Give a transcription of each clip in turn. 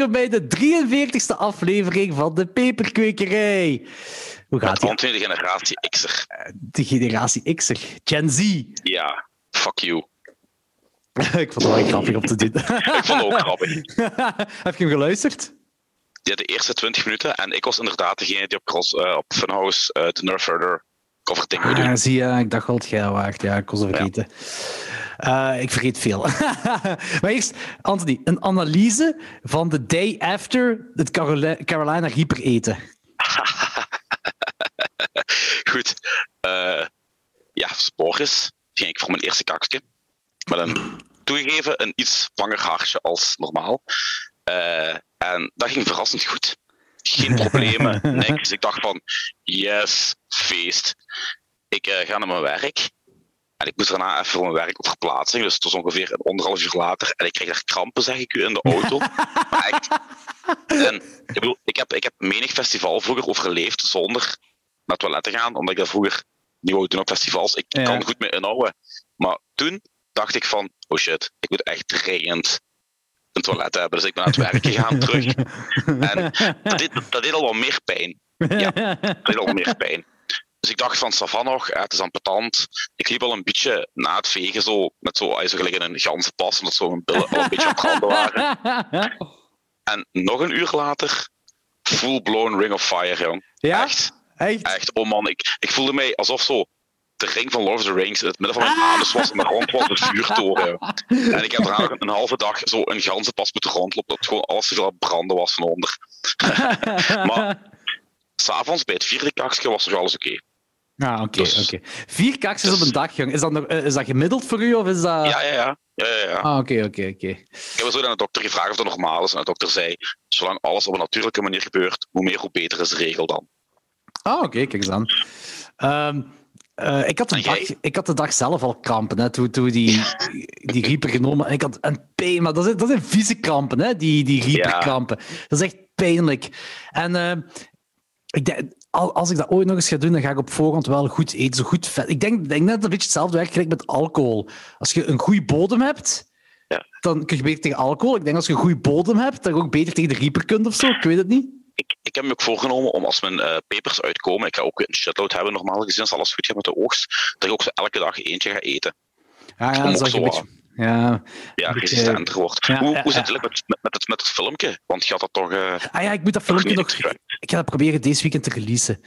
Welkom bij de 43ste aflevering van de Peperkwekerij. Hoe gaat het? de generatie X'er. De generatie X'er. Gen Z. Ja, fuck you. Ik vond het wel grappig om te doen. Ik vond het ook grappig. Heb je hem geluisterd? Ja, de eerste 20 minuten. En ik was inderdaad degene die op, cross, eh, op Funhouse uh, de Nerf Herder doen. Ah, zie je, ik dacht dat jij waard. Ja, ik ze vergeten. Uh, ik vergeet veel. maar eerst, Anthony, een analyse van de day after het Carolina, Carolina Reaper eten. Goed. Uh, ja, Sporis ging ik voor mijn eerste kakje. Met een toegegeven een iets langer haartje als normaal. Uh, en dat ging verrassend goed. Geen problemen, niks. Ik dacht van, yes, feest. Ik uh, ga naar mijn werk. En ik moest daarna even voor mijn werk op verplaatsing. Dus het was ongeveer een anderhalf uur later. En ik kreeg daar krampen, zeg ik u, in de auto. maar. En, ik, bedoel, ik, heb, ik heb menig festival vroeger overleefd zonder naar het toilet te gaan. Omdat ik dat vroeger niet wou doen op festivals. Ik ja. kan goed mee inhouden. Maar toen dacht ik van, oh shit, ik moet echt dringend een toilet hebben. Dus ik ben aan het werk gegaan terug. En dat deed, dat deed al wat meer pijn. Ja, dat deed al meer pijn. Dus ik dacht van, Savan nog, het is ambetant. Ik liep al een beetje na het vegen, zo, met zo, zo gelijk in een ganzenpas, omdat zo mijn billen al een beetje aan het branden waren. En nog een uur later, full-blown Ring of Fire, jong. Ja? Echt. Echt? Echt, oh man, ik, ik voelde mij alsof zo de ring van Lord of the Rings in het midden van mijn anus was en de rond was een vuurtoren. En ik heb daarna een halve dag zo een ganzenpas moeten rondlopen, dat gewoon alles te veel branden was van onder. maar s'avonds bij het vierde kakje was nog alles oké. Okay. Ah, oké, dus, oké. Vier kakjes dus, op een dag, jong. Is dat, nog, is dat gemiddeld voor u, of is dat... Ja, ja, ja. ja, ja, ja. Ah, oké, oké, oké. Ik heb zo aan de dokter gevraagd of dat normaal is, en de dokter zei, zolang alles op een natuurlijke manier gebeurt, hoe meer, hoe beter is de regel dan. Ah, oké, okay, kijk eens aan. Um, uh, ik, had de dag, ik had de dag zelf al krampen, hè, toen, toen die, die Reaper genomen. Ik had een pijn, maar dat zijn, dat zijn vieze krampen, hè, die, die Reaper-krampen. Ja. Dat is echt pijnlijk. En uh, ik denk, als ik dat ooit nog eens ga doen, dan ga ik op voorhand wel goed eten, zo goed vet. Ik denk, denk net een beetje hetzelfde werkt gelijk met alcohol. Als je een goede bodem hebt, ja. dan kun je beter tegen alcohol. Ik denk als je een goede bodem hebt, dan je ook beter tegen de Reaper kunt of zo. Ik weet het niet. Ik, ik, heb me ook voorgenomen om als mijn uh, papers uitkomen, ik ga ook een shitload hebben normaal gezien, als alles goed gaat met de oogst, dat ik ook elke dag eentje ga eten. Ja, ja dat beetje... Ja, ja resistenter wordt. Ja, hoe, hoe zit het met, met, met, het, met het filmpje? Want je had dat toch... Uh, ah ja, ik moet dat filmpje nog... Ik ga dat proberen deze weekend te releasen.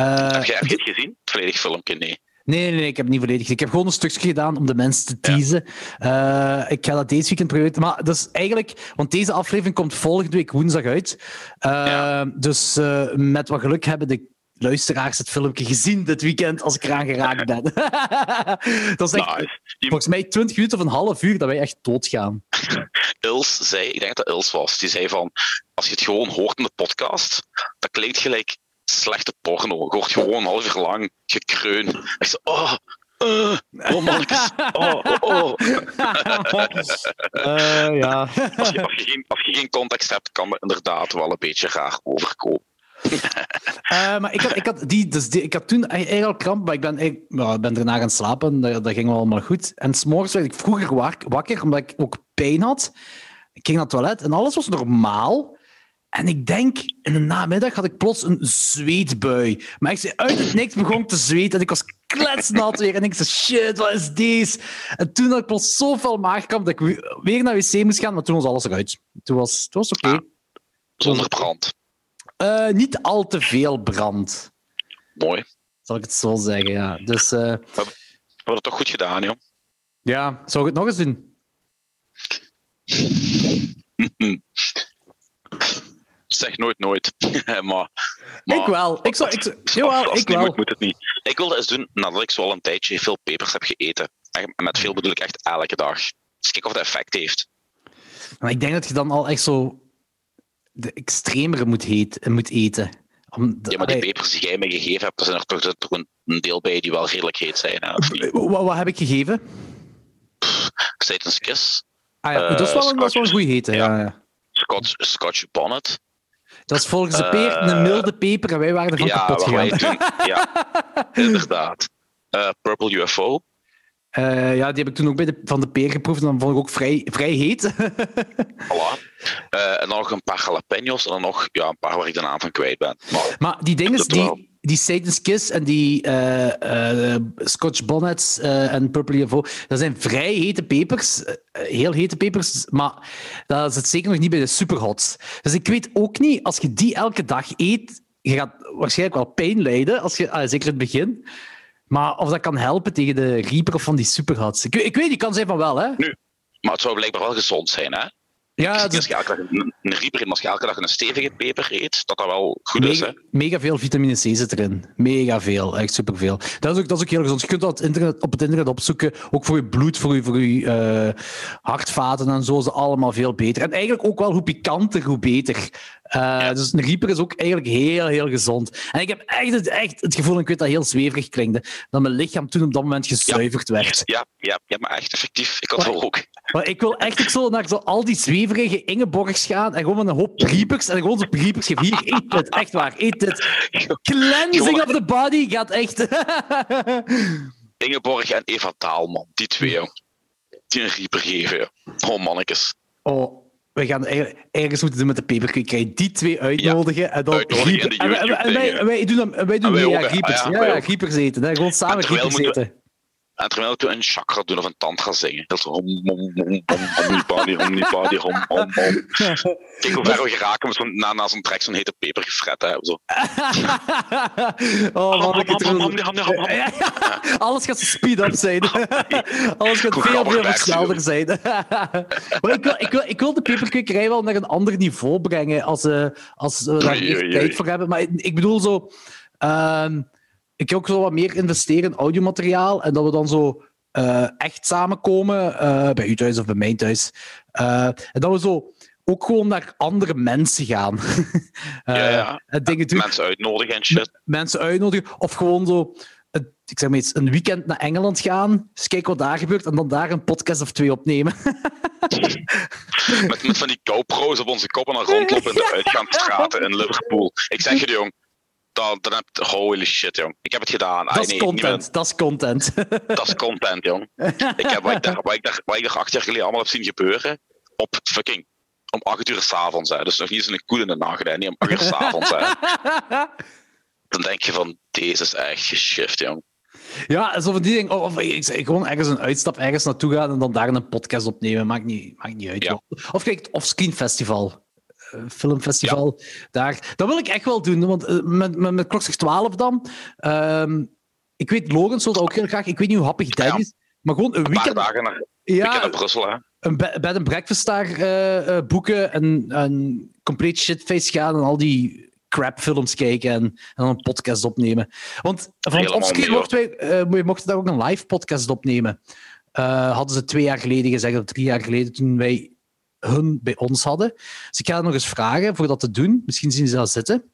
Uh, heb jij het gezien? Het volledig filmpje? Nee. Nee, nee, nee, ik heb het niet volledig. Ik heb gewoon een stukje gedaan om de mensen te teasen. Ja. Uh, ik ga dat deze weekend proberen. Maar dat is eigenlijk, want deze aflevering komt volgende week woensdag uit. Uh, ja. Dus uh, met wat geluk hebben de luisteraars het filmpje gezien dit weekend als ik eraan geraakt ben. dat is echt, volgens mij 20 minuten of een half uur dat wij echt doodgaan. Ils zei, ik denk dat Els was, die zei van, als je het gewoon hoort in de podcast, dat klinkt gelijk slechte porno. Je hoort gewoon een half uur lang gekreun. Ik zei, oh, uh, oh mannetjes, oh, oh, oh. uh, ja. als, je, als, je geen, als je geen context hebt, kan het inderdaad wel een beetje raar overkomen. Uh, maar ik had, ik, had die, dus ik had toen eigenlijk al kramp, maar ik ben, ik, ben daarna gaan slapen. Dat, ging wel allemaal goed. En s'morgens werd ik vroeger wakker, omdat ik ook pijn had. Ik ging naar het toilet en alles was normaal. En ik denk, in de namiddag had ik plots een zweetbui. Maar ik zei uit het niks begon te zweten en ik was kletsnat weer. En ik zei, shit, wat is deze? En toen had ik plots zoveel maagkramp dat ik weer naar wc moest gaan, maar toen was alles eruit. Toen was het was oké. Ah, zonder brand? Uh, niet al te veel brand. Mooi. Zal ik het zo zeggen, ja. Dus, uh, we, hebben, het toch goed gedaan, joh. Ja, zou ik het nog eens doen? zeg nooit nooit. maar, maar, ik wel. Ik zou, ik, zou, jawel, ik wel. Moet, moet het niet. Ik wilde eens doen nadat ik zo al een tijdje veel pepers heb gegeten. En met veel bedoel ik echt elke dag. Dus kijk of dat effect heeft. Maar ik denk dat je dan al echt zo de extremere moet, heet, moet eten. Om de, ja, maar die pepers die jij me gegeven hebt, er zijn er toch, er toch een deel bij die wel redelijk heet zijn. Hè, wat, wat, heb ik gegeven? Satan's Kiss. Ah ja, uh, dat is wel, wel een goede heten. Ja. Ja, Scotch, Scotch Bonnet. Dat is volgens de peer een milde peper en wij waren ervan ja, kapot gegaan. Ja, inderdaad. Uh, Purple UFO. Uh, ja, die heb ik toen ook bij de, van de peer geproefd en dan vond ik ook vrij, vrij heet. voilà. Uh, en dan nog een paar jalapenos en dan nog ja, een paar waar ik de naam van kwijt ben. Maar, maar die dingen, die, die Satan's Kiss en die uh, Scotch Bonnets en Purple UFO, dat zijn vrij hete pepers. heel hete pepers, maar dat zit zeker nog niet bij de superhots. Dus ik weet ook niet, als je die elke dag eet, je gaat waarschijnlijk wel pijn lijden, als je, zeker in het begin. Maar of dat kan helpen tegen de Reaper of van die superhots. Ik, ik weet, die kan zijn van wel, hè? Nu, maar het zou blijkbaar wel gezond zijn, hè? Ja, dus... als je elke dag een, een Reaper eet, als je elke dag een stevige peper eet, dat dat wel goed mega, is, hè? Mega veel vitamine C zit erin. Mega veel, echt superveel. Dat is ook, dat is ook heel gezond. Je kunt dat op het internet, op het internet opzoeken, ook voor je bloed, voor je, voor je uh, hartvaten en zo, is allemaal veel beter. En eigenlijk ook wel hoe pikanter, hoe beter. Uh, Dus een Reaper is ook eigenlijk heel, heel gezond. En ik heb echt het, echt het gevoel, en ik weet dat heel zweverig klinkt, dat mijn lichaam toen op dat moment gezuiverd werd. Ja, ja, ja, maar echt effectief. Ik had wel ook. Maar ik wil echt zo naar zo al die zweverige Ingeborgs gaan en gewoon met een hoop Reapers en gewoon zo Reapers geven. Hier, eet het. Echt waar, eet het. Cleansing of the body gaat echt... Ingeborg en Eva Taalman, die twee, Die een Reaper geven, Oh, mannetjes. Oh, we gaan ergens moeten doen met de peperkoek. Krijg die twee uitnodigen en dan uitnodigen en, en, wij, wij, doen, dan, wij doen mee, ja, Griepers. Ah, ja, ja, Griepers eten. Hè. Gewoon samen Griepers eten. En terwijl we een chakra doen of een tantra zingen. Dat zo hom, hom, hom, hom, hom, hom. Kijk hoe ver we geraken met zo'n, na, na zo'n trek zo'n hete peper gefret hebben. Zo. oh, man, ik het Alles gaat speed-up zijn. Alles gaat veel, veel sneller zijn. maar ik wil, ik, wil, ik wil de peperkwekerij wel naar een ander niveau brengen als, uh, als we daar tijd voor hebben. Maar ik bedoel zo... Uh, ik ook zo wat meer investeren in audiomateriaal en dat we dan zo uh, echt samenkomen, uh, bij u thuis of bij mijn thuis. Uh, en dat we zo ook gewoon naar andere mensen gaan. ja, ja. En dingen doen. Mensen uitnodigen en shit. Mensen uitnodigen. Of gewoon zo, ik zeg maar iets, een weekend naar Engeland gaan, eens kijken wat daar gebeurt en dan daar een podcast of twee opnemen. met, met van die GoPro's op onze koppen en rondlopen in de uitgaansstraten in Liverpool. Ik zeg je, jong dan, dan heb je, holy shit, jong. Ik heb het gedaan. Dat is content, dat is content. Dat is content, jong. Ik heb wat ik, daar, wat, ik daar, wat ik daar acht jaar geleden allemaal heb zien gebeuren, op fucking, om acht uur s'avonds, Dus nog niet eens een koel in de nacht, hè. niet om acht uur s'avonds, Dan denk je van, deze is echt geshift, jong. Ja, van die dingen. Of, ik, gewoon ergens een uitstap, ergens naartoe gaan en dan daar een podcast opnemen. Maakt niet, maakt niet uit. Ja. Of kijk, of Screen Festival. Eh, filmfestival daar. Dat wil ik echt wel doen, want uh, met, met, met Klokslag 12 dan. Uh, ik weet, Logan zou dat ook heel graag. Ik weet niet hoe happig dat is, maar gewoon een weekend. Een dagen naar, ja, naar Brussel, hè? Een bed and breakfast daar uh, boeken en een complete shitface gaan en al die crapfilms kijken en, en, dan een podcast opnemen. Want van het offscreen mochten wij mochten daar ook een live podcast opnemen. hadden ze twee jaar geleden gezegd, of drie jaar geleden, toen wij hun bij ons hadden. Dus ik ga nog eens vragen voor dat te doen. Misschien zien ze dat zitten.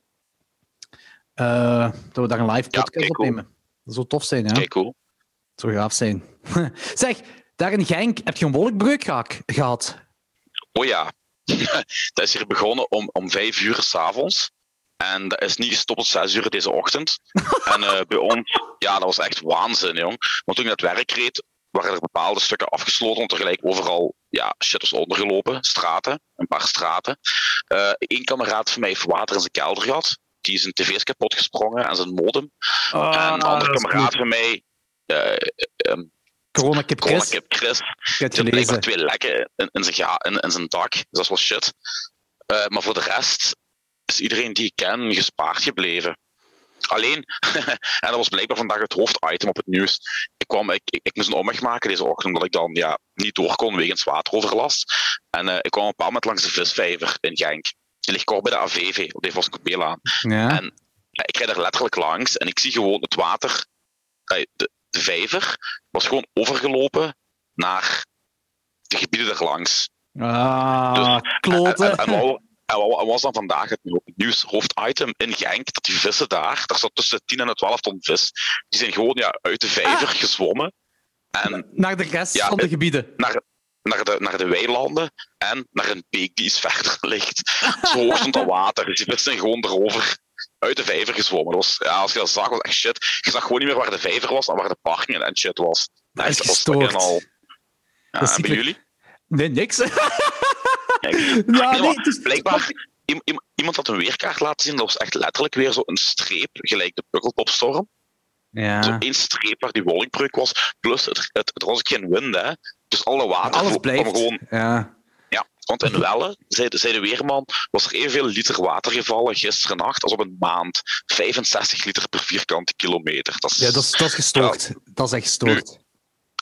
Uh, dat we daar een live podcast ja, opnemen. Dat zou tof zijn, hè? Kijk, cool. Dat zou gaaf zijn. zeg, daar in Genk heb je een wolkbreuk gehad. Oh ja. dat is hier begonnen om, om vijf uur s'avonds. En dat is niet gestopt tot zes uur deze ochtend. en uh, bij ons, ja, dat was echt waanzin, jong. Want toen ik naar het werk reed, waren er bepaalde stukken afgesloten, want tegelijk overal ja, shit was ondergelopen. Straten, een paar straten. Eén uh, kameraad van mij heeft water in zijn kelder gehad. Die is een tv's kapot gesprongen en zijn modem. Oh, en een andere kameraad van mij... Um, Corona Kip Chris. Corona Kip Chris. Heeft twee lekken in, in, zijn, in, in, zijn dak. Dus dat is wel shit. Uh, maar voor de rest is iedereen die ik ken gespaard gebleven. Alleen, en dat was blijkbaar vandaag het hoofditem op het nieuws. Ik, kwam, ik, ik, ik moest een omweg maken deze ochtend, omdat ik dan ja, niet door kon wegens wateroverlast. En uh, ik kwam een paar moment langs de visvijver in Genk. Die ligt kort bij de AVV, op de Voscopelaan. Ja. En ja, ik rijd er letterlijk langs en ik zie gewoon het water, de, de vijver, was gewoon overgelopen naar de gebieden erlangs. Ah, dus, kloten. En, en wat was dan vandaag het nieuws hoofditem in Genk? Dat die vissen daar, daar zat tussen 10 en 12 ton vis, die zijn gewoon ja, uit de vijver ah. gezwommen. En, naar de rest van de gebieden? Naar, naar, de, naar de weilanden en naar een beek die iets verder ligt. Zo hoog stond dat water, dus die vissen zijn gewoon erover uit de vijver gezwommen. was, ja, als je dat zag, was echt shit. Je zag gewoon niet meer waar de vijver was en waar de parking en shit was. Dat is gestoord. al. Ja, Dat is en bij jullie? Nee, niks. Nee, het is- blijkbaar, iem- iem- iemand had een weerkaart laten zien. Dat was echt letterlijk weer zo een streep, gelijk de Pukkelpopstorm. Zo Ja. één streep waar die wolkbreuk was. Plus, het, het, het was ook geen wind, hè. Dus alle water Alles kwam gewoon... Ja. Ja, want in Welle, zei, de- zei de weerman, was er evenveel liter water gevallen gisteren nacht als op een maand. 65 liter per vierkante kilometer. Dat is, ja, dat is, dat is gestoord. Dat is echt gestoord.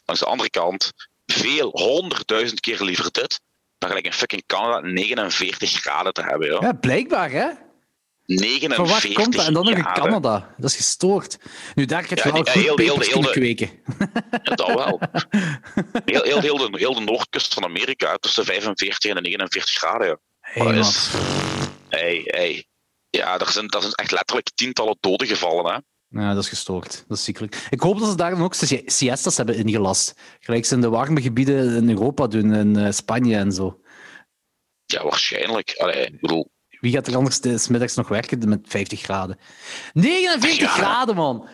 Langs de andere kant, veel, honderdduizend keer liever dit, dan gelijk in fucking Canada 49 graden te hebben. Ja. Ja, blijkbaar, hè? Van 49 waar komt dat? En dan nog in. Canada. Dat is gestoord. Nu, daar heb je Ja, wel die- goed heel heel de- kweken. Ja, dat wel. Heel, heel, heel, de, heel de noordkust van Amerika, tussen 45 en de 49 graden. Ja. Hey, dat is- Hey, hey. Ja, er zijn, er zijn echt letterlijk tientallen doden gevallen. Hè. Ja, dat is gestoord. Dat is ziekelijk. Ik hoop dat ze daar dan ook si- siestas hebben ingelast. Gelijk ze in de warme gebieden in Europa doen, in eh, Spanje en zo. Ja, waarschijnlijk. Allee, ik bedoel, Wie gaat er anders de- middags nog werken met 50 graden? 49 Ja. graden, man!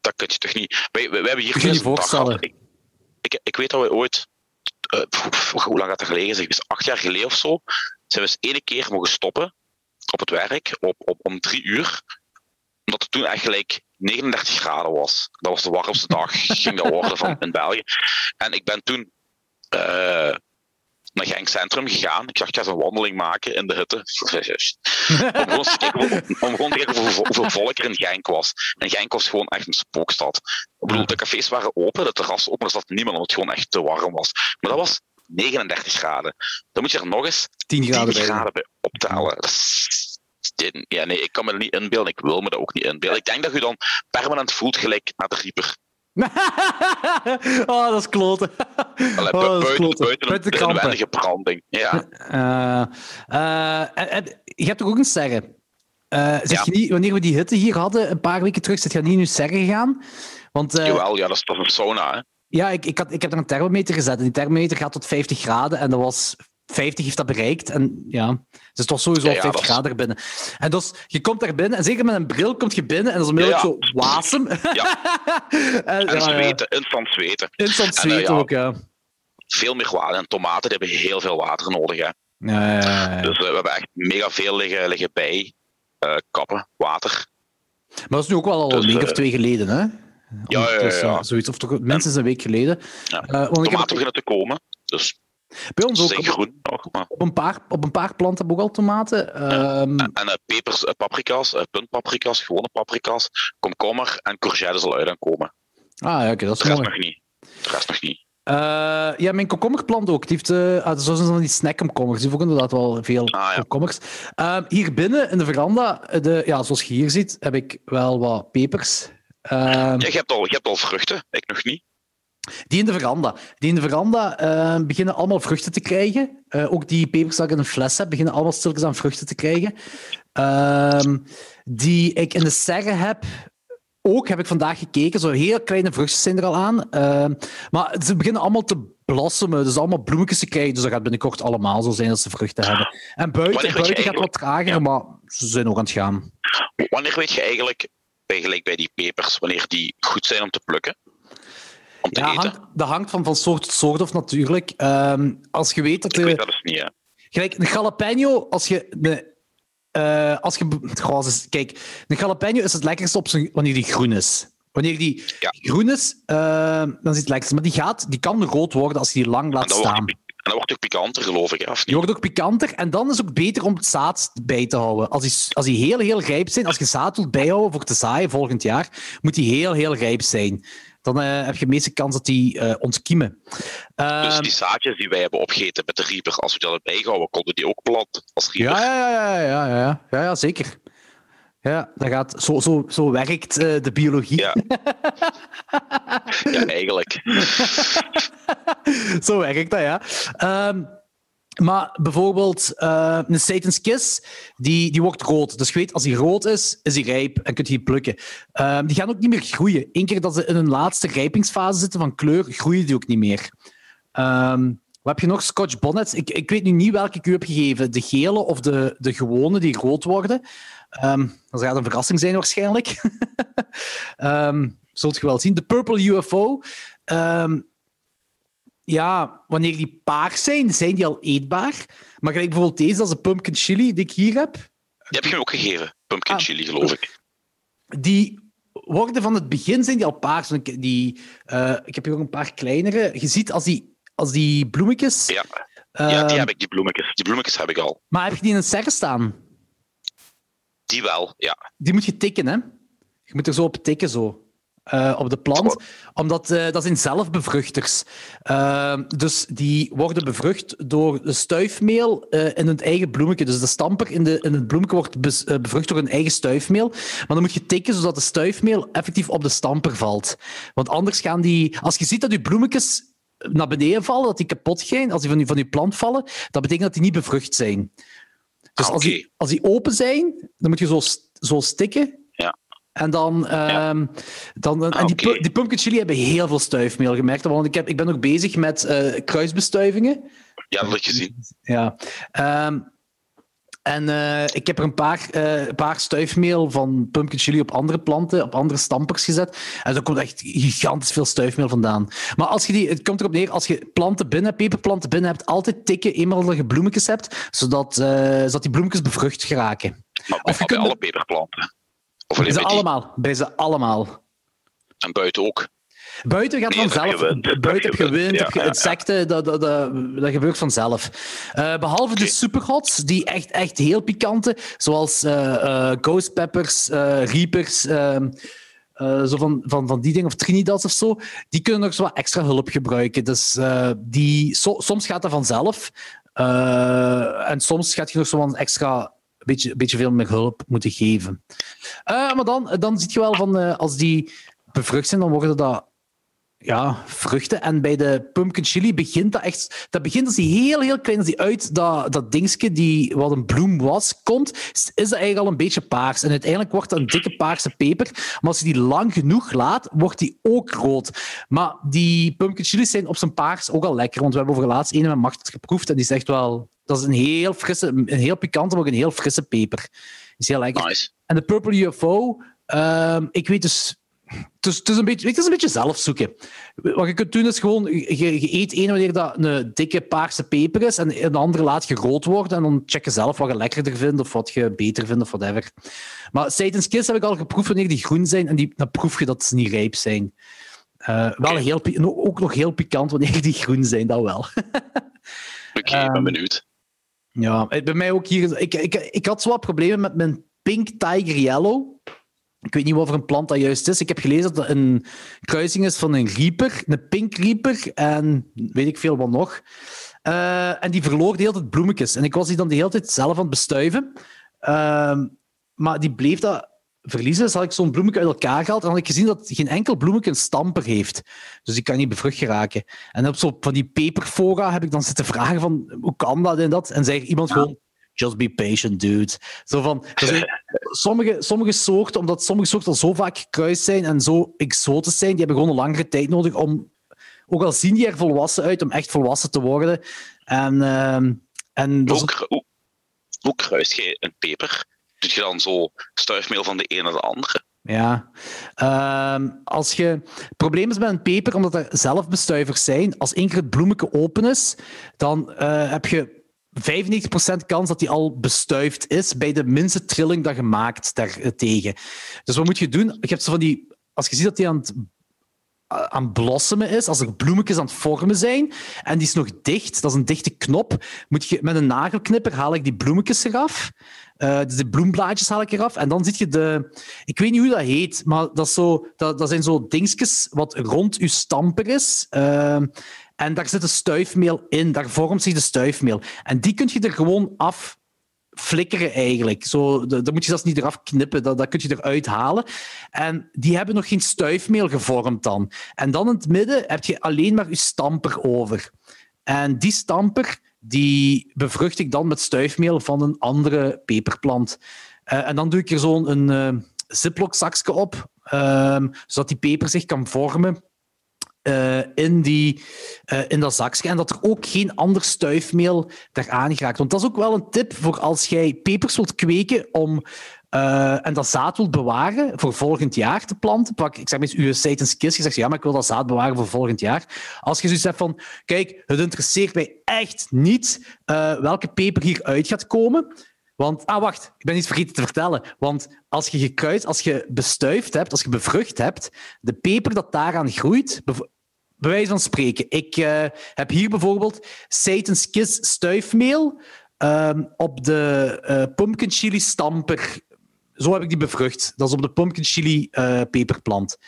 dat kun je toch niet. Wij, wij, wij hebben hier Kun je eens niet een dag voorstellen. Ik, ik, ik weet dat we ooit, eh, pff, hoe lang gaat dat geleden zijn? Dus acht jaar geleden of zo, zijn we eens ene keer mogen stoppen op het werk op, op, om drie uur. Omdat het toen eigenlijk 39 graden was. Dat was de warmste dag, ging dat worden van in België. En ik ben toen eh, naar Genk Centrum gegaan. Ik dacht, ik ga eens een wandeling maken in de hitte. om gewoon te kijken, om gewoon te kijken hoeveel, hoeveel volk er in Genk was. En Genk was gewoon echt een spookstad. Ik bedoel, de cafés waren open, de terras open, er zat niemand omdat het gewoon echt te warm was. Maar dat was 39 graden. Dan moet je er nog eens 10 10 graden bij. Dat is- ja, nee, ik kan me dat niet inbeelden. Ik wil me dat ook niet inbeelden. Ik denk dat je dan permanent voelt gelijk naar de Reaper. oh, dat is kloten. Allee, Oh, dat is kloten. buiten, Buiten de kampen. inwendige branding. Ja. Eh, eh, en- en je hebt toch ook een serre? Zeg Ja. je niet, wanneer we die hitte hier hadden, een paar weken terug, zit je niet je serre gegaan? Want Jawel, ja, dat is toch een sauna, hè? ja, ik, ik, had, ik heb er een thermometer gezet en die thermometer gaat tot 50 graden en dat was 50 heeft dat bereikt. En ja, is toch sowieso al ja, 50 dat is- graden er binnen. En dus, je komt daar binnen en zeker met een bril komt je binnen en dat is onmiddellijk zo wasem. Ja, en, en ja. zweten, instant zweten. Instant eh, zweten ook, ja. Veel meer water. En tomaten die hebben heel veel water nodig, hè? Ja, ja, ja, ja. Dus eh, we hebben echt mega veel liggen, liggen bij. eh, kappen, water. Maar dat is nu ook wel al Dus, een week of twee geleden, hè? ja, ja, Ondertussen, ja. Zoiets, of toch minstens een week geleden. Ja. Want ik heb Tomaten beginnen te komen. Dus bij ons ook op, groen nog. Maar. op een paar, op een paar planten hebben we ook al tomaten. Ehm, En eh, pepers, eh, paprika's, eh, puntpaprika's, gewone paprika's, komkommer en courgette zal uit komen. Ah ja, oké, dat is rest mooi. nog niet. De rest nog niet. Ja, mijn komkommerplant ook. Die heeft, eh ah, zo zijn dan die snackkomkommers. Die hebben inderdaad wel veel Ah, ja. komkommers. Ehm, hier binnen in de veranda, de, ja, zoals je hier ziet, heb ik wel wat pepers. Ehm, Ja, je, hebt al, je hebt al vruchten, ik nog niet. Die in de veranda. Die in de veranda eh, beginnen allemaal vruchten te krijgen. Eh, ook die pepers dat ik in een fles heb, beginnen allemaal stilletjes aan vruchten te krijgen. Ehm, die ik in de serre heb, ook heb ik vandaag gekeken. Zo heel kleine vruchtjes zijn er al aan. Ehm, maar ze beginnen allemaal te blossomen, dus allemaal bloemetjes te krijgen. Dus dat gaat binnenkort allemaal zo zijn dat ze vruchten hebben. En buiten, buiten gaat wat trager, maar ze zijn ook aan het gaan. Wanneer weet je eigenlijk, bij, gelijk bij die pepers, wanneer die goed zijn om te plukken? Om te Ja, eten? hangt, dat hangt van, van soort tot soort of natuurlijk. Ehm, als je weet dat Ik de, weet dat dus niet, hè. Gelijk, een jalapeno, als je... De, eh, als je goh, kijk, een jalapeno is het lekkerste op zijn, wanneer die groen is. Wanneer die Ja. groen is, eh, dan is het lekkerste. Maar die, gaat, die kan rood worden als je die lang laat staan. en dan wordt ook pikanter, geloof ik, hè, of Die wordt ook pikanter. En dan is het ook beter om het zaad bij te houden. Als die, als die heel, heel rijp zijn, als je zaad wilt bijhouden voor te zaaien volgend jaar, moet die heel, heel rijp zijn. Dan eh, heb je de meeste kans dat die eh, ontkiemen. Dus Ehm, die zaadjes die wij hebben opgegeten met de Reaper, als we die hadden bijgehouden, konden die ook plat als Reaper. Ja, ja, ja, ja, ja, ja, ja, zeker. Ja, dat gaat, zo, zo, zo werkt eh, de biologie. Ja. Ja, eigenlijk. zo werkt dat, ja. Ehm, maar bijvoorbeeld eh, een Satan's Kiss, die, die wordt rood. Dus je weet, als die rood is, is die rijp en kun je plukken. Ehm, die gaan ook niet meer groeien. Eén keer dat ze in hun laatste rijpingsfase zitten van kleur, groeien die ook niet meer. Ehm, wat heb je nog? Scotch bonnets. Ik, ik weet nu niet welke ik u heb gegeven. De gele of de, de gewone die rood worden. Ehm, dat gaat een verrassing zijn waarschijnlijk. Ehm zult je wel zien. De Purple UFO. Ja, wanneer die paars zijn, zijn die al eetbaar. Maar gelijk bijvoorbeeld deze, dat is een pumpkin chili die ik hier heb. Die heb je ook gegeven. Pumpkin Ah. chili, geloof ik. Die worden van het begin zijn die al paars. Die, eh, ik heb hier ook een paar kleinere. Je ziet als die, als die bloemetjes... Ja, ja die ehm, heb ik, die bloemetjes. Die bloemetjes heb ik al. Maar heb je die in een serre staan? Die wel, ja. Die moet je tikken, hè? Je moet er zo op tikken, zo. Eh, op de plant. Omdat eh, dat zijn zelfbevruchters. Ehm, dus die worden bevrucht door de stuifmeel in het eigen bloemetje. Dus de stamper in, de, in het bloemetje wordt bevrucht door een eigen stuifmeel. Maar dan moet je tikken zodat de stuifmeel effectief op de stamper valt. Want anders gaan die... Als je ziet dat je bloemetjes naar beneden vallen, dat die kapot gaan, als die van je, van je plant vallen, dat betekent dat die niet bevrucht zijn. Dus Ah, als, die, als die open zijn, dan moet je zo, zo stikken. Ja. En dan, ehm, dan en Ah, die, die pumpkin chili hebben heel veel stuifmeel gemerkt. Want ik, heb, ik ben ook bezig met eh, kruisbestuivingen. Ja, dat gezien. Ja. Ehm, en eh, ik heb er een paar, eh, een paar stuifmeel van pumpkin chili op andere planten, op andere stampers gezet. En er komt echt gigantisch veel stuifmeel vandaan. Maar als je die, het komt erop neer, als je planten binnen hebt, peperplanten binnen hebt, altijd tikken, eenmaal dat je bloemetjes hebt, zodat, zodat die bloemetjes bevrucht geraken. Maar, Of je bij kunt- alle peperplanten. Of Bij ze allemaal. Bij ze allemaal. En buiten ook. Buiten gaat vanzelf. Buiten heb wind, ja, heb je ja, insecten, dat, dat, dat, dat gebeurt vanzelf. Eh, behalve de Oké. superhots, die echt, echt heel pikante, zoals eh, ghost peppers, reapers, ehm, eh, zo van, van, van die dingen, of Trinidads of zo, die kunnen nog zo wat extra hulp gebruiken. Dus die, so- soms gaat dat vanzelf. en soms gaat je nog zo wat extra beetje, beetje veel meer hulp moeten geven. Eh, maar dan, dan zie je wel van eh, als die bevrucht zijn, dan worden dat ja, vruchten. En bij de pumpkin chili begint dat echt... Dat begint als die heel, heel klein, als die uit dat, dat dingetje die wat een bloem was, komt, is dat eigenlijk al een beetje paars. En uiteindelijk wordt dat een dikke paarse peper. Maar als je die lang genoeg laat, wordt die ook rood. Maar die pumpkin chili's zijn op zijn paars ook al lekker. Want we hebben over laatst een met Macht geproefd en die zegt wel... Dat is een heel frisse, een heel pikante, maar ook een heel frisse peper. Is heel lekker. Nice. En de Purple UFO, ehm, ik weet dus. Het is, het, is een beetje, het is een beetje zelf zoeken. Wat je kunt doen is gewoon, je, je eet één wanneer dat een dikke paarse peper is en een andere laat je rood worden en dan check je zelf wat je lekkerder vindt of wat je beter vindt of whatever. Maar Satan's Kiss heb ik al geproefd wanneer die groen zijn en die, dan proef je dat ze niet rijp zijn. Eh, wel heel, ook nog heel pikant wanneer die groen zijn, dat wel. Oké, ik ben Ehm, benieuwd. Ja, eh, bij mij ook hier. Ik, ik, ik had zo problemen met mijn Pink Tiger Yellow. Ik weet niet wat voor een plant dat juist is. Ik heb gelezen dat het een kruising is van een Reaper, een Pink Reaper en weet ik veel wat nog. Eh, en die verloor de hele tijd bloemetjes. En ik was die dan de hele tijd zelf aan het bestuiven. Ehm, maar die bleef dat verliezen. Dus had ik zo'n bloemetje uit elkaar gehaald en had ik gezien dat geen enkel bloemetje een stamper heeft. Dus die kan niet bevrucht geraken. En op zo van die peperfora heb ik dan zitten vragen van hoe kan dat en dat? En zei iemand gewoon just be patient, dude. Zo van, sommige, sommige soorten, omdat sommige soorten al zo vaak gekruist zijn en zo exotisch zijn, die hebben gewoon een langere tijd nodig om, ook al zien die er volwassen uit, om echt volwassen te worden. En, ehm, en kruist je een peper? Doe je dan zo stuifmeel van de een naar de andere? Ja. Ehm, als je... Het probleem is met een peper, omdat er zelfbestuivers zijn, als één keer het bloemetje open is, dan eh, heb je 95% kans dat die al bestuift is bij de minste trilling dat je maakt daartegen. Dus wat moet je doen? Je hebt zo van die... Als je ziet dat die aan het aan het blossomen is, als er bloemetjes aan het vormen zijn en die is nog dicht, dat is een dichte knop, moet je met een nagelknipper haal ik die bloemetjes eraf. Eh, dus de bloemblaadjes haal ik eraf. En dan zie je de... Ik weet niet hoe dat heet, maar dat, zo, dat, dat zijn zo dingetjes wat rond je stamper is. Ehm, en daar zit de stuifmeel in. Daar vormt zich de stuifmeel. En die kun je er gewoon af flikkeren eigenlijk. Zo, dat moet je zelfs niet eraf knippen, dat, dat kun je eruit halen. En die hebben nog geen stuifmeel gevormd dan. En dan in het midden heb je alleen maar je stamper over. En die stamper die bevrucht ik dan met stuifmeel van een andere peperplant. Eh, en dan doe ik er zo'n een, eh zakje op, ehm, zodat die peper zich kan vormen eh, in, die, in dat zakje. En dat er ook geen ander stuifmeel daaraan geraakt. Want dat is ook wel een tip voor als jij pepers wilt kweken om uh, en dat zaad wilt bewaren voor volgend jaar te planten, pak, ik zeg maar eens, uw Satan's Kiss, je zegt ja, maar ik wil dat zaad bewaren voor volgend jaar. Als je zoiets hebt van, kijk, het interesseert mij echt niet uh, welke peper hieruit gaat komen, want, ah, wacht, ik ben iets vergeten te vertellen. Want als je gekruid, als je bestuift hebt, als je bevrucht hebt, de peper dat daaraan groeit, bij van spreken, ik uh, heb hier bijvoorbeeld Satan's Kiss stuifmeel um, op de uh, pumpkin chili stamper. Zo heb ik die bevrucht. Dat is op de pumpkin chili uh, peperplant.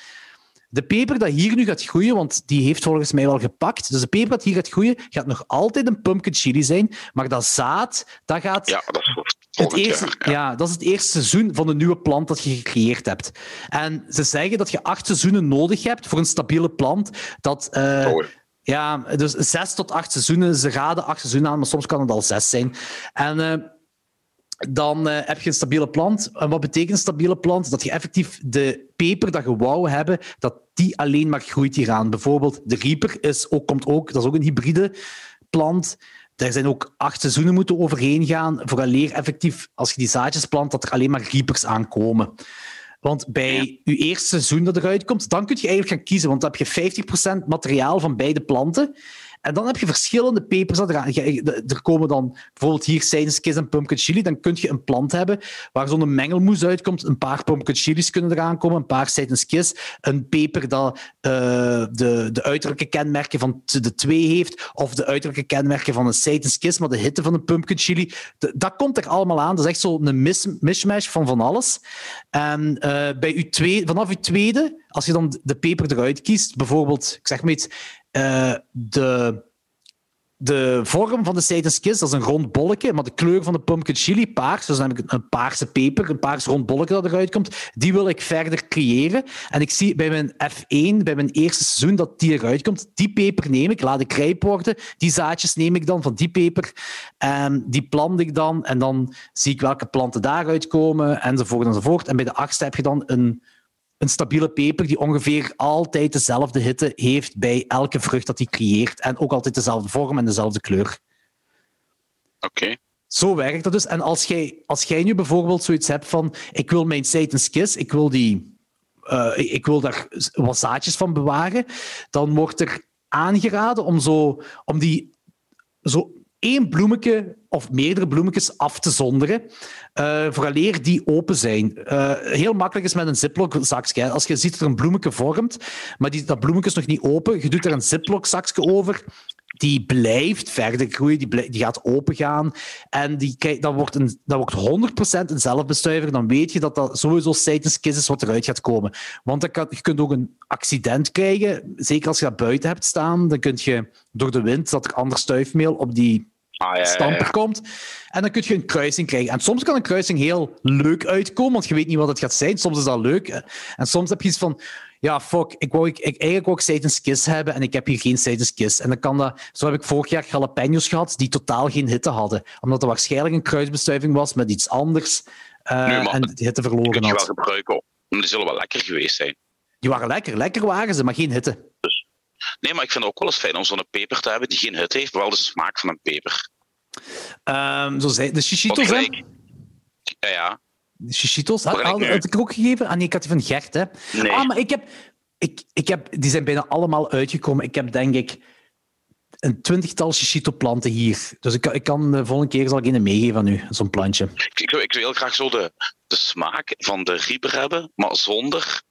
De peper dat hier nu gaat groeien, want die heeft volgens mij wel gepakt. Dus de peper dat hier gaat groeien, gaat nog altijd een pumpkin chili zijn. Maar dat zaad, dat gaat. Ja, dat is het eerste, ja. dat is het eerste seizoen van de nieuwe plant dat je gecreëerd hebt. En ze zeggen dat je acht seizoenen nodig hebt voor een stabiele plant. Dat, uh, ja, dus zes tot acht seizoenen. Ze raden acht seizoenen aan, maar soms kan het al zes zijn. En uh, dan uh, heb je een stabiele plant. En wat betekent een stabiele plant? Dat je effectief de peper dat je wou hebben, dat die alleen maar groeit hieraan. Bijvoorbeeld de Reaper is ook, komt ook, dat is ook een hybride plant. Daar zijn ook acht seizoenen moeten overheen gaan, vooraleer effectief, als je die zaadjes plant, dat er alleen maar reapers aankomen. Want bij je eerste seizoen dat eruit komt, dan kun je eigenlijk gaan kiezen, want dan heb je 50% materiaal van beide planten. En dan heb je verschillende pepers. Er komen dan bijvoorbeeld hier Kiss en pumpkin chili. Dan kun je een plant hebben waar zo'n mengelmoes uitkomt. Een paar pumpkin chilies kunnen eraan komen, een paar Kiss. Een peper dat uh, de, de uiterlijke kenmerken van de twee heeft, of de uiterlijke kenmerken van een Kiss, maar de hitte van een pumpkin chili. dat komt er allemaal aan. Dat is echt zo'n mis, mishmash van van alles. En uh, bij uw twee, vanaf je tweede, als je dan de peper eruit kiest, bijvoorbeeld, ik zeg maar iets, uh, de, de vorm van de Satan's Kiss, dat is een rond bolletje, maar de kleur van de pumpkin chili paars, dus ik een paarse peper, een paars rond bolletje dat eruit komt, die wil ik verder creëren. En ik zie bij mijn F1, bij mijn eerste seizoen, dat die eruit komt. Die peper neem ik, laat ik rijp worden. Die zaadjes neem ik dan van die peper. En die plant ik dan. En dan zie ik welke planten daaruit komen, enzovoort enzovoort. En bij de achtste heb je dan een een stabiele peper die ongeveer altijd dezelfde hitte heeft bij elke vrucht dat hij creëert. En ook altijd dezelfde vorm en dezelfde kleur. Oké. Zo werkt dat dus. En als jij, als jij nu bijvoorbeeld zoiets hebt van ik wil mijn Satan's Kiss, ik wil, die, uh, ik wil daar wat zaadjes van bewaren, dan wordt er aangeraden om, zo, om die zo één bloemetje of meerdere bloemetjes af te zonderen, uh, vooraleer die open zijn. Uh, heel makkelijk is met een ziplock zakje. Als je ziet dat er een bloemetje vormt, maar die, dat bloemetje is nog niet open, je doet er een ziplock zakje over, die blijft verder groeien, die, die gaat opengaan en die, dat, wordt een, dat wordt 100% een zelfbestuiver, dan weet je dat dat sowieso Satan's Kiss is wat eruit gaat komen. Want kan, je kunt ook een accident krijgen, zeker als je dat buiten hebt staan, dan kun je door de wind dat er ander stuifmeel op die ah, stamper komt. En dan kun je een kruising krijgen. En soms kan een kruising heel leuk uitkomen, want je weet niet wat het gaat zijn. Soms is dat leuk. En soms heb je iets van... Ja, fuck, ik wou, ik, ik, eigenlijk wou ik Satan's Kiss hebben en ik heb hier geen Satan's Kiss. En dan kan dat... Zo heb ik vorig jaar jalapenos gehad die totaal geen hitte hadden. Omdat er waarschijnlijk een kruisbestuiving was met iets anders. Uh, en de hitte verloren had. Die wel gebruiken. Die zullen wel lekker geweest zijn. Die waren lekker. Lekker waren ze, maar geen hitte. Dus Nee, maar ik vind het ook wel eens fijn om zo'n peper te hebben die geen hut heeft, maar wel de smaak van een peper. Um, zo zei, de shishitos, hè? Ja, ja. De shishitos, had, had, had, ik ook gegeven? Ah nee, ik had die van Gert, hè? Nee. Ah, maar ik heb, ik, ik heb... Die zijn bijna allemaal uitgekomen. Ik heb, denk ik, een twintigtal shishito-planten hier. Dus ik, ik kan de volgende keer zal ik een meegeven aan u, zo'n plantje. Ik, ik, ik, wil heel graag zo de, de smaak van de rieper hebben, maar zonder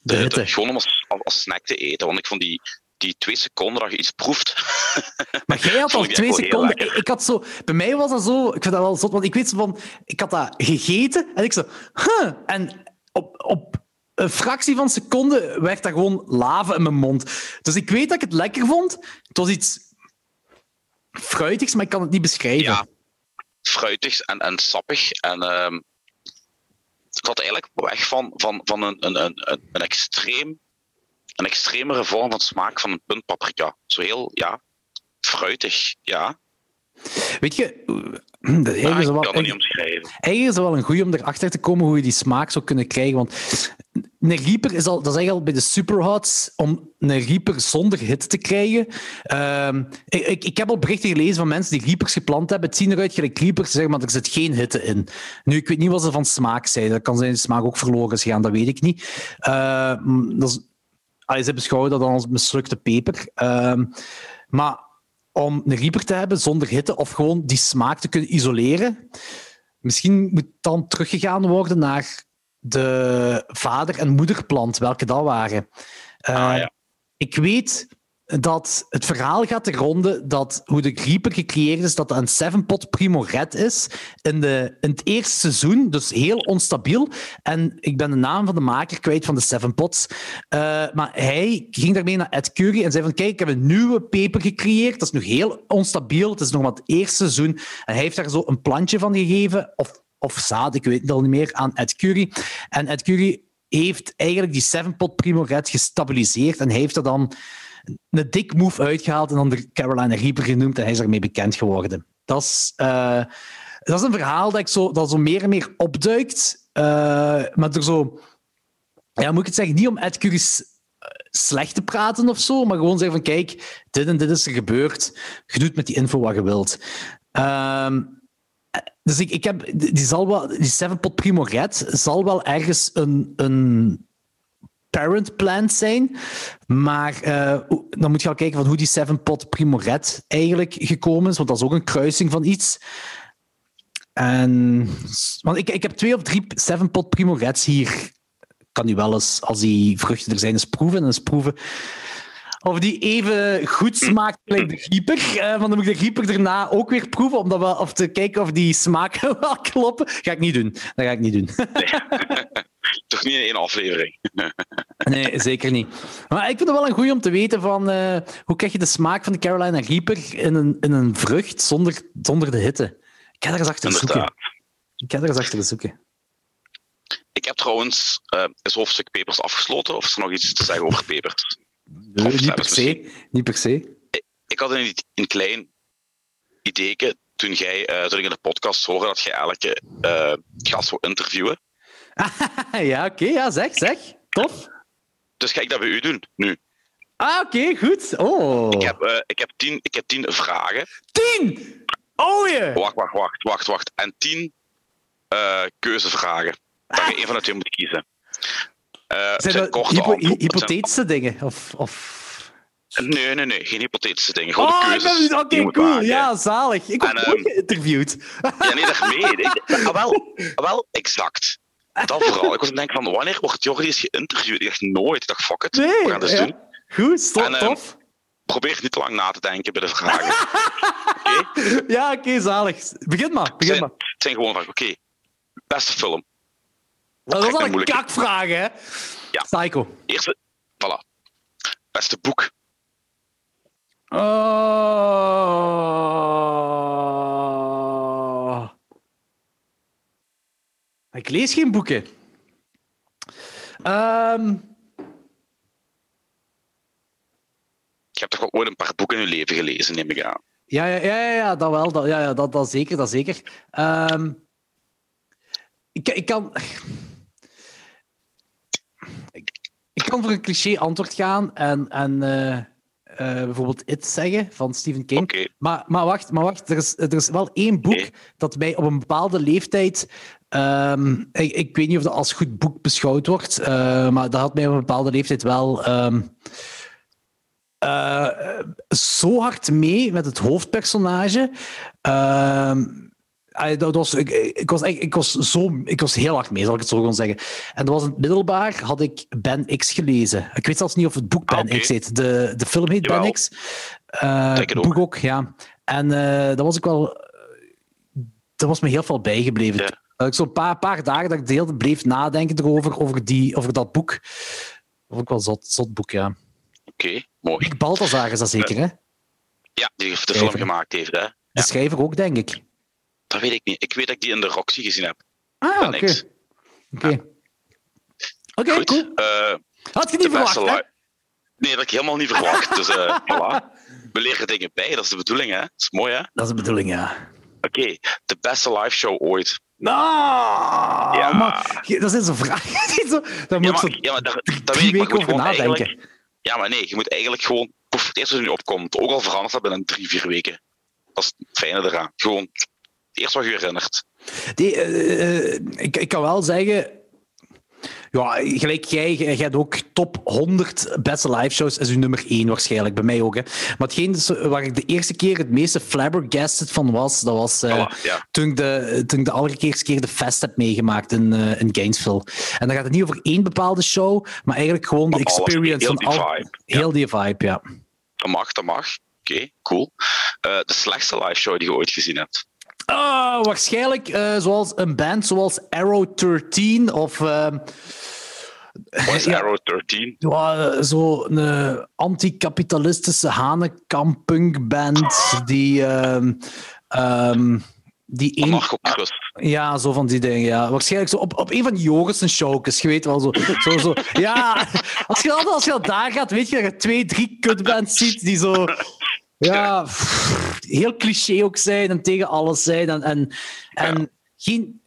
de, de, de gewoon om als, als snack te eten. Want ik vond die, die twee seconden dat je iets proeft. Maar jij had al twee seconden. Ik, ik, had zo, bij mij was dat zo. Ik vind dat wel zot, want ik weet van. Ik had dat gegeten en ik zo. Huh, en op, op een fractie van een seconde werd dat gewoon lava in mijn mond. Dus ik weet dat ik het lekker vond. Het was iets fruitigs, maar ik kan het niet beschrijven. Ja, fruitig en, en sappig. En uh, het had eigenlijk weg van, van, van een, een, een, een extreem een extremere vorm van smaak van een puntpaprika. Zo heel, ja, fruitig, ja. Weet je, dat het niet omschrijven. Eigenlijk is het wel een goeie om erachter te komen hoe je die smaak zou kunnen krijgen. Want een Reaper is al, dat is eigenlijk al bij de superhots om een Reaper zonder hit te krijgen. Ehm, ik, ik, heb al berichten gelezen van mensen die Reapers geplant hebben. Het zien eruit gelijk Reapers, zeg maar er zit geen hitte in. Nu, ik weet niet wat ze van smaak zijn. Dat kan zijn de smaak ook verloren is gegaan, dat weet ik niet. Uh, dat is, allee, ze beschouwen dat dan als mislukte peper. Ehm, maar om een Reaper te hebben zonder hitte of gewoon die smaak te kunnen isoleren, misschien moet dan teruggegaan worden naar de vader- en moederplant, welke dat waren. Uh, ah, ja. Ik weet dat het verhaal gaat te ronde dat hoe de Reaper gecreëerd is, dat dat een seven-pot Primo Red is in, de, in het eerste seizoen, dus heel onstabiel. En ik ben de naam van de maker kwijt van de seven pots. Uh, maar hij ging daarmee naar Ed Curry en zei van kijk, ik heb een nieuwe peper gecreëerd. Dat is nog heel onstabiel. Het is nog maar het eerste seizoen. En hij heeft daar zo een plantje van gegeven, of, of zaad, ik weet het al niet meer, aan Ed Curry. En Ed Curry heeft eigenlijk die seven-pot Primo Red gestabiliseerd en hij heeft er dan een dik move uitgehaald en dan de Carolina Reaper genoemd en hij is ermee bekend geworden. Dat is, uh, dat is een verhaal dat, ik zo, dat zo meer en meer opduikt, uh, maar er zo... Ja, moet ik het zeggen, niet om Ed Curry's eh, slecht te praten of zo, maar gewoon zeggen van kijk, dit en dit is er gebeurd. Je doet met die info wat je wilt. Uh, dus ik, ik heb, die, zal wel, die Seven Pot Primo Red zal wel ergens een, een parent plant zijn. Maar uh, dan moet je al kijken van hoe die Seven Pot Primo Red eigenlijk gekomen is, want dat is ook een kruising van iets. En, want ik, ik heb twee of drie Seven Pot Primo Reds hier. Kan u wel eens, als die vruchten er zijn, eens proeven. En eens proeven of die even goed smaakt gelijk de gieper. Uh, want dan moet ik de gieper daarna ook weer proeven, om dat wel, of te kijken of die smaken wel kloppen. Ga ik niet doen. Dat ga ik niet doen. Toch niet in één aflevering. nee, zeker niet. Maar ik vind het wel een goeie om te weten van uh, hoe krijg je de smaak van de Carolina Reaper in een, in een vrucht zonder, zonder de hitte. Ik ga er eens achter zoeken. Ik ga er eens achter zoeken. Ik heb trouwens uh, een hoofdstuk pepers afgesloten. Of is er nog iets te zeggen over pepers? Nee, niet, per se. niet per se. Ik, had een, een klein idee toen, jij, uh, toen ik in de podcast hoorde dat jij elke uh, gast wil interviewen. ja, oké. ja, zeg, zeg. Tof. Dus ga ik dat bij u doen, nu. Ah, oké, goed. Oh. Ik heb, uh, ik, heb tien, ik heb tien vragen. Tien? Oh je! Wacht, wacht, wacht, wacht, wacht. En tien keuzevragen. Dat je één van de twee moet kiezen. Uh, zijn hypo hypothetische dingen? Of, of... Nee, nee, nee, geen hypothetische dingen. Gewoon oh, keuzes. Oké, okay, cool. Maken. Ja, zalig. Ik word ook um, geïnterviewd. Ja, nee, daarmee. Ik, ah, wel, ah, wel, exact. Dat vooral. Ik was aan het denken van, wanneer wordt Jordi eens geïnterviewd? Ik dacht nooit. Ik dacht, fuck it. Nee, we gaan het ja. doen. Goed, stop, en, um, tof. Probeer niet te lang na te denken bij de vragen. okay? Ja, oké, okay, zalig. Begin maar, begin het zijn, maar. Het zijn gewoon vragen. Oké, okay. beste film. Dat is al een kakvraag, hè? Ja. Psycho. Eerste, voilà. Beste boek. Oh. Ik lees geen boeken. Um... Je hebt toch wel ooit een paar boeken in je leven gelezen, neem ik aan. Ja, ja, ja, ja dat wel. Dat, ja, ja, dat, dat zeker. Dat zeker. Um... Ik, ik kan ik kan voor een cliché antwoord gaan en, en uh, uh, bijvoorbeeld It zeggen van Stephen King. Okay. Maar, maar wacht, maar wacht er, is, er is wel één boek nee. dat mij op een bepaalde leeftijd. Um, ik, ik, weet niet of dat als goed boek beschouwd wordt, uh, maar dat had mij op een bepaalde leeftijd wel. Um, zo hard mee met het hoofdpersonage. Uh, dat was, ik, ik, was echt, ik, was zo, ik was heel hard mee, zal ik het zo gewoon zeggen. En dat was in het middelbaar, had ik Ben X gelezen. Ik weet zelfs niet of het boek Ben ah, okay. X heet. De, de film heet Jawel. Ben X. Uh, het boek ook. ja. En dat was ik wel... Dat was me heel veel bijgebleven. Ja. Ik zo'n paar, paar dagen dat ik de hele bleef nadenken erover, over, die, over dat boek. Dat ook wel zot, zot boek, ja. Oké, okay, mooi. Nick Balthazar is dat zeker, hè? Ja, die heeft de film gemaakt heeft, hè? De schrijver ook, denk ik. Dat weet ik niet. Ik weet dat ik die in de Roxy gezien heb. Ah, oké. Oké, okay. okay, cool. Uh, Had je niet verwacht, hè? Nee, dat ik helemaal niet verwacht. dus uh, voilà. We leren dingen bij, dat is de bedoeling, hè? Dat is mooi, hè? Dat is de bedoeling, ja. Oké, de beste live show ooit. Nou, Ja. maar, dat is een vraag. Daar moet Ja, maar, zo ja, maar daar, daar weet drie ik, maar over gewoon nadenken. Ja, maar nee, je moet eigenlijk gewoon. Poef, het eerste wat nu opkomt, ook al verandert dat binnen drie, vier weken. Dat is het fijne eraan. Gewoon het eerste wat je herinnert. Die, eh, eh, ik, ik kan wel zeggen. Ja, gelijk jij, jij hebt ook top 100 beste live shows is uw nummer 1 waarschijnlijk, bij mij ook. Hè. Maar hetgeen waar ik de eerste keer het meeste flabbergasted van was, dat was eh, ja. toen, ik de, toen ik de allereerste keer de fest heb meegemaakt in, eh, in Gainesville. En dan gaat het niet over één bepaalde show, maar eigenlijk gewoon de experience heel van die al- vibe, ja. Heel die vibe, ja. Dat mag, dat mag. Oké, cool. Eh, de slechtste live show die je ooit gezien hebt. Ah, waarschijnlijk zoals een band zoals Arrow 13 of... Wat is Ja. Arrow 13? Ja, zo'n eh, anticapitalistische Hanekamp-punkband die, ehm, ehm, die gerust. Ja, zo van die dingen, ja. Waarschijnlijk zo op, op een van die Jorissen showkes, je weet wel, zo, zo, zo. Ja, als je, altijd- als je daar gaat, weet je dat je twee, drie kutbands ziet die zo... Ja, pff, heel cliché ook zijn en tegen alles zijn. En, en, en geen...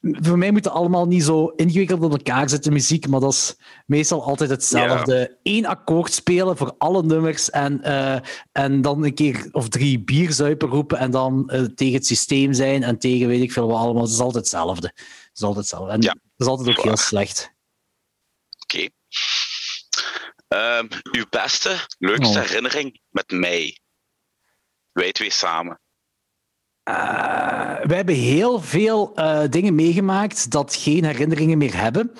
Voor mij moet het allemaal niet zo ingewikkeld op elkaar zitten, muziek, maar dat is meestal altijd hetzelfde. Eén akkoord spelen voor alle nummers en, eh, en dan een keer of drie bierzuipen roepen en dan eh, tegen het systeem zijn en tegen weet ik veel wat allemaal. Het is altijd hetzelfde. Het is altijd hetzelfde. En Ja, het is altijd ook heel slecht. Oké. Ehm, uw beste, leukste Oh. herinnering met mij? Wij twee samen. Eh, we hebben heel veel eh, dingen meegemaakt dat geen herinneringen meer hebben.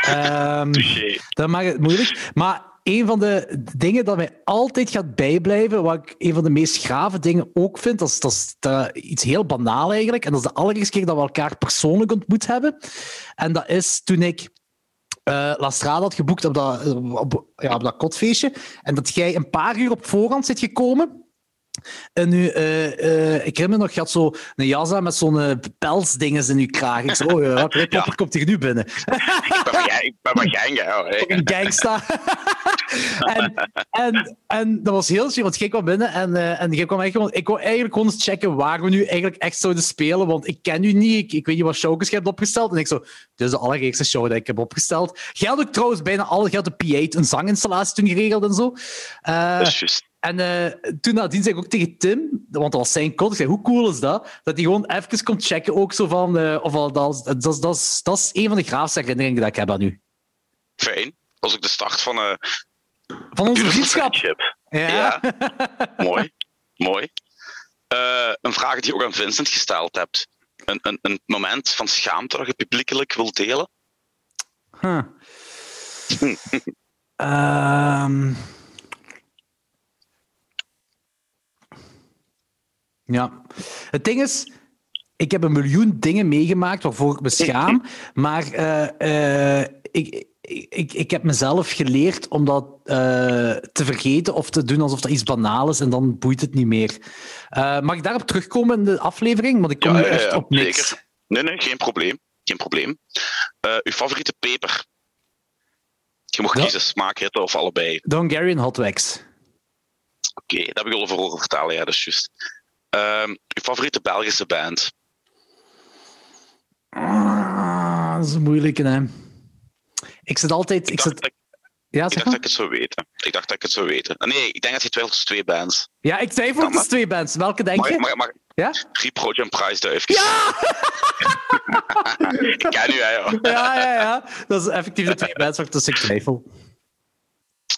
Ehm, dat maakt het moeilijk. Maar een van de dingen dat mij altijd gaat bijblijven, wat ik een van de meest grave dingen ook vind, dat is, dat is iets heel banaal eigenlijk. En dat is de allereerste keer dat we elkaar persoonlijk ontmoet hebben. En dat is toen ik eh La Strada had geboekt op dat, op, ja, op dat kotfeestje. En dat jij een paar uur op voorhand zit gekomen. En nu, eh, eh, ik herinner me nog, je had zo een jas aan met zo'n eh, pelsdingen in je kraag. Ik zei, oh Klipper Ja. komt hier nu binnen. Ik ben gang, hè. Een gangsta. en, en, en dat was heel chill, want jij kwam binnen en, en jij kwam gewoon... Ik wou eigenlijk gewoon eens checken waar we nu eigenlijk echt zouden spelen, want ik ken u niet, ik, ik weet niet wat showjes je hebt opgesteld. En ik zo, dit is de allereerste show die ik heb opgesteld. Jij had ook trouwens bijna alle, je had de P8, een zanginstallatie toen geregeld en zo. Dat is juist. En eh, toen nadien zei ik ook tegen Tim, want dat was zijn code, ik zei, hoe cool is dat? Dat hij gewoon even komt checken, ook zo van... eh, of al, dat, is- dat, dat, is- dat is een van de graafste herinneringen die ik heb aan u. Fijn. Dat was ook de start van een Van onze vriendschap. Ja. Mooi. Mooi. Eh, een vraag die je ook aan Vincent gesteld hebt. Een, een, een moment van schaamte dat je publiekelijk wilt delen? Huh. Ehm. Ja. Het ding is, ik heb een miljoen dingen meegemaakt waarvoor ik me schaam, maar eh, eh, ik, ik, ik heb mezelf geleerd om dat eh, te vergeten of te doen alsof dat iets banaal is en dan boeit het niet meer. Mag ik daarop terugkomen in de aflevering? Want ik kom Ja, nu echt op niks. zeker. Nee, nee, geen probleem. Geen probleem. Uw favoriete peper? Je mag kiezen, smaak, hitte of allebei. Hungarian Hot Wax. Oké, dat heb ik al over horen vertalen, ja, dat is juist. Ehm, uw favoriete Belgische band? Ah, dat is een moeilijke, hè. Ik zit altijd... Ik zit... dat, Ja, ik dacht dat ik het zou weten. Ik dacht dat ik het zou weten. Nee, ik denk dat je twijfelt tussen twee bands. Ja, ik twijfel tussen twee bands. Welke denk Mag, je? mag, mag, Ja? Reproach en Prijsduif. Ja! ik ken u, hè, joh. Ja, ja, ja. Dat is effectief de twee bands waar ik twijfel.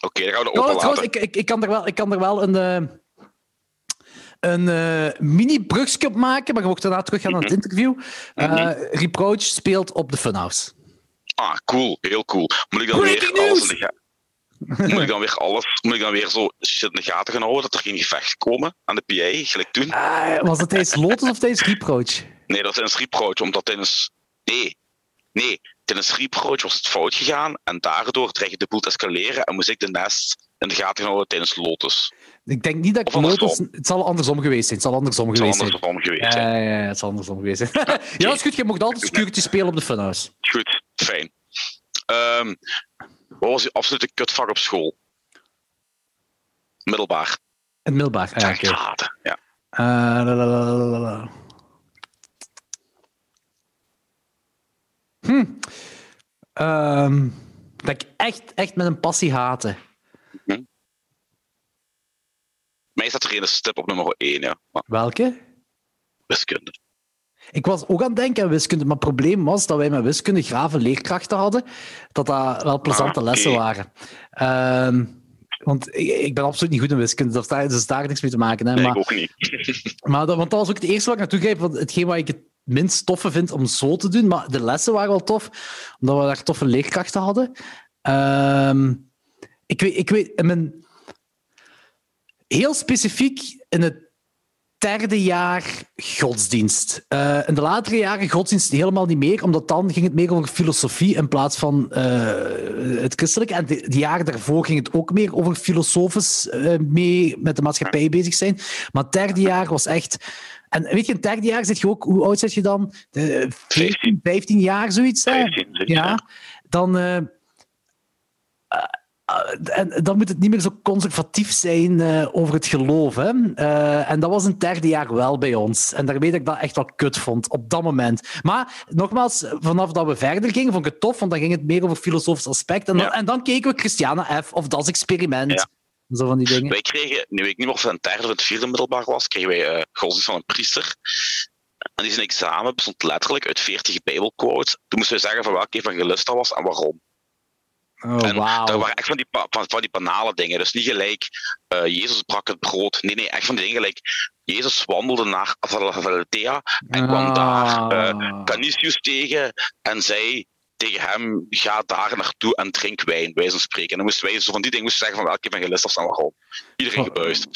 Oké, dan gaan we trouwens, laten. ik, ik, ik, kan er wel, ik kan er wel een, een eh, mini-brugskip maken, maar je mocht daarna teruggaan naar het interview. Eh, Mhm. Reproach speelt op de Funhouse. Ah, cool. Heel cool. Moet ik dan Breaking weer alles in de gaten... Moet ik dan weer alles... Moet ik dan weer zo shit in de gaten gaan houden dat er geen gevecht komen aan de PA, gelijk toen? Ah, was dat tijdens Lotus of tijdens Reproach? Nee, dat is een Reproach, omdat tijdens... Nee. Nee. Tijdens Reproach was het fout gegaan en daardoor dreigde de boel te escaleren en moest ik de nest en dan gaat hij nog tijdens Lotus. Ik denk niet dat ik Lotus... Het zal andersom geweest zijn. Het zal andersom geweest zijn. Het zal andersom geweest zijn. Ja, het zal andersom geweest zijn. dat is. Je mocht altijd security spelen op de funhouse. Goed, fijn. Um, wat was je absolute kutvak op school? Middelbaar. Het middelbaar, ja. Ja. Eh, hm. Ehm, dat ik echt, echt met een passie haatte. Mij staat er een stip op nummer 1, ja. Maar Welke? wiskunde. Ik was ook aan het denken aan wiskunde, maar het probleem was dat wij met wiskunde grave leerkrachten hadden, dat dat wel plezante Ah, lessen waren. Ehm, want ik, ben absoluut niet goed in wiskunde, daar staat dus daar niks mee te maken. Hè, Nee, maar, ik ook niet. maar dat, want dat was ook het eerste wat ik naartoe greep, want hetgeen wat ik het minst toffe vind om zo te doen, maar de lessen waren wel tof, omdat we daar toffe leerkrachten hadden. Ehm, ik, weet, ik weet, in mijn, heel specifiek in het derde jaar godsdienst. Eh, in de latere jaren godsdienst helemaal niet meer, omdat dan ging het meer over filosofie in plaats van eh, het christelijke. En de, de jaren daarvoor ging het ook meer over filosofisch eh, mee met de maatschappij bezig zijn. Maar het derde jaar was echt... En weet je, in het derde jaar zit je ook... Hoe oud zit je dan? De 14, 15 jaar, zoiets? hè? 15, zoiets, ja. Ja, dan... eh, en dan moet het niet meer zo conservatief zijn eh, over het geloof. Hè? Eh, en dat was in het derde jaar wel bij ons. En daar weet ik dat echt wel kut vond op dat moment. Maar nogmaals, vanaf dat we verder gingen, vond ik het tof, want dan ging het meer over filosofisch aspect. En dan, Ja. en dan keken we Christiana F. of Das Experiment. Ja. Zo van die dingen. Wij kregen, nu weet ik niet meer of het een derde of het vierde middelbaar was, kregen wij eh godsdienst van een priester. En die zijn examen bestond letterlijk uit 40 bijbelquotes. Toen moesten we zeggen van welke evangelist dat was en waarom. Oh, en wauw. dat waren echt van die, van, van die banale dingen. Dus niet gelijk, eh, Jezus brak het brood. Nee, nee, echt van die dingen gelijk, Jezus wandelde naar Valentia en kwam daar eh, Ah. Canisius tegen en zei tegen hem, ga daar naartoe en drink wijn, wij van spreken. En dan moesten wij zo van die dingen moesten zeggen van welke evangelist was en waarom. Iedereen gebuist.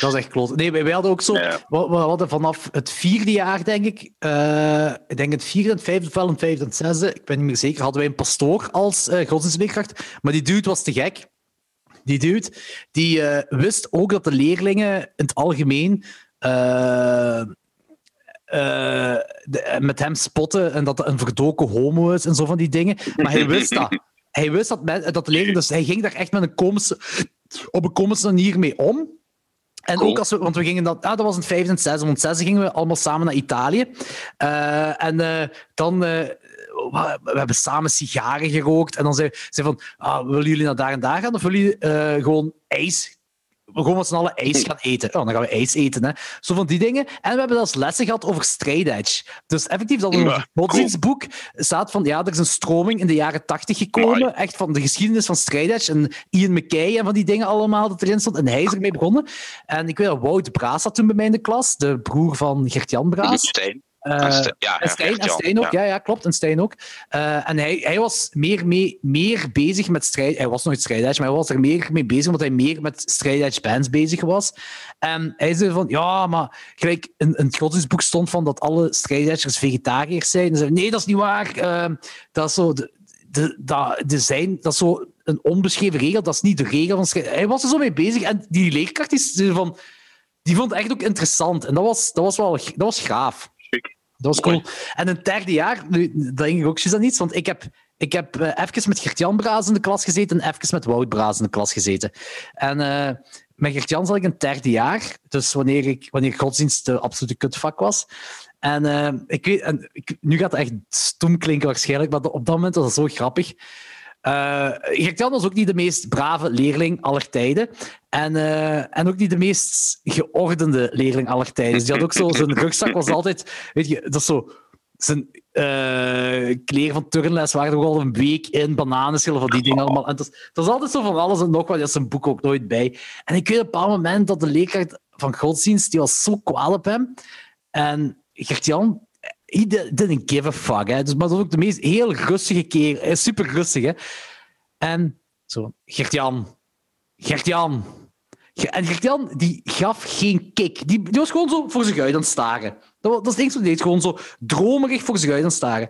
Dat is echt kloot. Nee, wij, wij hadden ook zo... Ja. We, we hadden vanaf het vierde jaar, denk ik... eh, ik denk het vierde, het vijfde, ofwel het vijfde en het zesde, ik ben niet meer zeker, hadden wij een pastoor als eh godsdienstleerkracht. Maar die dude was te gek. Die dude, die eh, wist ook dat de leerlingen in het algemeen... de- met hem spotten en dat hij een verdoken homo is en zo van die dingen. Maar hij wist dat. Hij wist dat, men- dat de leerlingen... Dus hij ging daar echt met een komische, op een komische manier mee om. En Cool. ook als we, want we gingen dan, ah, dat was in het vijfde en het zesde, want het zesde gingen we allemaal samen naar Italië. Eh, en eh, dan, eh, we, we hebben samen sigaren gerookt. En dan zei zei van, ah, willen jullie naar daar en daar gaan? Of willen jullie gewoon ijs we gewoon met z'n allen ijs gaan eten. Oh, dan gaan we ijs eten. Hè. Zo van die dingen. En we hebben zelfs lessen gehad over straight edge. Dus effectief, dat in Ja, godsdienstboek staat van, ja, er is een stroming in de jaren tachtig gekomen, Mooi. echt van de geschiedenis van straight edge. En Ian McKay en van die dingen allemaal dat erin stond. En hij is ermee begonnen. En ik weet dat Wout Braas zat toen bij mij in de klas, de broer van Gert-Jan Braas. Stijn. Eh, En Stijn- ja, en Stijn, en Gert-Jan, Stijn ook, ja. ja. ja, klopt. En Stijn ook. Eh, en hij, hij was meer, mee, meer bezig met strijd. Hij was nooit strijdedge, maar hij was er meer mee bezig omdat hij meer met strijdedge bands bezig was. En hij zei van, ja, maar gelijk in, in het godsdienstboek stond van dat alle strijdedgers vegetariërs zijn. En zei, nee, dat is niet waar. Eh, dat is zo... De, de, dat, de zijn, dat is zo een onbeschreven regel. Dat is niet de regel van strijd. Hij was er zo mee bezig. En die leerkracht is van... Die vond het echt ook interessant. En dat was, dat was wel dat was gaaf. Dat was Mooi. cool. En het derde jaar, nu, dat denk ik ook juist aan iets, want ik heb, ik heb eh, even met Gert-Jan Braas in de klas gezeten en even met Wout Braas in de klas gezeten. En eh, met Gert-Jan zat ik in het derde jaar, dus wanneer, ik, wanneer godsdienst de absolute kutvak was. En, eh, ik weet, en ik, nu gaat het echt stom klinken waarschijnlijk, maar op dat moment was het zo grappig. Eh Gert-Jan was ook niet de meest brave leerling aller tijden. En, eh, en ook niet de meest geordende leerling aller tijden. Dus die had ook zo, zijn rugzak was altijd, weet je, dat is zo. Zijn eh, kleren van turnles waren er al een week in, bananenschillen van die dingen allemaal. En het was, altijd zo van alles en nog wat, die had zijn boek ook nooit bij. En ik weet op een bepaald moment dat de leerkracht van godsdienst, die was zo kwaad op hem. En Gert-Jan, he di- didn't give a fuck. Hè. Dus, maar dat was ook de meest heel rustige keer. eh, Super rustig, hè. En zo, Gert-Jan. Gert-Jan. Ge- En Gert-Jan, die gaf geen kick. Die, was gewoon zo voor zich uit aan het staren. Dat, was, dat is het enige deed. Gewoon zo dromerig voor zich uit aan het staren.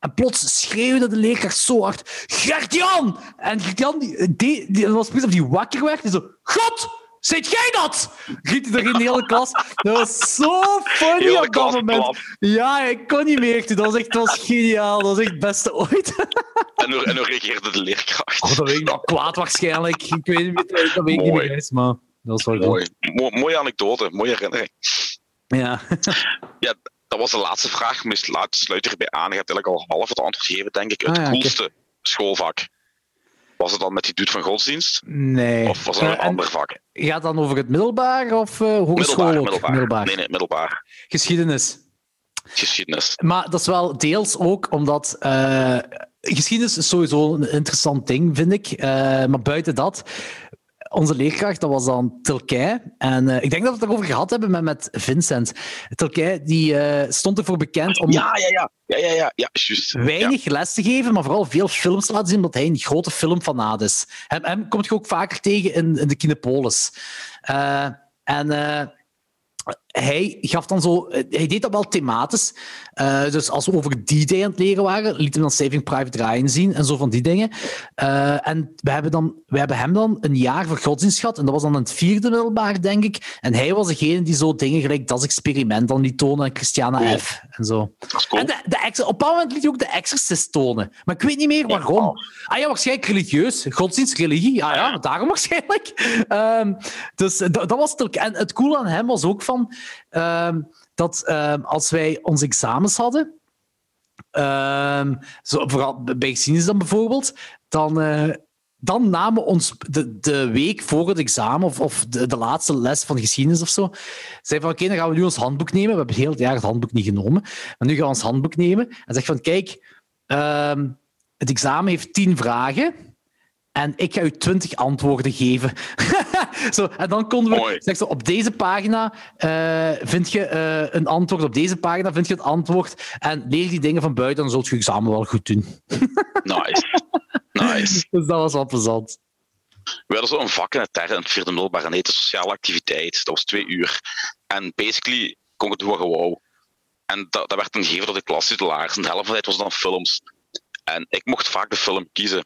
En plots schreeuwde de leerkracht zo hard: Gert-Jan! En Gert-Jan, die, die, was precies of die wakker werd. Die zo: God! Zit jij dat? Riep hij er in de hele klas. Dat was zo funny op dat moment. klap. Ja, ik kon niet meer. Dat was echt dat was geniaal. Dat was echt het beste ooit. En hoe, en hoe reageerde de leerkracht? Oh, dat weet ik nog. Kwaad waarschijnlijk. Ik weet niet meer. Dat weet ik niet meer maar dat was wel. Mooi. Mo- mooie anekdote, mooie herinnering. Ja. Dat dat was de laatste vraag. Laat sluit erbij aan. Je hebt eigenlijk al half het antwoord gegeven, denk ik. Het Ah, ja, coolste schoolvak. Was het dan met die dude van godsdienst? Nee. Of was het een en ander vak? Gaat het dan over het middelbaar of eh hogeschool? Middelbaar, ook? middelbaar. Nee, nee, middelbaar. Geschiedenis. Geschiedenis. Maar dat is wel deels ook omdat. eh, geschiedenis is sowieso een interessant ding, vind ik. Eh, maar buiten dat. Onze leerkracht, dat was dan Tilkei. En eh, ik denk dat we het erover gehad hebben met, met Vincent. Tilkei die, eh, stond ervoor bekend om Ja, ja, ja. Ja, ja, ja. Ja, juist. Ja. weinig les te geven, maar vooral veel films te laten zien, omdat hij een grote filmfanaat is. Hem, hem komt je ook vaker tegen in, in de Kinepolis. Eh, en hij gaf dan zo... Hij deed dat wel thematisch. Eh, dus als we over D-Day aan het leren waren, liet hem dan Saving Private Ryan zien en zo van die dingen. Eh, en we hebben, dan, we hebben hem dan een jaar voor godsdienst gehad. En dat was dan het vierde middelbaar, denk ik. En hij was degene die zo dingen gelijk dat experiment dan liet tonen en Christiana Cool. F. En zo. Cool. En de, de ex- op een bepaald moment liet hij ook de Exorcist tonen. Maar ik weet niet meer waarom. Ah ja, waarschijnlijk religieus. Godsdienst, religie. Ah ja, daarom waarschijnlijk. Ehm, dus dat, dat was het. En het coole aan hem was ook van... ehm, dat ehm, als wij onze examens hadden... ehm, zo, vooral bij geschiedenis dan bijvoorbeeld... Dan... eh, dan namen we ons de, de week voor het examen, of, de, de laatste les van geschiedenis of zo, zei van oké, dan gaan we nu ons handboek nemen. We hebben heel het jaar het handboek niet genomen. Maar nu gaan we ons handboek nemen en zeg van kijk, het examen heeft tien vragen en ik ga u twintig antwoorden geven. zo, en dan konden we Mooi. zeg zo, op deze pagina eh, vind je eh, een antwoord, op deze pagina vind je het antwoord en leer die dingen van buiten, dan zult je examen wel goed doen. Nice. Nice. Dus dat was wel plezant. We hadden zo een vak in het derde en het vierde middelbaar en heette sociale activiteit. Dat was twee uur. En basically kon ik het doen. En dat, dat werd dan gegeven door de klastitulaars. En de helft van de tijd was dan films. En ik mocht vaak de film kiezen.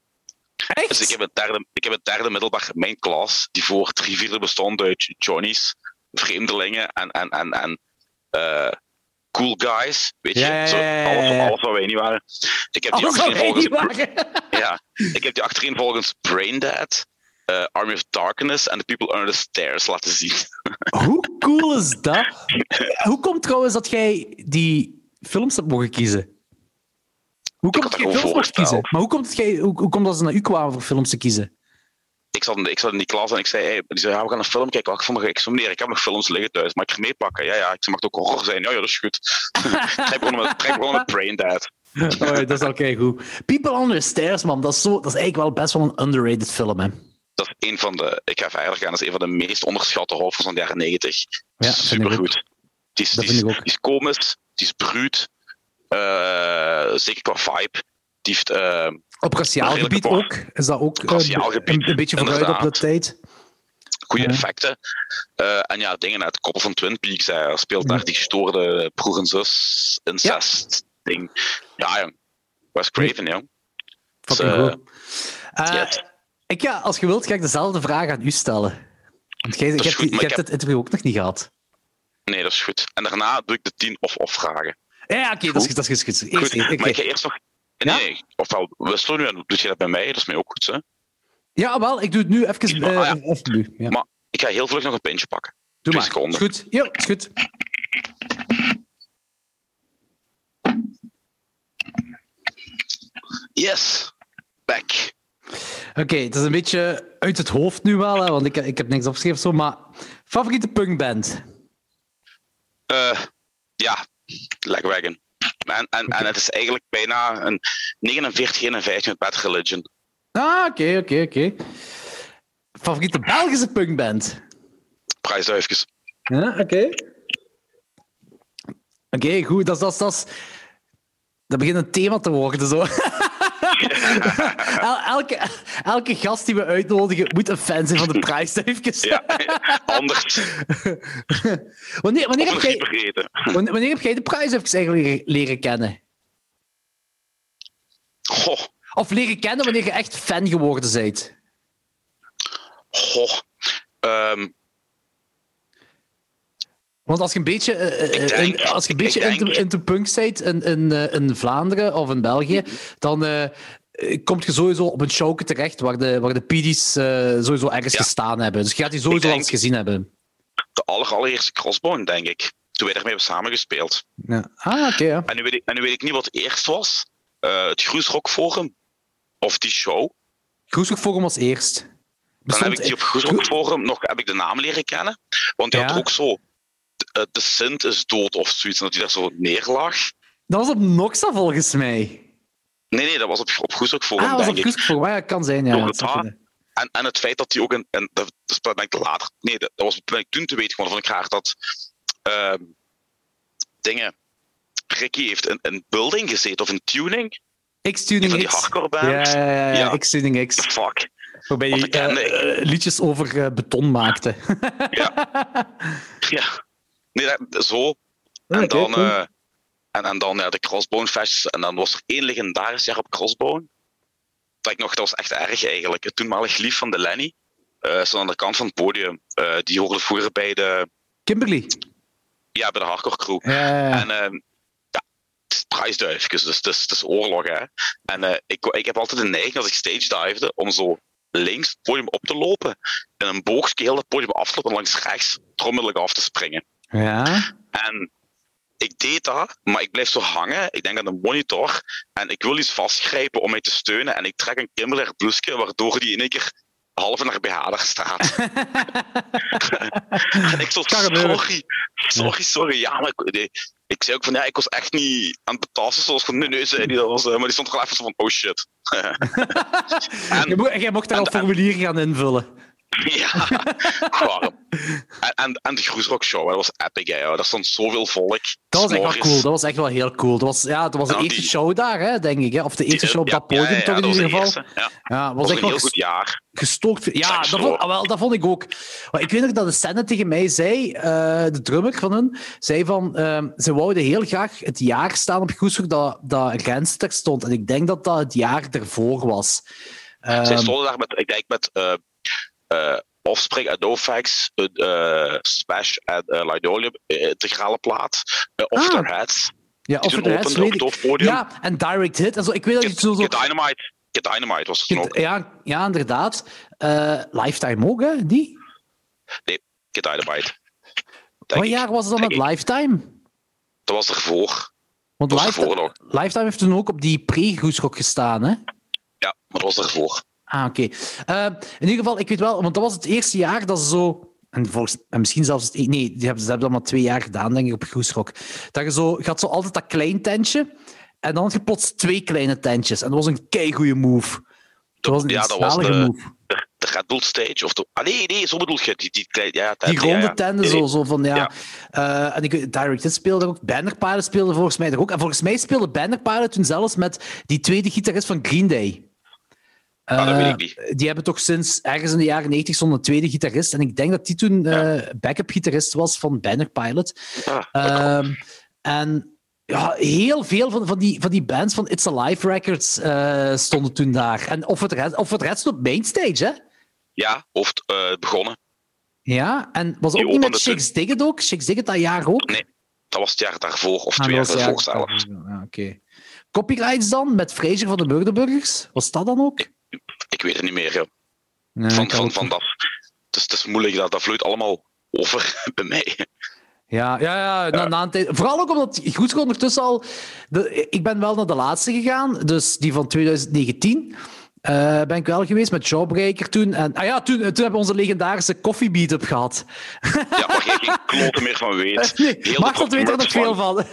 Echt? Dus ik heb het derde, ik heb het derde middelbaar, mijn klas, die voor drie vierde bestond uit Johnny's, vreemdelingen en, en, en, en eh, cool guys. Weet je, Ja, ja, Zo, ja, ja, alles, alles wat wij niet waren. Ik heb die Anders zou achterin hij volgens, niet waren. ja, ik heb die Braindead, eh, Army of Darkness en The People Under the Stairs laten zien. Hoe cool is dat? Hoe komt trouwens dat jij die films hebt mogen kiezen? Hoe komt dat jij gewoon films kiezen? Maar hoe komt, het jij, hoe, hoe komt dat ze naar u kwamen voor films te kiezen? Ik zat, in, ik zat in die klas en ik zei, hey, die zei ja, we gaan een film kijken. Ik vond, ik zei, meneer, ik heb nog films liggen thuis, mag ik er meepakken? Ja, ja. Ik zei, mag het ook horror zijn? Ja, ja, dat is goed. Trek begonnen met, trek begonnen met Braindead. Oh, dat is oké goed. People Under the Stairs, man, dat is, zo, dat is eigenlijk wel best wel een underrated film, hè. Dat is een van de, ik ga verder gaan, dat is een van de meest onderschatte horrors van de jaren 90. Ja, Supergoed. Die is, die, is, die is komisch, die is bruut, zeker qua vibe. Die heeft, eh, Op raciaal gebied ook. Is dat ook eh, Raciaal gebied, een, een beetje vooruit op de tijd? goede Ja. effecten. Eh, en ja, dingen uit het koppel van Twin Peaks. Hij speelt daar Ja. die gestoorde broer en zus incest ding. Ja, jong. Wes Craven, ja. Eh. Eh, yes. ik ga, als je wilt, ga ik dezelfde vraag aan u stellen. Want jij, jij hebt, hebt het interview ook nog niet gehad. Nee, dat is goed. En daarna doe ik de tien of-of vragen. Ja, oké, dat is goed. Dat is goed. Eerst, Goed, maar ik ga eerst nog... Nee, ofwel wisselen nu en doe je dat bij mij, dat is mij ook goed, hè. Ja, wel, ik doe het nu even. Ah, eh, ja. even nu. Ja. Maar ik ga heel vlug nog een pintje pakken. Doe maar. Is seconden. goed. Ja, is goed. Yes! Back. Oké, het is een beetje uit het hoofd nu wel, hè, want ik, ik heb niks opgeschreven zo, maar favoriete punkband? Eh, ja, Lagwagon. En, en, en het is eigenlijk bijna een 49, 51 met Bad Religion. Ah, oké, oké, oké. Favoriete Belgische punkband? Prijsduifjes. Ja, oké. Oké, goed. Dat, dat, dat, dat begint een thema te worden. Zo. El- elke, elke gast die we uitnodigen moet een fan zijn van de prijsduifjes. Ja, anders. wanneer, wanneer, heb jij, wanneer, wanneer heb jij de prijsduifjes eigenlijk leren, kennen? Goh, Of leren kennen wanneer je echt fan geworden bent? goh. Ehm, Want als je een beetje, eh, eh, in- als je een beetje denk- into, into punk bent in, in, eh, in Vlaanderen of in België, dan eh, eh, kom je sowieso op een showke terecht waar de, waar de PD's eh, sowieso ergens Ja. gestaan hebben. Dus je gaat die sowieso Ik al eens gezien hebben. de aller, allereerste Crossbone, denk ik. toen wij daarmee hebben samengespeeld. Ja. Ah, oké. ja. En nu, weet ik, en nu weet ik niet wat eerst was. Eh, het Groesrock Forum of die show. Groeshoek Forum was eerst. Dan heb ik die op Groesrock Forum nog heb ik de naam leren kennen. Want die Ja. had ook zo... eh, de Sint is dood of zoiets. En dat hij daar zo neerlag. Dat was op Noxa volgens mij. Nee, nee, dat was op, op Groesrock Forum, Ah, dat was op Forum. Ah, ja, kan zijn, ja. Dat. En, en het feit dat hij ook een. En dat, dat ben ik later. Nee, dat, dat was ben ik toen te weten gewoon. Vond ik raar dat. ehm, dingen. Ricky heeft een, een building gezeten of een tuning. X-Tuning Van die X. hardcore Ja, bands. ja, ja, ja. Ja. X-Tuning X. Fuck. Waarbij je bekende eh, liedjes over eh, beton maakte. Ja. Nee, dat, zo. En Oké, dan. eh, en, en dan ja, de Crossbone Fest. En dan was er één legendarisch jaar op Crossbone. Dat ik nog, dat was echt erg eigenlijk. Het toenmalig lief van de Lenny. stond aan de kant van het podium. Eh, die hoorde vroeger bij de, Kimberly. ja, bij de hardcore crew. En ja, het is prijsduifjes, dus het is, het is oorlog. Hè. En ik, ik heb altijd de neiging als ik stage divede om zo links het podium op te lopen, in een boogje heel het podium af te lopen en langs rechts trommelig af te springen. Ja. En ik deed dat, maar ik blijf zo hangen. Ik denk aan de monitor en ik wil iets vastgrijpen om mij te steunen. En ik trek een Kimberly blouseje, waardoor die in één keer half naar BH daar staat. en ik zo, sorry, sorry, sorry. Ja, maar ik, nee. ik zei ook van, ja, ik was echt niet aan het betasten zoals van, nee, nee, zei die. Dat was, eh, maar die stond gewoon even zo van, oh shit. Mo- Jij mocht daar en- al formulier gaan invullen. ja, warm. En, en, de Groesrock Show, dat was epic, hè. Daar stond zoveel volk. Dat was echt wel cool. Dat was echt wel heel cool. Dat was, ja, dat was de eerste die- show daar, hè, denk ik. Hè? Of de eerste show op Ja, dat podium, ja, toch in ieder de geval. eerste, Ja, Ja, was was echt een heel goed jaar. gestookt. Ja, dat vond, ah, wel, dat vond ik ook. Maar ik weet nog dat de scène tegen mij zei, eh, de drummer van hun, zei van, ehm, ze wouden heel graag het jaar staan op Groeshoek dat, dat Renster stond. En ik denk dat dat het jaar ervoor was. Zij Ehm, stonden daar met, ik denk met eh Offspring en NoFX, uh, Smash en uh, Linoleum, eh, integrale plaat, Off Ah. Heads. ja, of hoofdpodium. Ja, en Direct Hit. Zo, ik weet dat je Get, zo... zo Get Dynamite. Get Dynamite was het ook. ja, ja, inderdaad. Eh, Lifetime ook, hè, die? Get Dynamite. Wat jaar was het dan met. Lifetime? Dat was ervoor. Want Dat Lifetime. Lifetime heeft toen ook op die pre-Groesrock gestaan, hè? Ja, maar dat was ervoor. Ah, oké. Eh, in ieder geval, ik weet wel, want dat was het eerste jaar dat ze zo. En, volgens, en misschien zelfs het. e- Nee, die hebben, ze hebben dat maar twee jaar gedaan, denk ik, op Groesrock. Dat je zo. Je had zo altijd dat klein tentje. En dan had je plots twee kleine tentjes. En dat was een keigoeie move. Dat was een ja, dat was de- move. De, de Red Stage. Of de, ah, nee, nee, zo bedoel je. Die, die, ja, Die ronde ja. tenden, Nee, zo, nee. zo van ja. Ja. Eh, en ik Direct speelde ook. Bannerpaarden speelde volgens mij er ook. En volgens mij speelde Bannerpaarden toen zelfs met die tweede gitarist van Green Day. Ah, dat weet Eh, ik niet. Die hebben toch sinds ergens in de jaren 90 zo'n tweede gitarist. En ik denk dat die toen eh, backup gitarist was van Banner Pilot. Ah. Ehm, en ja, heel veel van, van, die, van die bands van It's Alive Records eh, stonden toen daar. En of het rest, of het rest op mainstage, hè? ja, hoofd eh, begonnen. Ja, en was Die ook niet met Shakes Digget ook? Shakes Digget dat jaar ook? Nee, dat was het jaar daarvoor, of Ah, twee jaar daarvoor ja, zelfs. Ja, oké. Copyrights dan, met Fraser van de Murderburgers? Was dat dan ook? Ik weet het niet meer. Nee, van, van, van dat. Het is, het is moeilijk, dat, dat vloeit allemaal over bij mij. Ja, ja, ja, na, na een tijd. Vooral ook omdat Groesrock ondertussen al... De, ik ben wel naar de laatste gegaan, dus die van 2019. eh, ben ik wel geweest met Jawbreaker toen. En, ah ja, toen, toen hebben we onze legendarische koffie meetup gehad. Ja, waar jij geen kloten meer van weet. Nee, Heel de Martel weet er nog veel van.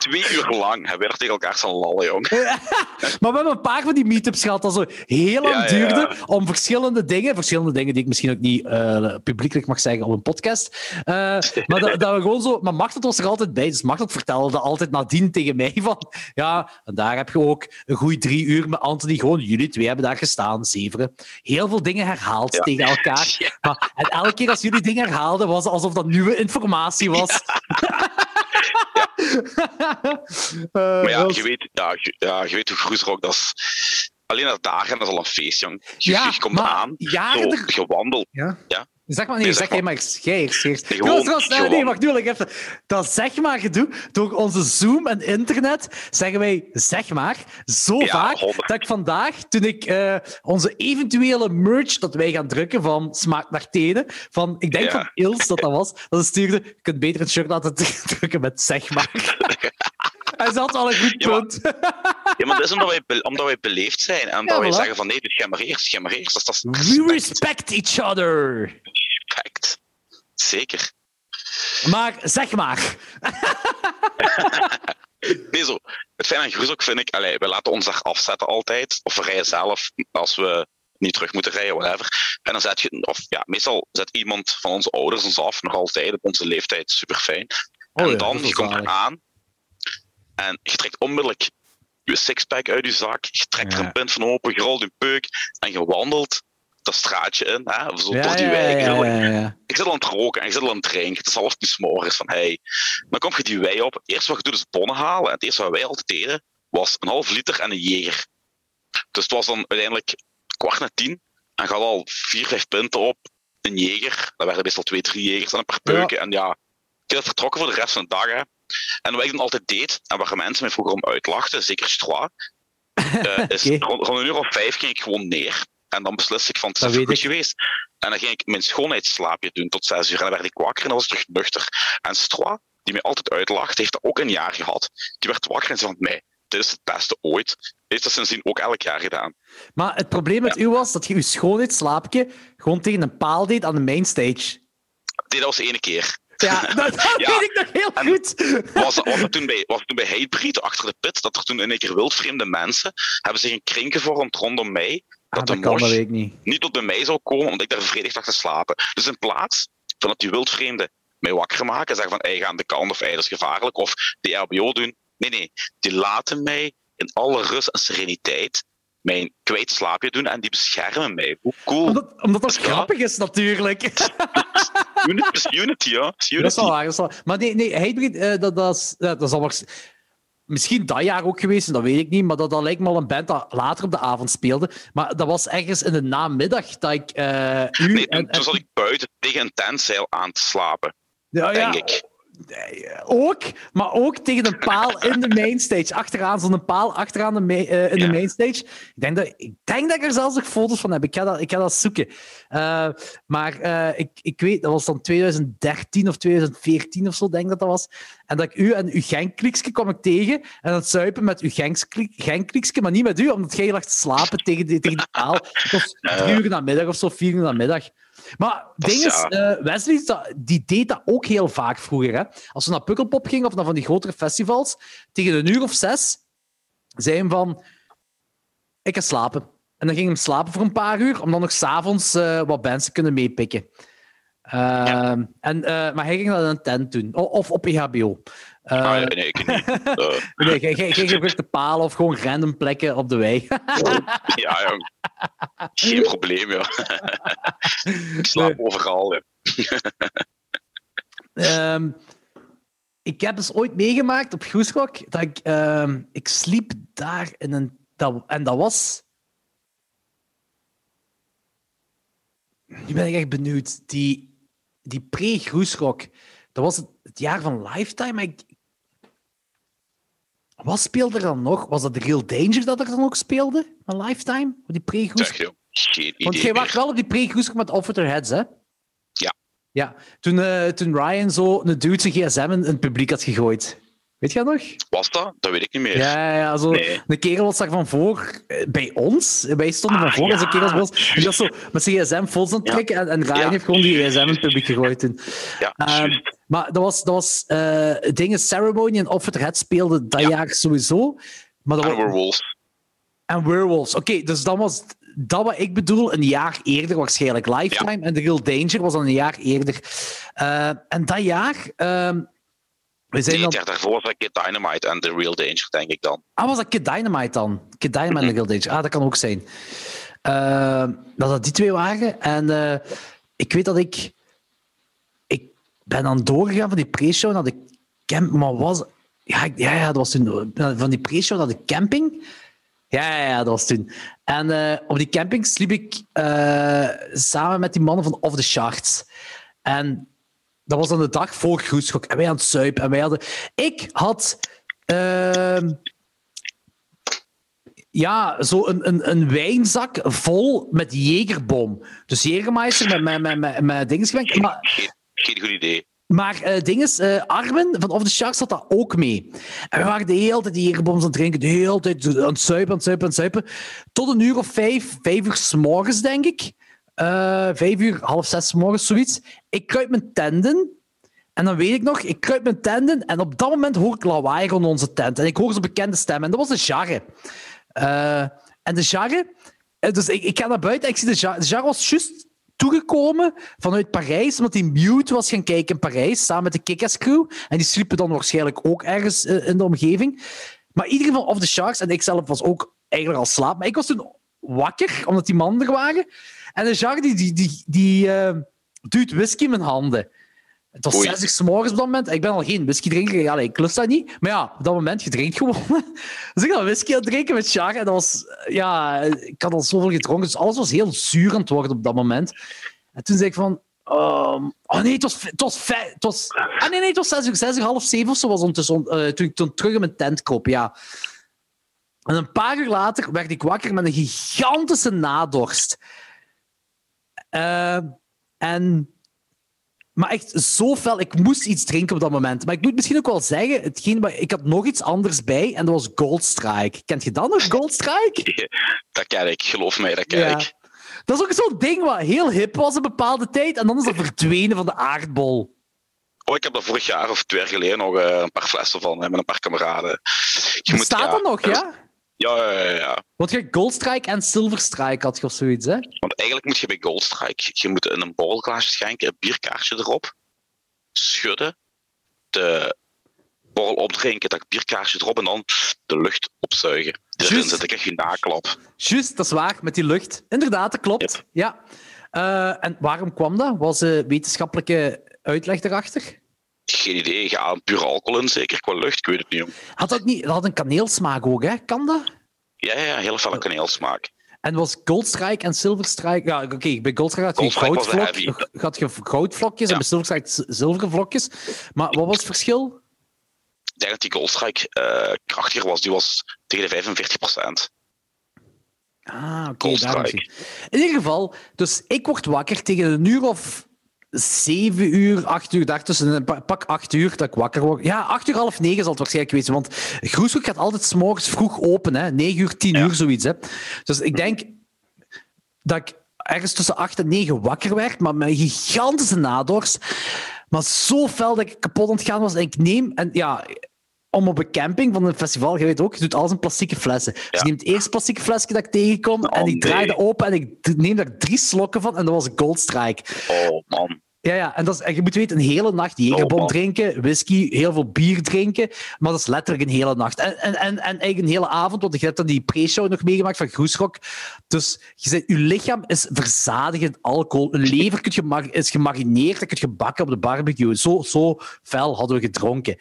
Twee uur lang hebben we tegen elkaar staan lallen, jong. Maar we hebben een paar van die meetups gehad dat zo heel lang Ja, duurde ja. om verschillende dingen, verschillende dingen die ik misschien ook niet eh, publiekelijk mag zeggen op een podcast, eh, maar dat, dat we gewoon zo... Maar Machtel was er altijd bij, dus Machtel vertelde altijd nadien tegen mij van ja, en daar heb je ook een goede drie uur met Anthony, gewoon jullie twee hebben daar gestaan, zeveren. Heel veel dingen herhaald Ja. tegen elkaar. Maar, en elke keer als jullie dingen herhaalden, was het alsof dat nieuwe informatie was. Maar ja, Eh, je weet, ja, je, ja, je weet hoe Groesrock, dat is... Alleen dat dagen, dat is al een feest, jong. Je, Ja, je komt maar aan, jaren zo gewandeld. Ja. Ja? Zeg maar, nee, Nee, zeg zeg maar. jij eerst. Nee, wacht, nu wil ik even. Dat zeg maar gedoe, door onze Zoom en internet, zeggen wij zeg maar zo Ja, vaak, dat ik vandaag, toen ik eh, onze eventuele merch dat wij gaan drukken van Smaak naar Tenen, van, ik denk Ja. van Ils dat dat was, dat ze stuurde, je kunt beter een shirt laten drukken met zeg maar. Hij zat al een goed Ja, maar- punt. Ja, maar dat is omdat wij, omdat wij beleefd zijn. En omdat Ja, wij voilà. zeggen van nee, dus jij maar eerst, jij maar eerst. Dat is, is We respect. respect each other. respect. Zeker. Maar zeg maar. Nee, zo. Het fijne aan Groes ook vind ik, allee, we laten ons daar afzetten altijd. Of we rijden zelf als we niet terug moeten rijden, whatever. En dan zet je, of ja, meestal zet iemand van onze ouders ons af, nog altijd op onze leeftijd, super fijn. Oh en ja, dan, je komt eraan en je trekt onmiddellijk je sixpack uit je zak, je trekt er een pint van open, je rolt je peuk en je wandelt dat straatje in, hè, zo Ja, door die ja, wijk. ja, Zo, ja, ja. Ik zit al aan het roken en ik zit al aan het drinken. Het is half tien morgens van hey. Dan kom je die wei op. Het eerste wat je doet is bonnen halen. En het eerste wat wij altijd deden was een half liter en een jeger. Dus het was dan uiteindelijk kwart na tien. En je had al vier, vijf punten op. Een jeger. Dat werden meestal twee, drie jegers en een paar peuken. En ja, ik had vertrokken voor de rest van de dag. Hè. En wat ik dan altijd deed, en waar mensen mij vroeger om uitlachten, zeker Stroa, eh, is rond, rond een uur of vijf ging ik gewoon neer. En dan beslis ik van het is Dat goed geweest. En dan ging ik mijn schoonheidsslaapje doen tot zes uur. En dan werd ik wakker en dan was ik terug nuchter. En Stroa, die mij altijd uitlacht, heeft dat ook een jaar gehad. Die werd wakker en zei van mij, dit is het beste ooit. Heeft dat sindsdien ook elk jaar gedaan. Maar het probleem met u was dat je je schoonheidsslaapje gewoon tegen een paal deed aan de mainstage. Dit was de ene keer. Ja, dat, dat Ja. weet ik nog heel En- goed. Was dat toen bij, was toen bij Hatebreed achter de pit, dat er toen in één keer wildvreemde mensen hebben zich een kring gevormd rondom mij, Ah, dat dat de kan, dat mosh weet ik niet. niet tot bij mij zou komen, omdat ik daar bevredigd lag te slapen. Dus in plaats van dat die wildvreemden mij wakker maken en zeggen van, hey, ga aan de kant of dat is gevaarlijk, of die RBO doen. Nee, nee, die laten mij in alle rust en sereniteit mijn kwijt slaapje doen en die beschermen mij. Hoe cool. Omdat, omdat dat Ja. grappig is, natuurlijk. Unity is Unity, ja. Is Dat is Unity. wel waar. Dat is wel... Maar nee, nee eh, dat, dat, is, ja, dat is al waars- Misschien dat jaar ook geweest, dat weet ik niet. Maar dat, dat lijkt me al een band dat later op de avond speelde. Maar dat was ergens in de namiddag dat ik eh, u... Nee, toen, en- toen zat ik buiten tegen een tentzeil aan te slapen, ja, ja, denk ik. Ook, maar ook tegen een paal in de mainstage. Achteraan, zo'n paal achteraan de eh, in de mainstage. Ik denk, dat, ik denk dat ik er zelfs nog foto's van heb. Ik ga dat, ik ga dat zoeken. Eh, maar eh, ik, ik weet, dat was dan 2013 of 2014 of zo, denk ik dat dat was. En dat ik u en uw gangkliekske kwam ik tegen. En dat zuipen met uw gangkliekske, maar niet met u, omdat jij lag te slapen tegen die, tegen die paal. Het was drie uur namiddag of zo, vier uur namiddag. Maar het ding is, ja. eh, Wesley die deed dat ook heel vaak vroeger. Hè? Als we naar Pukkelpop gingen of naar van die grotere festivals, tegen een uur of zes, zei hem van: Ik ga slapen. En dan ging hem slapen voor een paar uur, om dan nog s'avonds avonds wat bands te kunnen meepikken. Ehm, en, eh, maar hij ging dat in een tent doen, of op EHBO. Eh, Ah, nee, ik niet. Eh, nee, jij- jij jij gebruikte palen of gewoon random plekken op de wei. ja, jong. Geen probleem, ja. ik slaap overal. Ehm, ik heb dus ooit meegemaakt op Groesrock dat ik, ehm, ik sliep daar in een. Dat, en dat was. Nu ben ik echt benieuwd. Die, die pre-Groesrock, dat was het, het jaar van Lifetime. Ik, wat speelde er dan nog? Was dat Real Danger dat er dan ook speelde? Van Lifetime? Die. Geen Want jij meer. wel op die pre-Groesrock met Off With Their Heads, hè? Ja. Ja, toen, eh, toen Ryan zo een dude zijn gsm in, in het publiek had gegooid. Weet je dat nog? Was dat? Dat weet ik niet meer. Ja, ja zo, Nee. een kerel was daar van voor eh, bij ons. Wij stonden van Ah, voor als een ja. kerel. En die was zo met zijn gsm vol aan het Ja. trekken. En, en Ryan Ja. heeft gewoon die gsm in het publiek gegooid toen. Ja, juist. maar dat was, dat was eh, dingen, Ceremony en Off Their Head speelde dat Ja. jaar sowieso. Maar dat En was, Werewolves. en Werewolves. Oké, dus dat was dat wat ik bedoel, een jaar eerder waarschijnlijk. Lifetime en The Real Danger was dan een jaar eerder. Eh, en dat jaar... ehm, we zijn Nee, dan... daarvoor was Kid Dynamite en The Real Danger, denk ik dan. Ah, was dat Kid Dynamite dan? Kid Dynamite en The Real Danger. Ah, dat kan ook zijn. Eh, dat dat die twee waren. En eh, ik weet dat ik... Ik ben dan doorgegaan van die pre-show naar de camp... Maar was... Ja, ja, ja, dat was toen... Van die pre-show naar de camping. Ja, ja, ja, dat was toen. En eh, op die camping sliep ik samen met die mannen van Off the Charts. En dat was dan de dag voor Groeschok. En wij aan het zuipen. En wij hadden... Ik had... Uh, ja, zo een, een, een wijnzak vol met Jegerbom. Dus Jägermeister met, met, met, met, met dingen Maar, geen, geen goed idee. Maar uh, ding is, uh, Armin van Off the Sharks had dat ook mee. En we waren de hele tijd die Jägerboms aan het drinken, de hele tijd aan het zuipen, aan het zuipen, aan het zuipen. Tot een uur of vijf, vijf uur s morgens, denk ik. Uh, vijf uur, half zes morgens, zoiets. Ik kruip mijn tenden. En dan weet ik nog, ik kruip mijn tenden en op dat moment hoor ik lawaai rond onze tent. En ik hoor zo'n bekende stem. En dat was de Jarre. Uh, en de Jarre... Dus ik, ga naar buiten en ik zie de Jarre. De Jarre was juist toegekomen vanuit Parijs, omdat hij Mute was gaan kijken in Parijs, samen met de Kick-Ass crew. En die sliepen dan waarschijnlijk ook ergens in de omgeving. Maar in ieder geval, of the Sharks, en ik zelf was ook eigenlijk al slaap, maar ik was toen wakker, omdat die mannen er waren. En de Shark die, die, die, die uh, duwt whisky in mijn handen. Het was 60 s morgens op dat moment. Ik ben al geen whisky drinker. Ja, ik lust dat niet. Maar ja, op dat moment, je drinkt gewoon. dus ik had whisky aan het drinken met Char. En dat was... Ja, ik had al zoveel gedronken. Dus alles was heel zuur aan het worden op dat moment. En toen zei ik van... Um, oh nee, het was... Het was, het was ah nee, nee, het was 6 uur, 6 uur, half 7 of zo was ondertussen, uh, toen ik toen terug in mijn tent kroop, ja. En een paar uur later werd ik wakker met een gigantische nadorst. Uh, en maar echt zo fel. Ik moest iets drinken op dat moment. Maar ik moet misschien ook wel zeggen, hetgeen, ik had nog iets anders bij en dat was Goldstrike. Kent je dat nog, Goldstrike? dat ken ik, geloof mij, dat ken ja. ik. Dat is ook zo'n ding wat heel hip was een bepaalde tijd en dan is dat verdwenen van de aardbol. Oh, ik heb er vorig jaar of twee jaar geleden nog uh, een paar flessen van met een paar kameraden. Je moet, staat ja, dat nog, ja? Ja, ja, ja. Want je Goldstrike en Silverstrike had je of zoiets, hè? Want eigenlijk moet je bij Goldstrike, je moet in een borrelglaasje schenken, een bierkaartje erop, schudden, de borrel opdrinken, dat bierkaarsje erop en dan de lucht opzuigen. Erin zit ik echt geen naklap. Juist, dat is waar, met die lucht. Inderdaad, dat klopt. Ja. Uh, en waarom kwam dat? Was er wetenschappelijke uitleg erachter? Geen idee. Ga puur alcohol in, zeker qua lucht. Ik weet het niet. Had dat niet? Dat had een kaneelsmaak ook, hè? Kan dat? Ja, ja, hele felle kaneelsmaak. En was Goldstrike en Silverstrike... Ja, oké, okay, bij Goldstrike had je, goudvlok, had je goudvlokjes ja. en bij Silverstrike zilveren vlokjes. Maar wat was het verschil? Ik denk dat die Goldstrike uh, krachtiger was. Die was tegen de 45 procent. Ah, oké. Okay, In ieder geval, dus ik word wakker tegen een uur of zeven uur, acht uur, daar tussen pak acht uur dat ik wakker word. Ja, acht uur, half negen zal het waarschijnlijk wezen, want Groeshoek gaat altijd s'morgens vroeg open, hè. negen uur, tien uur, zoiets. Hè. Dus ik denk dat ik ergens tussen acht en negen wakker werd, maar met een gigantische nadorst. Maar zo fel dat ik kapot aan het gaan was. En ik neem, en ja, om op een camping van een festival, je weet ook, je doet alles in plastieke flessen. Dus je neemt het eerste plastieke flesje dat ik tegenkom oh, en ik draai dat open en ik neem daar drie slokken van en dat was Goldstrike. Oh man. Ja, ja. En, dat is, en je moet weten, een hele nacht Jägerbom oh, drinken, whisky, heel veel bier drinken. Maar dat is letterlijk een hele nacht. En, en, en, en eigenlijk een hele avond, want je hebt dan die pre-show nog meegemaakt van Groesrock. Dus je, zegt, je lichaam is verzadigend alcohol. Een lever is gemarineerd, dat je bakken op de barbecue. Zo, zo fel hadden we gedronken.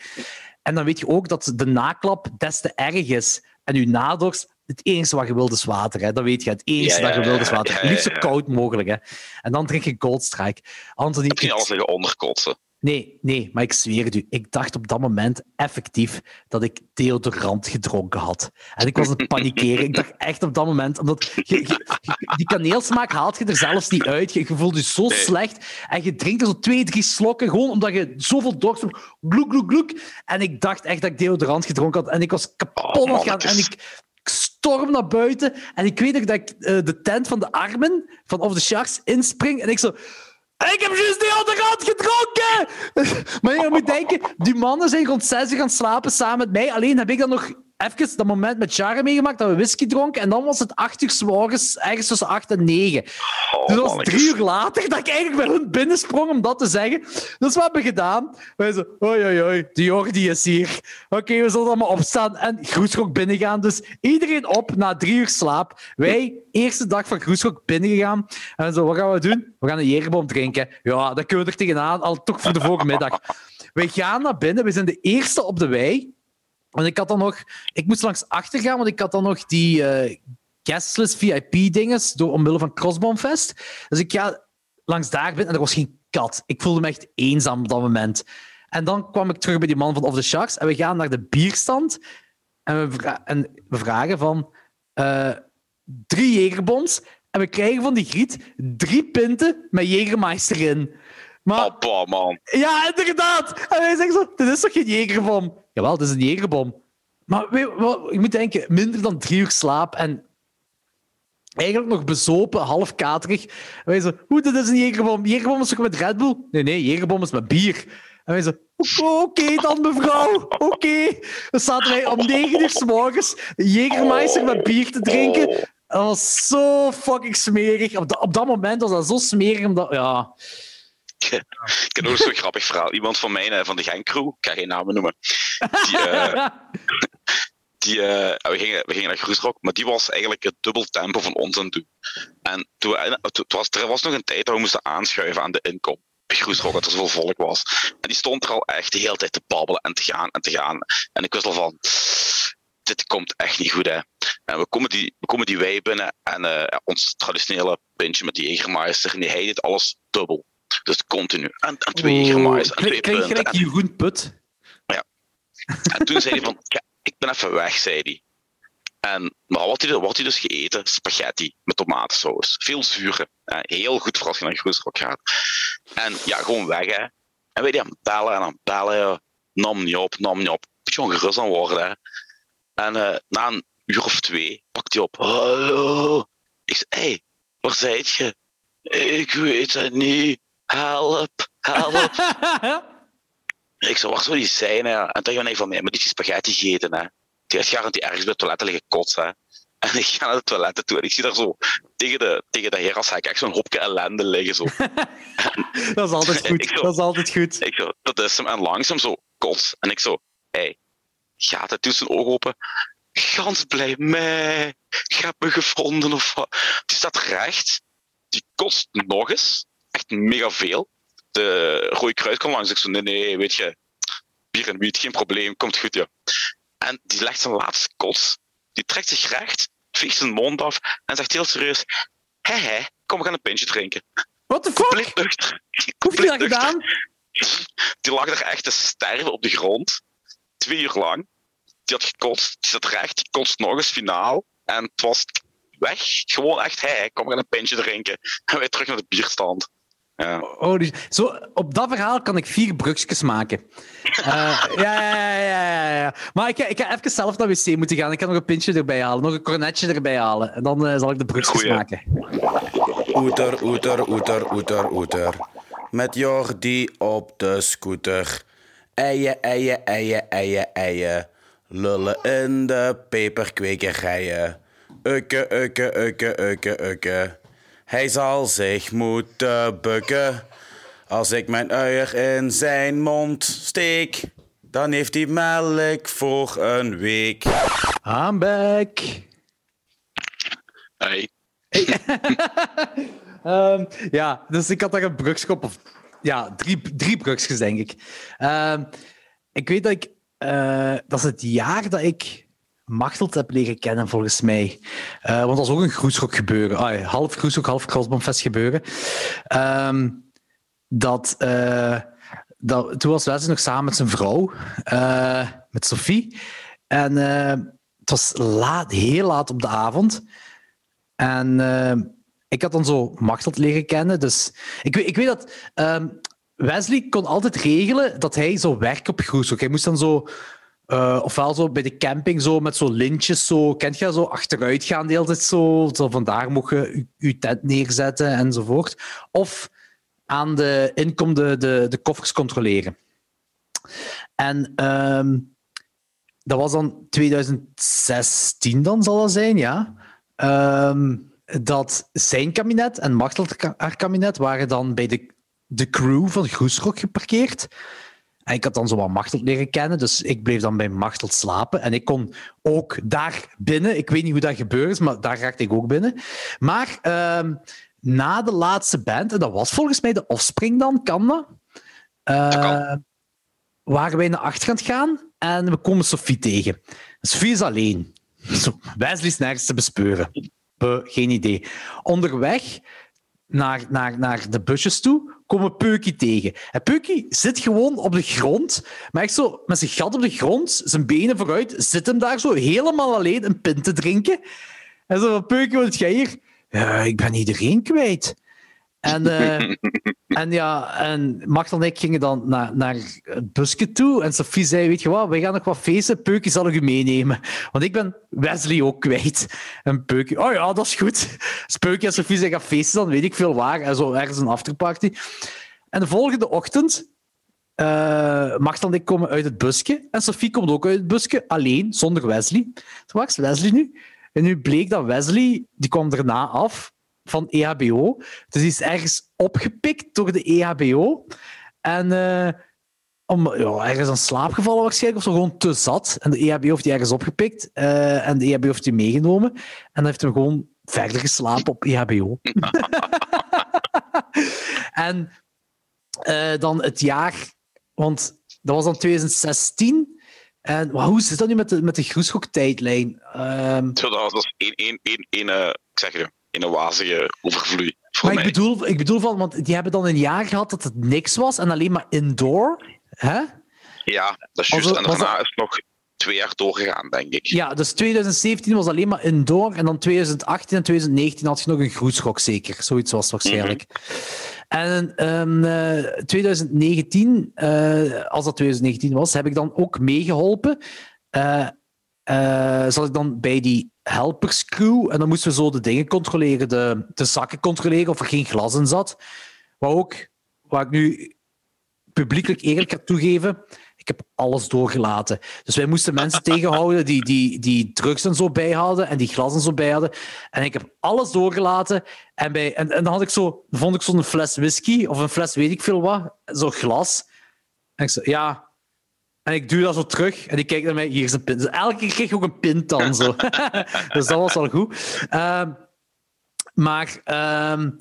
En dan weet je ook dat de naklap des te erg is. En je nadorst, het enige wat je wilt is water. Hè. Dat weet je. Het enige dat je wilt is water. Liefst zo koud mogelijk. Hè. En dan drink je Goldstrike. Anthony, Heb je alles liggen onderkotsen? Nee, nee, maar ik zweer het u. Ik dacht op dat moment effectief dat ik deodorant gedronken had. En ik was aan het panikeren. Ik dacht echt op dat moment, omdat je, die kaneelsmaak haalt je er zelfs niet uit. Je, voelt je zo slecht. En je drinkt zo twee, drie slokken, gewoon omdat je zoveel dorst hebt. Gloek, gloek, gloek. En ik dacht echt dat ik deodorant gedronken had. En ik was kapot het gaan. En ik storm naar buiten. En ik weet nog dat ik uh, de tent van de armen van Of the Sharks inspring. En ik zo... Ik heb juist die onderhand gedronken! maar je moet denken, die mannen zijn rond zes uur gaan slapen samen met mij. Alleen heb ik dan nog even dat moment met Chara meegemaakt dat we whisky dronken. En dan was het acht uur s morgens, ergens tussen acht en negen. Oh, dus dat was drie uur later dat ik eigenlijk bij hun binnensprong om dat te zeggen. Dus wat hebben we gedaan? Wij zo, oi, oi, oi, de Jordi is hier. Oké, we zullen allemaal opstaan en Groeschok binnengaan. Dus iedereen op na drie uur slaap. Wij, eerste dag van Groeschok binnengegaan. En zo, wat gaan we doen? We gaan een Jegerboom drinken. Ja, dat kunnen we er tegenaan, al toch voor de volgende middag. Wij gaan naar binnen. We zijn de eerste op de wei. En ik had dan nog... Ik moest langs achter gaan, want ik had dan nog die uh, guestless VIP-dinges omwille van Crossbonfest. Dus ik ga langs daar binnen en er was geen kat. Ik voelde me echt eenzaam op dat moment. En dan kwam ik terug bij die man van Of the Sharks en we gaan naar de bierstand en we, en we vragen van uh, drie Jägerbombs en we krijgen van die griet drie pinten met Jägermeister in. Maar, Papa, man. Ja, inderdaad. En wij zeggen zo, dit is toch geen Jägerbom? Jawel, het is een Jägerbom. Maar weet, wat, je moet denken, minder dan drie uur slaap en eigenlijk nog bezopen, half katerig. En wij zo, hoe, dit is een Jägerbom. Jägerbom is toch met Red Bull? Nee, nee, Jägerbom is met bier. En wij zo, oké dan mevrouw, oké. Dan zaten wij om negen uur s morgens Jägermeister met bier te drinken. Dat was zo fucking smerig. Op, dat, op dat moment was dat zo smerig, omdat, ja... Ik heb nog zo'n grappig verhaal. Iemand van mij, eh, van de Genkcrew, ik ga geen namen noemen, die, uh, die, uh, we, gingen, we gingen naar Groesrock, maar die was eigenlijk het dubbel tempo van ons aan het doen. En toen, toen was, er was nog een tijd dat we moesten aanschuiven aan de inkom. Groesrock, dat er zoveel volk was. En die stond er al echt de hele tijd te babbelen en te gaan en te gaan. En ik wist al van, dit komt echt niet goed, hè. En we komen die, we komen die wei binnen en uh, ons traditionele pintje met die Jägermeister, en die hij dit alles dubbel. Dus continu. En, twee. En twee punten. Gelijk Jeroen Put. Ja. En toen zei hij van, ja, ik ben even weg, zei hij. En, maar wat hij, wat hij dus gegeten? Spaghetti met tomatensaus. Veel zuren. heel goed voor als je naar Groesrock gaat. En ja, gewoon weg, hè. En weet je, aan bellen en aan bellen. Nam niet op, nam niet op. Beetje ongerust aan worden, hè. En uh, na een uur of twee pakt hij op. Hallo. Ik zei, hé, hey, waar zijt je? Ik weet het niet. Help, help. ik waar zou die zijn? Hè? En toen zei van, mij, maar die is spaghetti gegeten, hè. Die gaat garantie ergens bij het toilet liggen kotsen. En ik ga naar de toiletten toe en ik zie daar zo tegen de, tegen de heer als hij echt zo'n hopje ellende liggen. Zo. dat is altijd goed. Zo, dat is altijd goed. Ik zo, dat is hem. En langzaam zo kots. En ik zo, hé, hey, gaat het tussen zijn ogen open? Gans blij mij. Ik heb me gevonden of wat. Die staat recht. Die kost nog eens. Echt mega veel. De rode kruis komt langs. Ik zo, nee, nee, weet je. Bier en wiet, geen probleem. Komt goed, ja. En die legt zijn laatste kots. Die trekt zich recht, veegt zijn mond af en zegt heel serieus: Hé, hé, kom, we gaan een pintje drinken. Wat de fuck? Hoe heb je dat gedaan? Die lag er echt te sterven op de grond. Twee uur lang. Die had gekotst. Die zat recht. Die kotst nog eens finaal. En het was weg. Gewoon echt, hé, kom, we gaan een pintje drinken. En wij terug naar de bierstand. Ja. Oh, dus, zo, op dat verhaal kan ik vier brugjes maken. Uh, ja, ja, ja, ja, Maar ik, ik ga even zelf naar wc moeten gaan. Ik ga nog een pintje erbij halen, nog een cornetje erbij halen. En dan uh, zal ik de brugjes maken. Oeter, oeter, oeter, oeter, oeter. Met Jordi op de scooter. Eien, eien, eien, eien, eien. Lullen in de peperkwekerijen. Ukke, ukke, ukke, ukke, ukke. Hij zal zich moeten bukken. Als ik mijn uier in zijn mond steek, dan heeft hij melk voor een week. I'm back. Hey. um, ja, dus ik had daar een brugschop. Of, ja, drie, drie brugjes, denk ik. Um, ik weet dat ik... Uh, dat is het jaar dat ik Machteld heb leren kennen, volgens mij. Uh, want dat was ook een groesrock gebeuren. Half groesrock, half crossbomfest gebeuren. Um, dat, uh, dat, toen was Wesley nog samen met zijn vrouw, uh, met Sophie. En het was laat, heel laat op de avond. En ik had dan zo Machteld leren kennen. Dus ik, ik weet dat... Um, Wesley kon altijd regelen dat hij zo werk op groesrock. Hij moest dan zo uh, ofwel zo bij de camping zo met zo lintjes, zo, kent je zo achteruit gaan de zo, zo vandaar mocht je je tent neerzetten enzovoort. Of aan de inkom de, de, koffers controleren. En um, dat was dan 2016 dan zal dat zijn, ja. Um, dat zijn kabinet en Machtel haar kabinet waren dan bij de, de crew van Groesrock geparkeerd. En ik had dan zo wat Machteld leren kennen, dus ik bleef dan bij Machteld slapen. En ik kon ook daar binnen, ik weet niet hoe dat gebeurd is, maar daar raakte ik ook binnen. Maar uh, na de laatste band, en dat was volgens mij de Offspring dan, kan dat? Uh, waren wij naar achter gaan gaan. En we komen Sophie tegen. Sophie is alleen. Zo, Wesley is nergens te bespeuren. Geen idee. Onderweg naar, naar, naar de busjes toe komen Peukie tegen. En Peukie zit gewoon op de grond, maar zo met zijn gat op de grond, zijn benen vooruit, zit hem daar zo helemaal alleen een pint te drinken. En zo, Peukie, wat jij hier? Ja, ik ben iedereen kwijt. En, uh, en ja, en Machtel en ik gingen dan naar, naar het busje toe. En Sophie zei, weet je wat, we gaan nog wat feesten. Peukie zal ik u meenemen. Want ik ben Wesley ook kwijt. En Peukie, oh ja, dat is goed. Dus Peukie en Sophie zeggen, feesten dan weet ik veel waar. En zo ergens een afterparty. En de volgende ochtend uh, en ik komen uit het busje. En Sophie komt ook uit het busje, alleen, zonder Wesley. Waar is Wesley nu? En nu bleek dat Wesley, die kwam daarna af van EHBO. Dus die is ergens opgepikt door de EHBO. En uh, om, ja, ergens aan slaap gevallen waarschijnlijk, of zo gewoon te zat. En de EHBO heeft die ergens opgepikt. Uh, en de EHBO heeft die meegenomen. En dan heeft hem gewoon verder geslapen op EHBO. en uh, dan het jaar... Want dat was dan 2016... En hoe zit dat nu met de, met de groeschok-tijdlijn? Um, Zo, dat was één, ik zeg je, in een wazige overvloei. Maar ik bedoel, ik bedoel van, want die hebben dan een jaar gehad dat het niks was en alleen maar indoor. Hè? Ja, dat is juist. en daarna is het nog twee jaar doorgegaan, denk ik. Ja, dus 2017 was alleen maar indoor en dan 2018 en 2019 had je nog een groetschok, zeker. Zoiets was waarschijnlijk. Mm -hmm. En um, uh, 2019, uh, als dat 2019 was, heb ik dan ook meegeholpen. Uh, zat ik dan bij die helperscrew en dan moesten we zo de dingen controleren, de, de zakken controleren of er geen glas in zat. Wat ook, waar ik nu publiekelijk eerlijk ga toegeven, ik heb alles doorgelaten. Dus wij moesten mensen tegenhouden die, die, die drugs en zo bij hadden en die glas en zo bij hadden. En ik heb alles doorgelaten. En, bij, en, en dan had ik zo, vond ik zo'n fles whisky of een fles weet ik veel wat, zo'n glas. En ik zei, ja. En ik duw dat zo terug en ik kijk naar mij, hier is een pint. Dus elke keer kreeg ik ook een pint dan. Zo. dus dat was al goed. Um, maar um,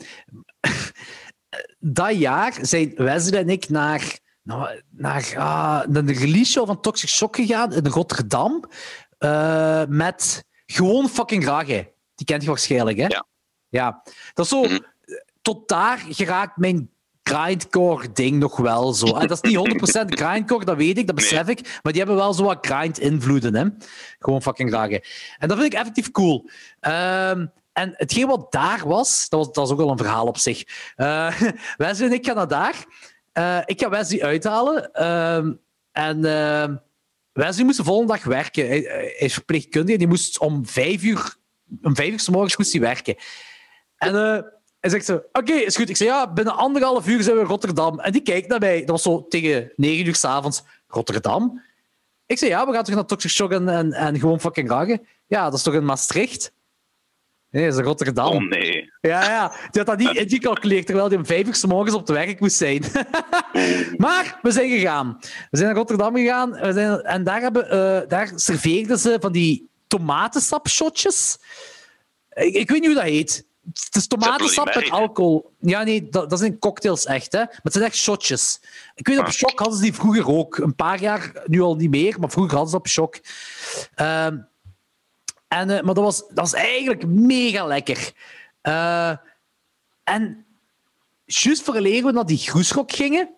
dat jaar zijn Wesley en ik naar naar, naar, uh, naar de release show van Toxic Shock gegaan in Rotterdam. Uh, met gewoon fucking Rage. Die kent je waarschijnlijk, hè? Ja. ja. Dat is zo... Mm -hmm. Tot daar geraakt mijn grindcore-ding nog wel zo. En dat is niet 100% grindcore, dat weet ik, dat besef nee. ik. Maar die hebben wel zo wat grind-invloeden, hè? Gewoon fucking Rage. En dat vind ik effectief cool. Um, en hetgeen wat daar was, dat was, dat was ook wel een verhaal op zich. Uh, wij zijn ik ga naar daar. Uh, ik ga Wesley uithalen. Uh, en uh, Wesley moest de volgende dag werken. Hij, hij is verpleegkundige. Die moest om vijf uur, om vijf uur s morgens moest hij werken. En uh, hij zegt zo, oké, okay, is goed. Ik zeg, ja, binnen anderhalf uur zijn we in Rotterdam. En die kijkt naar mij. Dat was zo tegen negen uur s'avonds. Rotterdam? Ik zeg, ja, we gaan toch naar Toxic Shock en, en, en gewoon fucking ragen. Ja, dat is toch in Maastricht? Nee, dat is Rotterdam. Oh nee. Ja, ja. Die had dat niet ingecalculeerd, terwijl hij om vijf uur s morgens op de werk moest zijn. maar we zijn gegaan. We zijn naar Rotterdam gegaan we zijn, en daar, hebben, uh, daar serveerden ze van die tomatensapshotjes. Ik, ik weet niet hoe dat heet. Het is tomatensap met alcohol. Ja, nee, dat, dat zijn cocktails echt, hè. Maar het zijn echt shotjes. Ik weet, op ah. Shock hadden ze die vroeger ook. Een paar jaar, nu al niet meer, maar vroeger hadden ze op Shock. Uh, en, uh, maar dat was, dat was eigenlijk mega lekker. Uh, en juist vooraleer we naar die groeschok gingen,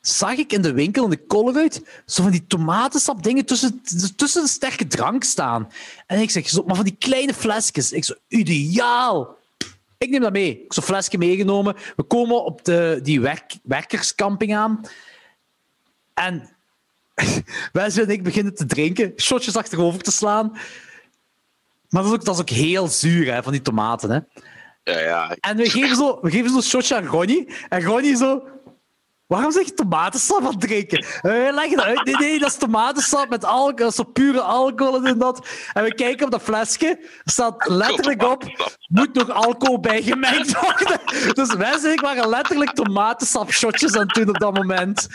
zag ik in de winkel, in de Colruyt, zo van die tomatensap dingen tussen, tussen de sterke drank staan. En ik zeg, zo, maar van die kleine flesjes. Ik zo, ideaal! Ik neem dat mee. Ik heb zo'n flesje meegenomen. We komen op de, die werk, werkerscamping aan. En wij en ik beginnen te drinken, shotjes achterover te slaan. Maar dat is ook, dat is ook heel zuur, hè, van die tomaten. Hè. Ja, ja. En we geven zo, we geven zo een shotje aan Ronnie. En Ronnie zo... Waarom zeg je tomatensap aan het drinken? Uh, leg het uit. Nee, nee, dat is tomatensap met alcohol. Dat is zo pure alcohol en dat. En we kijken op dat flesje. Er staat letterlijk op... Moet nog alcohol bij gemengd worden. Dus wij zeg, waren letterlijk tomatensap-shotjes aan het doen op dat moment.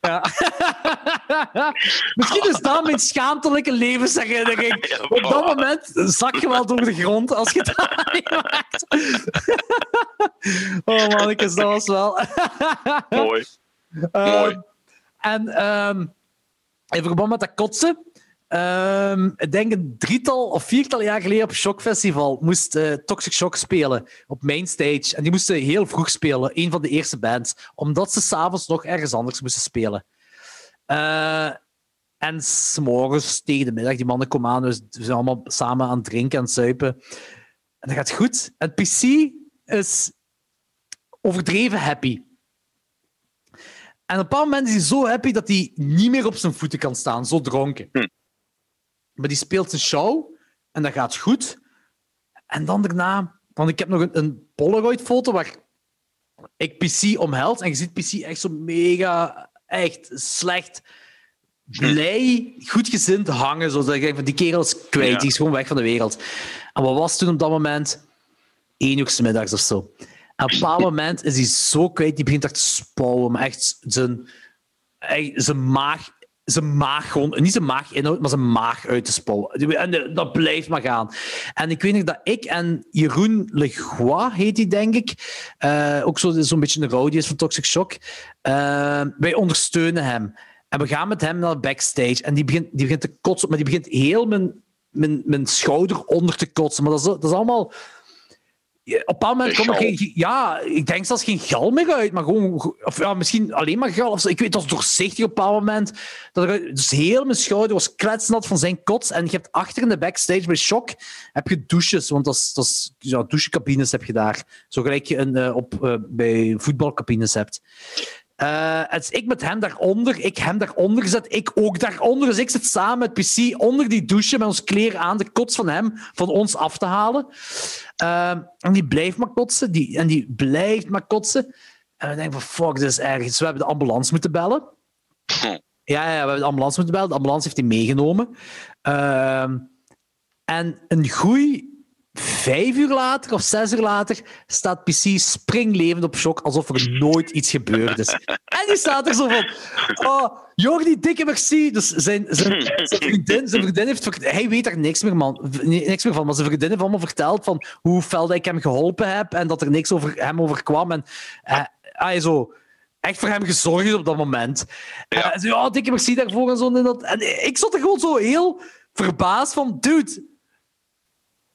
Ja. Misschien is dat mijn schaamtelijke levensherinnering. Op dat moment zak je wel door de grond als je dat maakt. oh mannetjes, dat was wel... Mooi. Uh, Mooi. En um, in verband met dat kotsen. ehm, ik denk een drietal of viertal jaar geleden op Shock Festival moest eh, Toxic Shock spelen op Mainstage. En die moesten heel vroeg spelen, een van de eerste bands, omdat ze s'avonds nog ergens anders moesten spelen. Eh, en s'morgens tegen de middag, die mannen komen aan, dus we zijn allemaal samen aan het drinken en het zuipen. En dat gaat goed. En PC is overdreven happy. En op een bepaald moment is hij zo happy dat hij niet meer op zijn voeten kan staan, zo dronken. Hm. Maar die speelt zijn show en dat gaat goed. En dan daarna, want ik heb nog een, een Polaroid-foto waar ik PC omheld en je ziet PC echt zo mega, echt slecht, blij, goedgezind hangen. Zodat ik denk van die kerel is kwijt, Ja. die is gewoon weg van de wereld. En wat was toen op dat moment? Eén uur middags of zo. Op een bepaald moment is hij zo kwijt, die begint echt te spouwen, maar echt zijn, zijn maag, zijn maag gewoon, niet zijn inhoud, maar zijn maag uit te spouwen. En de- dat blijft maar gaan. En ik weet nog dat ik en Jeroen Legois, heet hij denk ik, eh, ook zo- zo'n beetje een rowdy is van Toxic Shock, eh, wij ondersteunen hem. En we gaan met hem naar backstage en die begint, die begint te kotsen, maar die begint heel mijn, mijn, mijn schouder onder te kotsen. Maar dat is, dat is allemaal... Op een bepaald moment komt er geen... Ja, ik denk zelfs geen gal meer uit, maar gewoon... Of ja, misschien alleen maar gal. Of. Ik weet, het was doorzichtig op een bepaald moment. Dat er, dus heel mijn schouder was kletsnat van zijn kots. En je hebt achter in de backstage bij Shock heb je douches, want dat is, dat is, ja, douchecabines heb je daar. Zo gelijk je een, eh, op, eh, bij voetbalcabines hebt. Het is ik met hem daaronder, ik hem daaronder gezet, ik ook daaronder. Dus ik zit samen met PC onder die douche met ons kleren aan, de kots van hem van ons af te halen. Eh, en die blijft maar kotsen, die, en die blijft maar kotsen. En we denken van, fuck, dit is erg. Dus we hebben de ambulance moeten bellen. Hm. Ja, ja, we hebben de ambulance moeten bellen. De ambulance heeft hij meegenomen. Ehm, en een goeie vijf uur later of zes uur later staat PC springlevend op shock, alsof er nooit iets gebeurd is. En die staat er zo van: Oh, Jordi, dikke merci. Dus zijn, zijn, zijn, vriendin, zijn vriendin heeft. Hij weet daar niks meer, man. Niks meer van. Maar zijn vriendin heeft allemaal verteld van hoe fel ik hem geholpen heb en dat er niks over hem overkwam. En eh, hij zo echt voor hem gezorgd op dat moment. Ja. En zo, ja, dikke merci daarvoor en zo. En, dat. en ik zat er gewoon zo heel verbaasd van: Dude.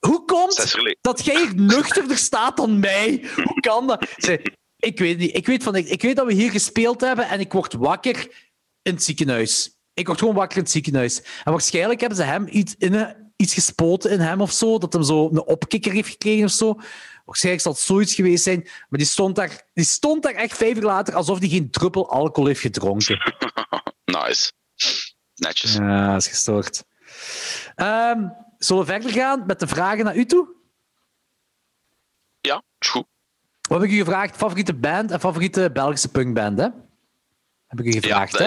Hoe komt dat jij nuchterder staat dan mij? Hoe kan dat? Ik weet niet. Ik weet, van, ik, ik weet dat we hier gespeeld hebben en ik word wakker in het ziekenhuis. Ik word gewoon wakker in het ziekenhuis. En waarschijnlijk hebben ze hem iets, in een, iets gespoten in hem of zo, dat hem zo een opkikker heeft gekregen of zo. Waarschijnlijk zal het zoiets geweest zijn. Maar die stond daar, die stond daar echt vijf uur later alsof hij geen druppel alcohol heeft gedronken. Nice. Netjes. Ja, dat is gestoord. Ehm, zullen we verder gaan met de vragen naar u toe? Ja, is goed. Wat heb ik u gevraagd? Favoriete band en favoriete Belgische punkband, hè? Heb ik u Ja, gevraagd, dat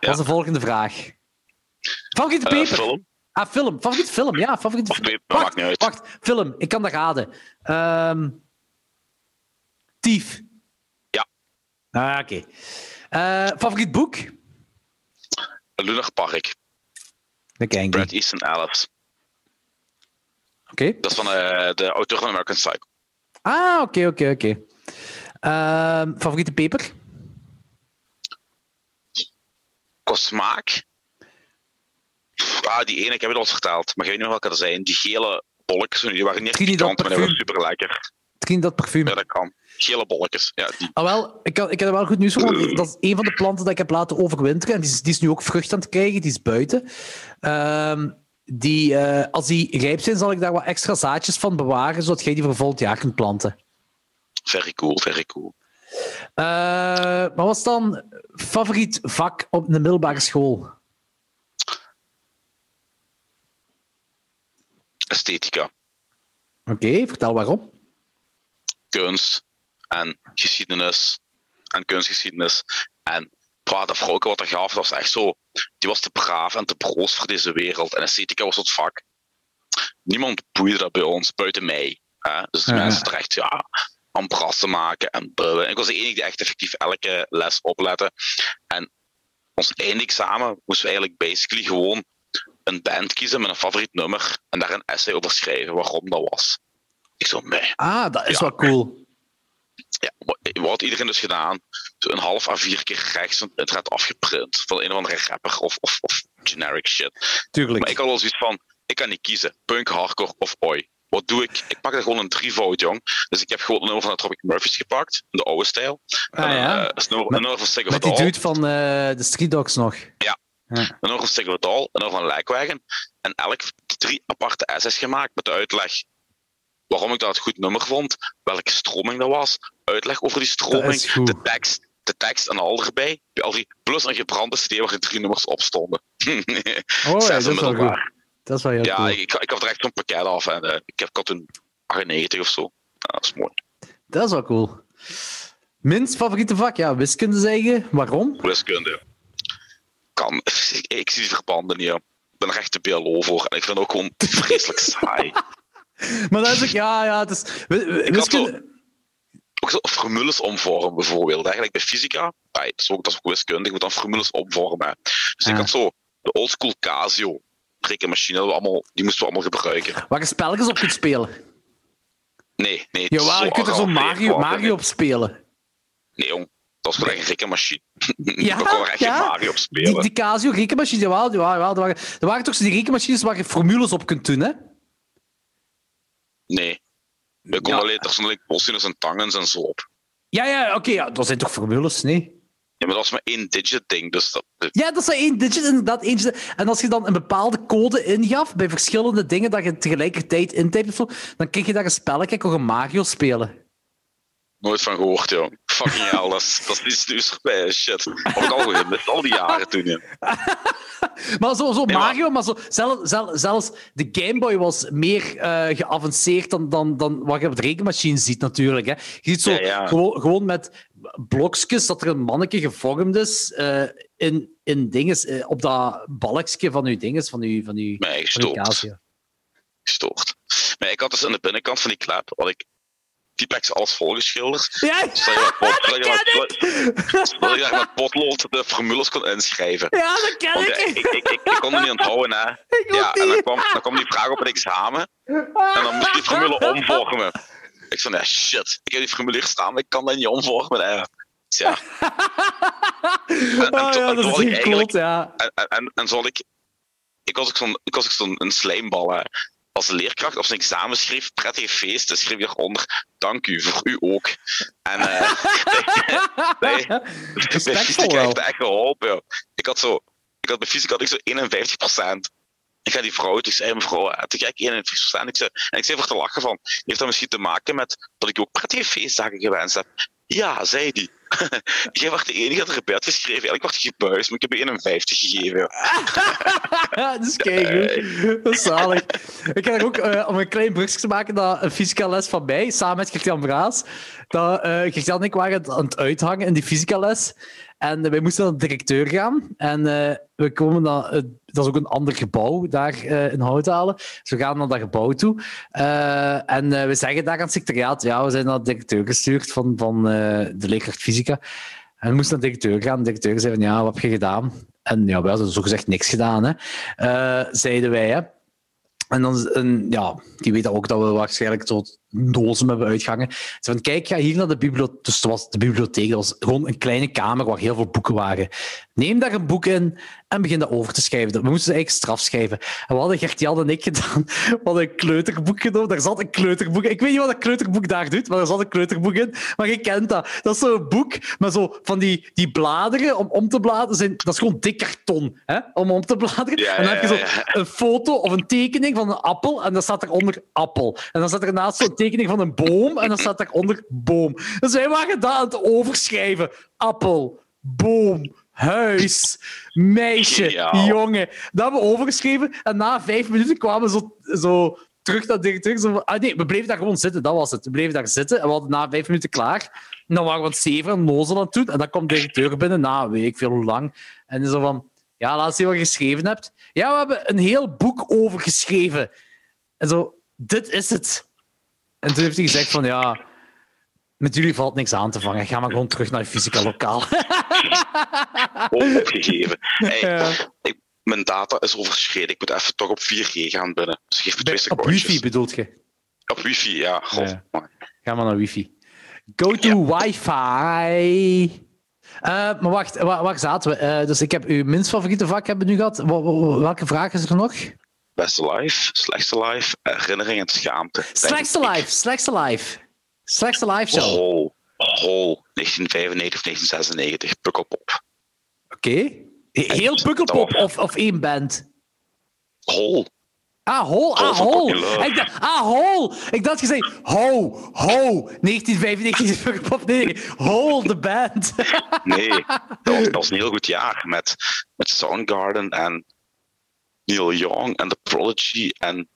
hè? is de volgende vraag. Favoriete Eh, film. Ah, film. Favoriete film, ja. Favoriete Of film. wacht, uit. wacht. Film. Ik kan dat raden. Ehm Tief. Ja. Ah, oké. Eh, favoriet boek? Lunar Park. Ik Brad. Easton Ellis. Oké. Dat is van eh, de auteur van American Psycho. Ah, oké, oké, oké. Ehm, favoriete peper? Qua smaak. Pff, Ah, die ene, ik heb het al eens verteld, maar ik weet niet meer welke er zijn. Die gele bolletjes, die waren niet pikant, maar die waren super lekker. Trinidad parfum. Ja, dat kan. Gele bolletjes. Ja, die. Ah, wel, ik, kan, ik heb er wel goed nieuws voor. want Dat is een van de planten dat ik heb laten overwinteren. En die is, die is nu ook vrucht aan het krijgen. Die is buiten. Ehm, die, eh, als die rijp zijn, zal ik daar wat extra zaadjes van bewaren, zodat jij die voor volgend jaar kunt planten. Very cool, very cool. Eh, maar wat is dan favoriet vak op de middelbare school? Esthetica, Oké, vertel waarom. kunst en geschiedenis en kunstgeschiedenis. En qua de vrouwke wat er gaf, dat was echt zo. Die was te braaf en te broos voor deze wereld. En esthetica was het vak. Niemand boeide dat bij ons, buiten mij. Hè? Dus de Ja. mensen er echt ja, aan brassen maken en bouwen. Ik was de enige die echt effectief elke les oplette. En ons eindexamen moesten we eigenlijk basically gewoon een band kiezen met een favoriet nummer en daar een essay over schrijven waarom dat was. Ik zo, nee. Ah, dat is Ja. wel cool. Ja, wat had iedereen dus gedaan? Een half à vier keer rechts een internet afgeprint van een of andere rapper of, of, of generic shit. Tuurlijk. Maar ik had wel zoiets van, ik kan niet kiezen, punk, hardcore of oi. Wat doe ik? Ik pak er gewoon een drievoud, jong. Dus ik heb gewoon een nummer van de Tropic Murphys gepakt, in de oude stijl. Ah, En, ja? eh, een nummer, een nummer van Stick of Met die dude van eh, de Street Dogs nog. Een nummer van All, een nummer van Lijkwagen. En elk drie aparte essays gemaakt met de uitleg waarom ik dat een goed nummer vond, welke stroming dat was, uitleg over die stroming, de tekst, de tekst en al erbij, bij al die, plus een gebrande CD waar drie nummers op stonden. Oh, ja, dat is wel goed. Dat is wel heel Ja, cool. ik, ik had er echt zo'n pakket af en eh, ik heb ik had toen 98 of zo. Ja, dat is mooi. Dat is wel cool. Minst favoriete vak? Ja, wiskunde zeggen. Waarom? Wiskunde. Kan. Ik, ik zie die verbanden niet. Ik ben er echt te BLO voor en ik vind het ook gewoon vreselijk saai. Maar dat is ook... Ja, ja, het is... Wiskunde... ook zo formules omvormen bijvoorbeeld. Eigenlijk bij fysica, ja, dat, is ook, dat is ook wiskunde, je moet dan formules omvormen. Dus ik had zo de oldschool Casio rekenmachine, dat we allemaal, die moesten we allemaal gebruiken. Waar je spelletjes op kunt spelen. Nee, nee. Jawel, je kunt er zo Mario. Mario op spelen. Nee, jong. Dat is gewoon echt een rekenmachine. Ja, Ik kon er echt geen ja. Mario op Die, spelen. die Casio rekenmachines, jawel, jawel, jawel. Er waren, er waren toch zo die rekenmachines waar je formules op kunt doen, hè? Nee. Ik kon Ja. alleen, er alleen cosinus en tangens en zo op. Ja, ja, oké, ja, dat zijn toch formules, nee? Ja, maar dat was maar één digit ding, dus dat... Ja, dat is één digit, inderdaad. Eentje. En als je dan een bepaalde code ingaf bij verschillende dingen dat je tegelijkertijd intypt of zo, dan kreeg je daar een spelletje, kon je Mario spelen. Nooit van gehoord, joh. Fucking hell, dat is, dat is iets nieuws voorbij, shit. Ik al gemist, al die jaren toen, ja. Maar zo, zo Nee, Mario, maar zo, zelf, zelf- zelfs de Game Boy was meer eh, geavanceerd dan, dan, dan wat je op de rekenmachine ziet, natuurlijk. Hè. Je ziet zo Ja, ja. Gewoon, gewoon met blokjes dat er een manneke gevormd is eh, in, in dinges, eh, op dat balkje van uw dinges, van uw, van. Casio. gestoord. Maar ik had dus aan de binnenkant van die klep, had ik typex alles volgeschilderd. Ja, met, zodat je daar met potlood de formules kon inschrijven. ja, dat ken ja, ik. ik, ik, ik, ik kon het niet onthouden, hè. Ik Ja, en dan kwam, dan kwam die vraag op het examen. En dan moest ik die formule omvormen. Ik zei, nee, shit. Ik heb die formule hier staan, maar ik kan dat niet omvormen. Hè. Dus ja. En, en, toen- ja, dat is ik ja. En, en, en, en had ik... Ik was ook zo'n ik was ook een slijmbal, hè. Als leerkracht op zijn examen schreef, prettige feesten, schreef je eronder, dank u, voor u ook. En nee, bij fysica wel. heeft echt geholpen. joh. Ik had zo, ik had bij fysica had ik zo 51% Ik ga die vrouw, ik zei, mevrouw, eh, te gek 51 Ik zei, en ik zei voor te lachen van, heeft dat misschien te maken met dat ik ook prettige feestdagen gewenst heb? Ja, zei die. Jij was de enige dat er gebed geschreven. Eigenlijk werd je gebuist, maar ik heb je 51 gegeven. dat is keigoed. Dat is zalig. Ik er ook, eh, om een klein brugje te maken, naar een fysica les van mij, samen met Gert-Jan Braas. Dat, eh Gert-Jan en ik waren aan het uithangen in die fysica les. En wij moesten naar de directeur gaan. En eh, we komen eh, dat is ook een ander gebouw daar eh, in Houthalen. Dus we gaan naar dat gebouw toe. Eh, en eh, we zeggen daar aan het secretariaat, ja, we zijn naar de directeur gestuurd van, van de leerkracht fysica. En we moesten naar de directeur gaan. De directeur zei van, ja, wat heb je gedaan? En ja, wij hadden zogezegd niks gedaan, hè. Zeiden wij, hè. En dan, ja, die weten ook dat we waarschijnlijk tot dozen hebben uitgangen. Ze van, kijk, ga hier naar de bibliotheek. Dus het was de bibliotheek, dat was gewoon een kleine kamer waar heel veel boeken waren. Neem daar een boek in en begin dat over te schrijven. We moesten eigenlijk straf schrijven. En wat hadden Gert-Jan en ik gedaan? We hadden een kleuterboek genomen. Daar zat een kleuterboek Ik weet niet wat een kleuterboek daar doet, maar er zat een kleuterboek in. Maar je kent dat. Dat is zo'n boek met zo van die, die bladeren om om te bladeren. Zijn, dat is gewoon dik karton hè, om om te bladeren. Ja, en dan heb je zo ja, ja. een foto of een tekening van een appel en dan staat eronder appel. En dan staat er naast zo'n tekening van een boom en dan staat eronder boom. Dus wij waren dat aan het overschrijven. Appel, boom, huis, meisje, Geniaal. jongen. Dat hebben we overgeschreven en na vijf minuten kwamen we zo, zo terug naar directeur. Zo ah, nee, we bleven daar gewoon zitten, dat was het. We bleven daar zitten en we hadden na vijf minuten klaar. En dan waren we aan het zeven en nozel aan het doen. En dan kwam de directeur binnen, na weet ik veel hoe lang. En zo van, ja, laat zien wat je geschreven hebt. Ja, we hebben een heel boek over geschreven. En zo, dit is het. En toen heeft hij gezegd van, ja, met jullie valt niks aan te vangen. Ga maar gewoon terug naar je fysica lokaal. Opgegeven. Hey, Ja. ik, mijn data is overschreden. Ik moet even toch op 4G gaan binnen. Dus geef me twee Op secondjes. wifi bedoelt je? Op wifi, ja. God, Ja. Ga maar naar wifi. Go to wifi. Uh, maar wacht, waar, waar zaten we? Uh, dus ik heb uw minst favoriete vak hebben nu gehad. Welke vraag is er nog? Beste life, slechtste life, herinnering en schaamte. Slechtste life, slechtste life. Slechtste live show. Hol, Hol, 1995, 1996, Pukkelpop. Oké. Okay. Heel Pukkelpop of, of één band? Hol. Ah, hol, ah, hol. Ik dacht, ah, hol. Ik dacht gezegd, ho, ho. 1995 Pukkelpop. Nee, hol, de band. nee, dat was, dat was, een heel goed jaar met, met Soundgarden en Neil Young en The Prodigy en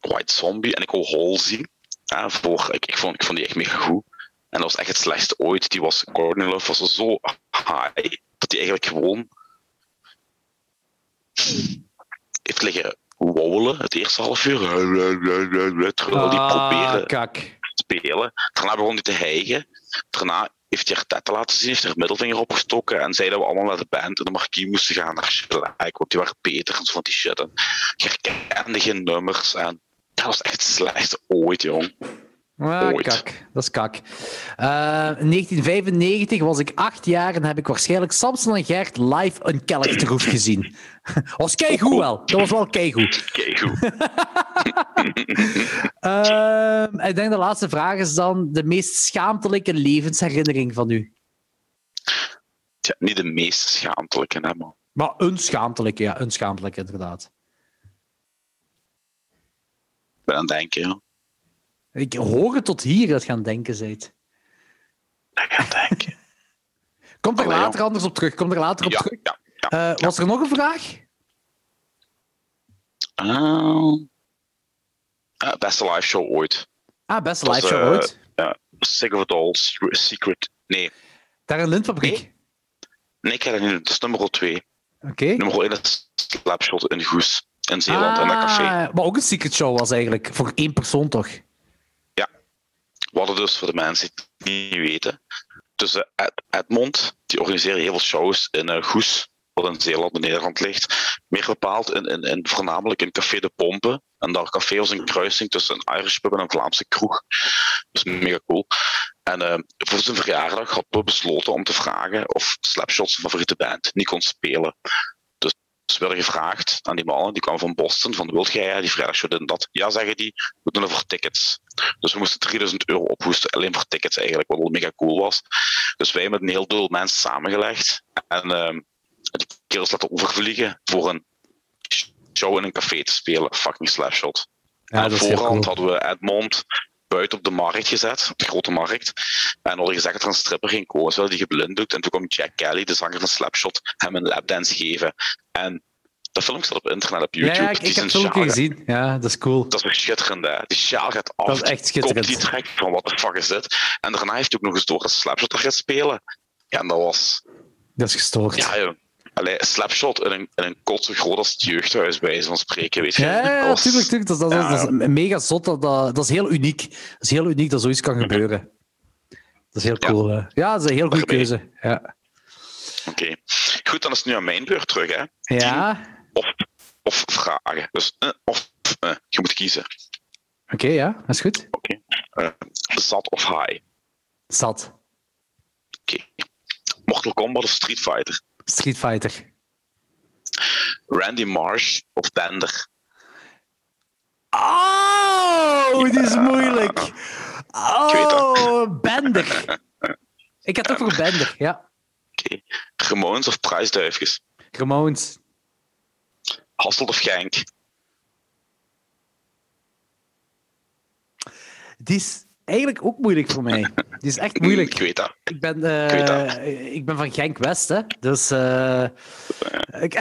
White Zombie. En ik Hol zien. Ja, voor, ik, ik, vond, ik vond die echt mega goed. En dat was echt het slechtste ooit. Die was, Courtney Love was zo high, dat hij eigenlijk gewoon heeft liggen wauwelen het eerste half uur. Terwijl hij ah, probeerde kak. te spelen. Daarna begon hij te hijgen. Daarna heeft hij haar tetten laten zien, heeft haar middelvinger opgestoken en zei dat we allemaal naar de band en de marquis moesten gaan naar gelijk, want die waren beter en zo van die shit. En je herkende geen nummers en dat was echt het slechtste ooit, jong. Ah, kak. Dat is kak. Uh, in 1995 was ik acht jaar en heb ik waarschijnlijk Samson en Gert live een kelktroef gezien. was keigoed wel. Dat was wel keigoed. Keigoed. uh, ik denk de laatste vraag is dan de meest schaamtelijke levensherinnering van u. Ja, niet de meest schaamtelijke, hè, man. Maar een schaamtelijke, ja. Een schaamtelijke, inderdaad. Ik ben aan het denken, ja. Ik hoor het tot hier dat gaan denken zijt. Dat gaan denken. Komt er later anders op terug. Komt er later op ja, terug. Ja, ja, uh, was er nog een vraag? Uh, uh, beste live show ooit. Ah, beste live show ooit. Ja, Sick of It All, Secret. Nee. Daar in Lintfabriek? Nee, nee ik heb niet. Dat is nummer 2. Oké. Okay. Nummer 1 is Slapshot in Goes in Zeeland, ah, in dat café. Maar ook een secret show was eigenlijk, voor één persoon toch? We hadden dus voor de mensen die het niet weten. tussen Edmond, die organiseren heel veel shows in Goes, wat in Zeeland in Nederland ligt. Meer bepaald in, in, voornamelijk in Café de Pompen. En daar café was een kruising tussen een Irish pub en een Vlaamse kroeg. Dus mega cool. En uh, voor zijn verjaardag hadden we besloten om te vragen of Slapshot zijn favoriete band niet kon spelen. Dus werden gevraagd aan die mannen, die kwamen van Boston, van wilt jij die vrijdagshow en dat? Ja, zeggen die, we doen het voor tickets. Dus we moesten 3000 euro ophoesten, alleen voor tickets eigenlijk, wat wel mega cool was. Dus wij met een heel deel mensen samengelegd en uh, die kerels laten overvliegen voor een show in een café te spelen, fucking slapshot. Ja, en voorhand hadden we Edmond buiten op de markt gezet, op de grote markt. En hadden gezegd dat er een stripper ging komen, zodat die geblinddoekt. En toen kwam Jack Kelly, de zanger van Slapshot, hem een lapdance geven. En dat film staat op internet, op YouTube. Ja, ik, ik heb het filmpje gezien. Ja, dat is cool. Dat is schitterend, hè. Die sjaal gaat af. Dat is echt schitterend. die trekt van, what the fuck is dit? En daarna heeft hij ook nog eens door dat Slapshot er gaat spelen. Ja, en dat was... Dat is gestoord. Ja, joh. Allee, slapshot in een, in een kot zo groot als het jeugdhuis, bij van spreken, weet je. Ja, ja dat tuurlijk, tuurlijk. Dat, dat, ja. dat, is mega zot. Dat, dat, is heel uniek. Dat is heel uniek dat zoiets kan gebeuren. Dat is heel cool. Ja, ja dat is een heel goede keuze. Ja. Oké. Okay. Goed, dan is het nu aan mijn beurt terug, hè. Ja. Of, of vragen. Dus, uh, of, uh, je moet kiezen. Oké, okay, ja, dat is goed. Oké. Okay. Uh, zat of high? Zat. Oké. Mortal Kombat of Street Fighter? Street Fighter. Randy Marsh of Bender? Oh, dit is moeilijk. Oh, Bender. Ik had ook voor Bender, ja. Oké. Okay. Of Prijsduifjes? Ramones. Hasselt of Genk? Die is eigenlijk ook moeilijk voor mij. Die is echt moeilijk. Ik weet dat. Ik ben, uh, ik, dat. ik, ben van Genk West, hè. Dus. Uh, ik...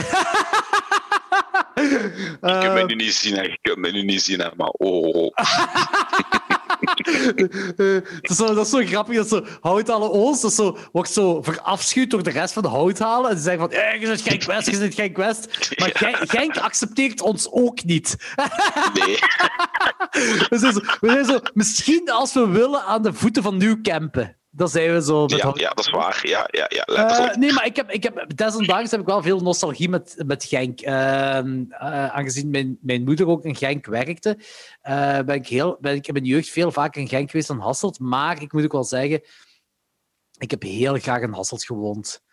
je kunt mij nu niet zien, hè. Je kunt mij nu niet zien, hè. Maar oh. dat, is zo, dat is zo grappig. Dat zo houtalen Oost dat zo, wordt zo verafschuwd door de rest van de houthalen. En ze zeggen van, eh, je zit Genk West, je zit Genk West. Maar. Genk accepteert ons ook niet. nee. we, zijn zo, we zijn zo, misschien als we willen aan de voeten van Nieuw Dan zijn we zo. Met Ja, ja, dat is waar. Ja, ja, ja Eh, nee, maar ik heb, ik heb, desondanks heb ik wel veel nostalgie met, met Genk. Ehm, eh, aangezien mijn, mijn moeder ook in Genk werkte, eh, ben, ik heel, ben ik in mijn jeugd veel vaker in Genk geweest dan Hasselt. Maar ik moet ook wel zeggen, ik heb heel graag in Hasselt gewoond.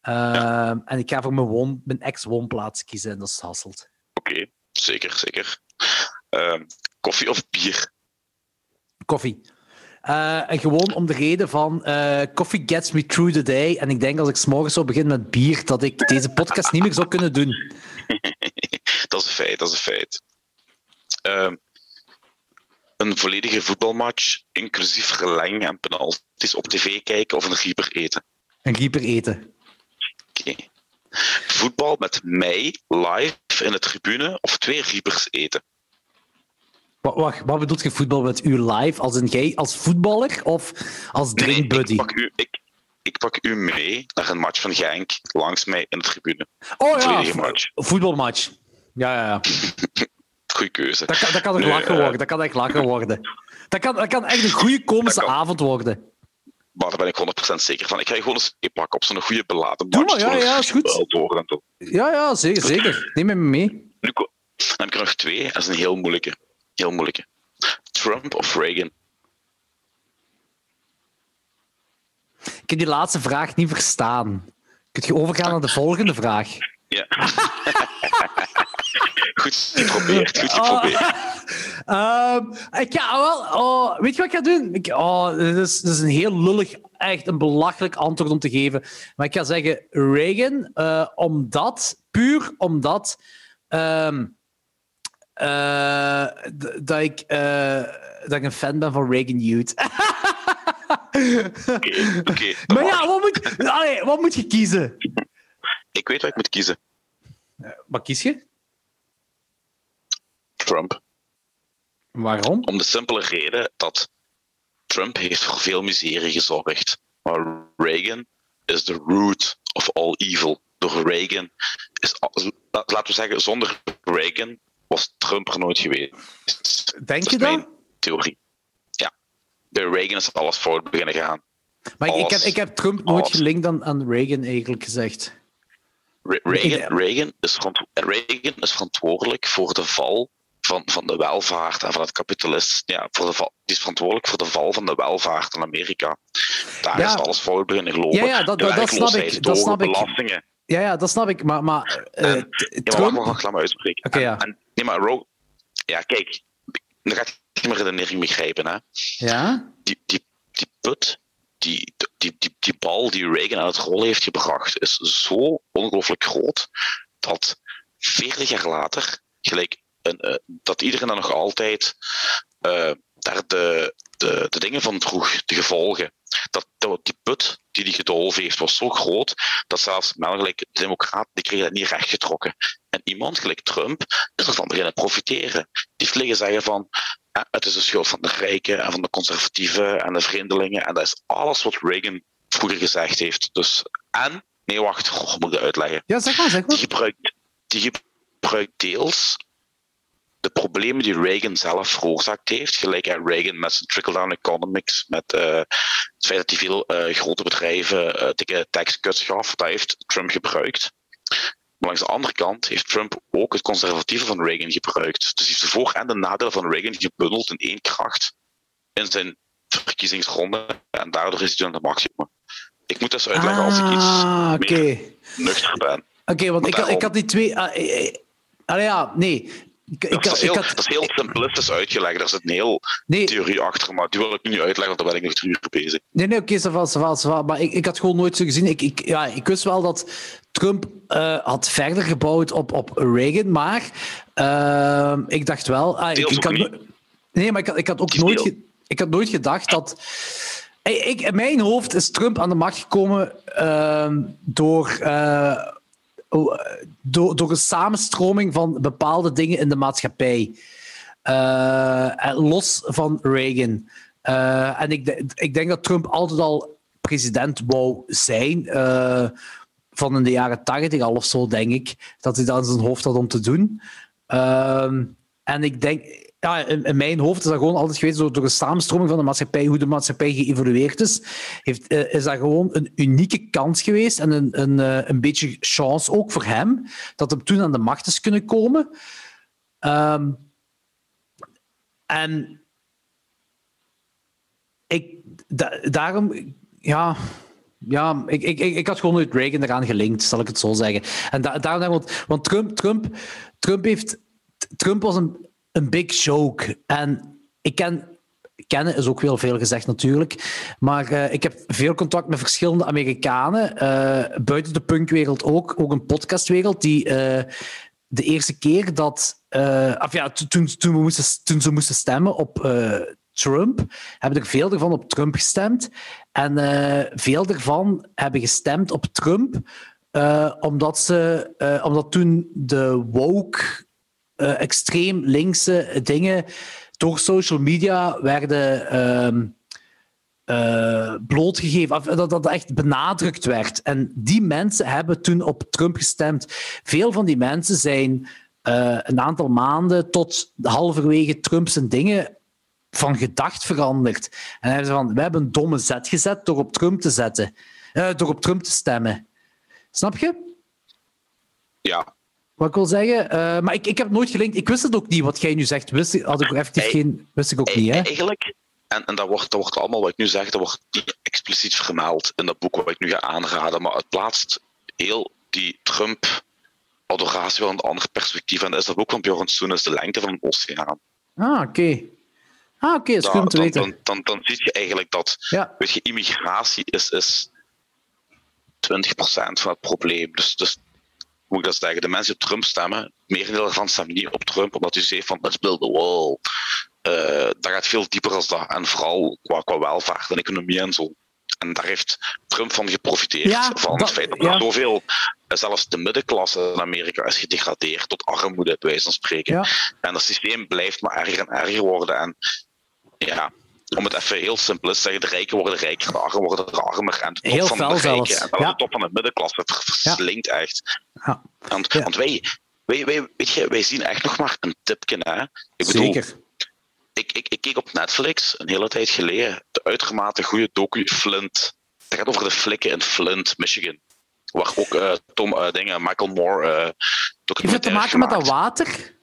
Ehm, En ik ga voor mijn, woon, mijn ex-woonplaats kiezen, en dat is Hasselt. Oké, zeker, zeker. Ehm, koffie of bier? Koffie. Eh, en gewoon om de reden van eh coffee gets me through the day. En ik denk als ik 's morgens zou beginnen met bier, dat ik deze podcast niet meer zou kunnen doen. Dat is een feit, dat is een feit. Ehm, een volledige voetbalmatch, inclusief verlenging en penalties op tv kijken of een rieper eten. Een rieper eten. Oké. Voetbal met mij live in de tribune of twee riepers eten. Wa- Wacht, wat bedoelt je voetbal met u live? Als een jij als voetballer of als Nee, drinkbuddy? ik, pak u, ik, ik pak u mee naar een match van Genk langs mij in de tribune. oh ja, voetbalmatch. Ja, ja, ja. Goeie keuze. Dat kan, dat kan echt Nee, lachen eh, worden. Dat kan echt lachen worden. Dat kan, dat kan echt een goede komische kan. avond worden. Maar daar ben ik 100% zeker van. Ik ga je gewoon eens een pakken op zo'n goede beladen Doe match. maar, ja, ja, is goed. Ja, ja, zeker. zeker. Neem me mee. Nu dan heb ik er nog twee. Dat is een heel moeilijke. Heel moeilijke. Trump of Reagan? Ik heb die laatste vraag niet verstaan. Kun je overgaan naar de volgende vraag? Ja. goed geprobeerd, goed Oh. geprobeerd. Ehm, ik ga wel. Oh, weet je wat ik ga doen? Ik, oh, dit, is, dit is een heel lullig, echt een belachelijk antwoord om te geven. Maar ik ga zeggen Reagan, eh, omdat, puur omdat. ehm, eh, dat, ik, eh, dat ik een fan ben van Reagan Youth. Oké, maar ja, wat moet, allee, wat moet je kiezen? Ik weet wat ik moet kiezen. Wat kies je? Trump. Waarom? Om de simpele reden dat Trump heeft voor veel miserie gezorgd. Maar Reagan is the root of all evil. Door Reagan is, laten we zeggen, zonder Reagan was Trump er nooit geweest. Denk dat je mijn dat? theorie. Ja. Bij Reagan is alles fout beginnen gaan. Maar ik, ik, heb, ik heb Trump nooit gelinkt aan, aan Reagan, eigenlijk gezegd. Re- Reagan, Reagan, is Reagan is verantwoordelijk voor de val van, van de welvaart en van het kapitalisme. Ja, voor de val, die is verantwoordelijk voor de val van de welvaart in Amerika. Daar Ja. is alles fout beginnen lopen. Ja, ja, dat- De dat- dat snap ik, dat de snap hoge ik. Ja, ja, dat snap ik. Maar, maar eh, En- Ja, maar wacht, laat me uitspreken. Oké, ja. en- nee, maar Ro- ja, kijk, dan gaat je mijn redenering begrijpen. Hè? Ja? Die, die, die put, die, die, die, die bal die Reagan aan het rollen heeft gebracht, is zo ongelooflijk groot dat 40 jaar later, gelijk een, eh, dat iedereen dan nog altijd eh, daar de, de, de dingen van droeg, de gevolgen. Dat, dat die put die die gedolven heeft, was zo groot dat zelfs gelijk de Democraten die kregen dat niet rechtgetrokken. En iemand, gelijk Trump, is ervan beginnen profiteren. Die liggen zeggen van het is de schuld van de rijken en van de conservatieven en de vreemdelingen. En dat is alles wat Reagan vroeger gezegd heeft. Dus, en, nee wacht, goh, moet ik dat uitleggen. Ja, zeg maar, zeg Die gebruikt, die gebruikt deels de problemen die Reagan zelf veroorzaakt heeft. Gelijk aan Reagan met zijn trickle-down economics, met eh, het feit dat hij veel eh, grote bedrijven dikke tax cuts gaf. Dat heeft Trump gebruikt. Maar langs de andere kant heeft Trump ook het conservatieve van Reagan gebruikt. Dus hij heeft de voor- en de nadelen van Reagan gebundeld in één kracht in zijn verkiezingsronde. En daardoor is hij aan de macht gekomen. Ik moet dus uitleggen als ik iets Ah, oké. meer nuchter ben. Oké, want ik, had- ik had die twee... ah, eh, ja, nee. Ik, ik, dat, is ik heel, had... dat is heel simplistisch uitgelegd. Daar zit een heel Nee, theorie achter, maar die wil ik nu niet uitleggen, want daar ben ik nog drie uur bezig. Nee, nee, oké, va, ça va. Maar ik, ik had gewoon nooit zo gezien. Ik, ik, ja, ik wist wel dat Trump eh, had verder gebouwd op, op Reagan, maar ehm, ik dacht wel... ah, ik, ik niet. nee, maar ik had, ik had ook nooit, ik had nooit gedacht dat... Ik, ik- in mijn hoofd is Trump aan de macht gekomen ehm, door, eh, oh, eh, door, een samenstroming van bepaalde dingen in de maatschappij. Eh, en los van Reagan. Eh, en ik, ik denk dat Trump altijd al president wou zijn. eh, van in de jaren tachtig al of zo, denk ik. Dat hij dat in zijn hoofd had om te doen. Ehm, En ik denk, ja, in, mijn hoofd is dat gewoon altijd geweest door, door de samenstroming van de maatschappij, hoe de maatschappij geëvolueerd is, heeft, eh, is dat gewoon een unieke kans geweest en een, een, eh, een beetje chance ook voor hem, dat hem toen aan de macht is kunnen komen. Ehm, en ik, da- daarom, ja, ja ik, ik, ik, had gewoon nooit Reagan eraan gelinkt, zal ik het zo zeggen. En da, daarom, want, want Trump, Trump, Trump, heeft, Trump was een, een big joke. En ik ken kennen is ook wel veel gezegd natuurlijk. Maar uh, ik heb veel contact met verschillende Amerikanen, uh, buiten de punkwereld ook, ook een podcastwereld, die uh, de eerste keer dat, of ja, toen, toen, we moesten, toen ze moesten stemmen op Trump, hebben er veel ervan op Trump gestemd. En veel ervan hebben gestemd op Trump omdat, ze, omdat toen de woke, extreem linkse dingen door social media werden uh, uh, blootgegeven, dat dat echt benadrukt werd. En die mensen hebben toen op Trump gestemd. Veel van die mensen zijn uh, een aantal maanden tot halverwege Trump dingen van gedacht veranderd. En hebben ze van, we hebben een domme zet gezet door op Trump te zetten, uh, door op Trump te stemmen. Snap je? Ja, wat ik wil zeggen. Uh, maar ik, ik heb nooit gelinkt. Ik wist het ook niet, wat jij nu zegt. Wist, had ik effectief geen... Wist ik ook niet, hè? Eigenlijk, en, en dat, wordt, dat wordt allemaal wat ik nu zeg, dat wordt niet expliciet vermeld in dat boek wat ik nu ga aanraden, maar het plaatst heel die Trump-adoratie wel een ander perspectief. En dat is dat boek van Bjorn Soen, is de lengte van een oceaan. Ah, oké. Okay. Ah, oké, okay, is goed om te dan, weten. Dan, dan, dan, zie je eigenlijk dat, ja. weet je, immigratie is, is 20% van het probleem. Dus, dus moet ik dat zeggen, de mensen die op Trump stemmen, merendeel ervan stemmen niet op Trump, omdat hij zegt van let's build the wall. Uh, dat gaat veel dieper als dat. En vooral qua, qua welvaart en economie en zo. En daar heeft Trump van geprofiteerd. Ja, van het feit dat ja. zoveel, zelfs de middenklasse in Amerika is gedegradeerd tot armoede, bij wijze van spreken. Ja. En dat systeem blijft maar erger en erger worden. En ja, om het even heel simpel te zeggen, de rijken worden rijker, de armen worden armer. En de top Heel van de rijken en Ja. de top van de middenklasse verslinkt echt. Ja. Want, Ja. want wij, wij, wij, weet je, wij zien echt nog maar een tipje. Hè? Ik bedoel, Zeker. ik, ik, ik keek op Netflix een hele tijd geleden de uitermate goede docu Flint. Het gaat over de flikken in Flint, Michigan. Waar ook eh, Tom, eh, dingen, Michael Moore uh, Heeft het te maken met dat water?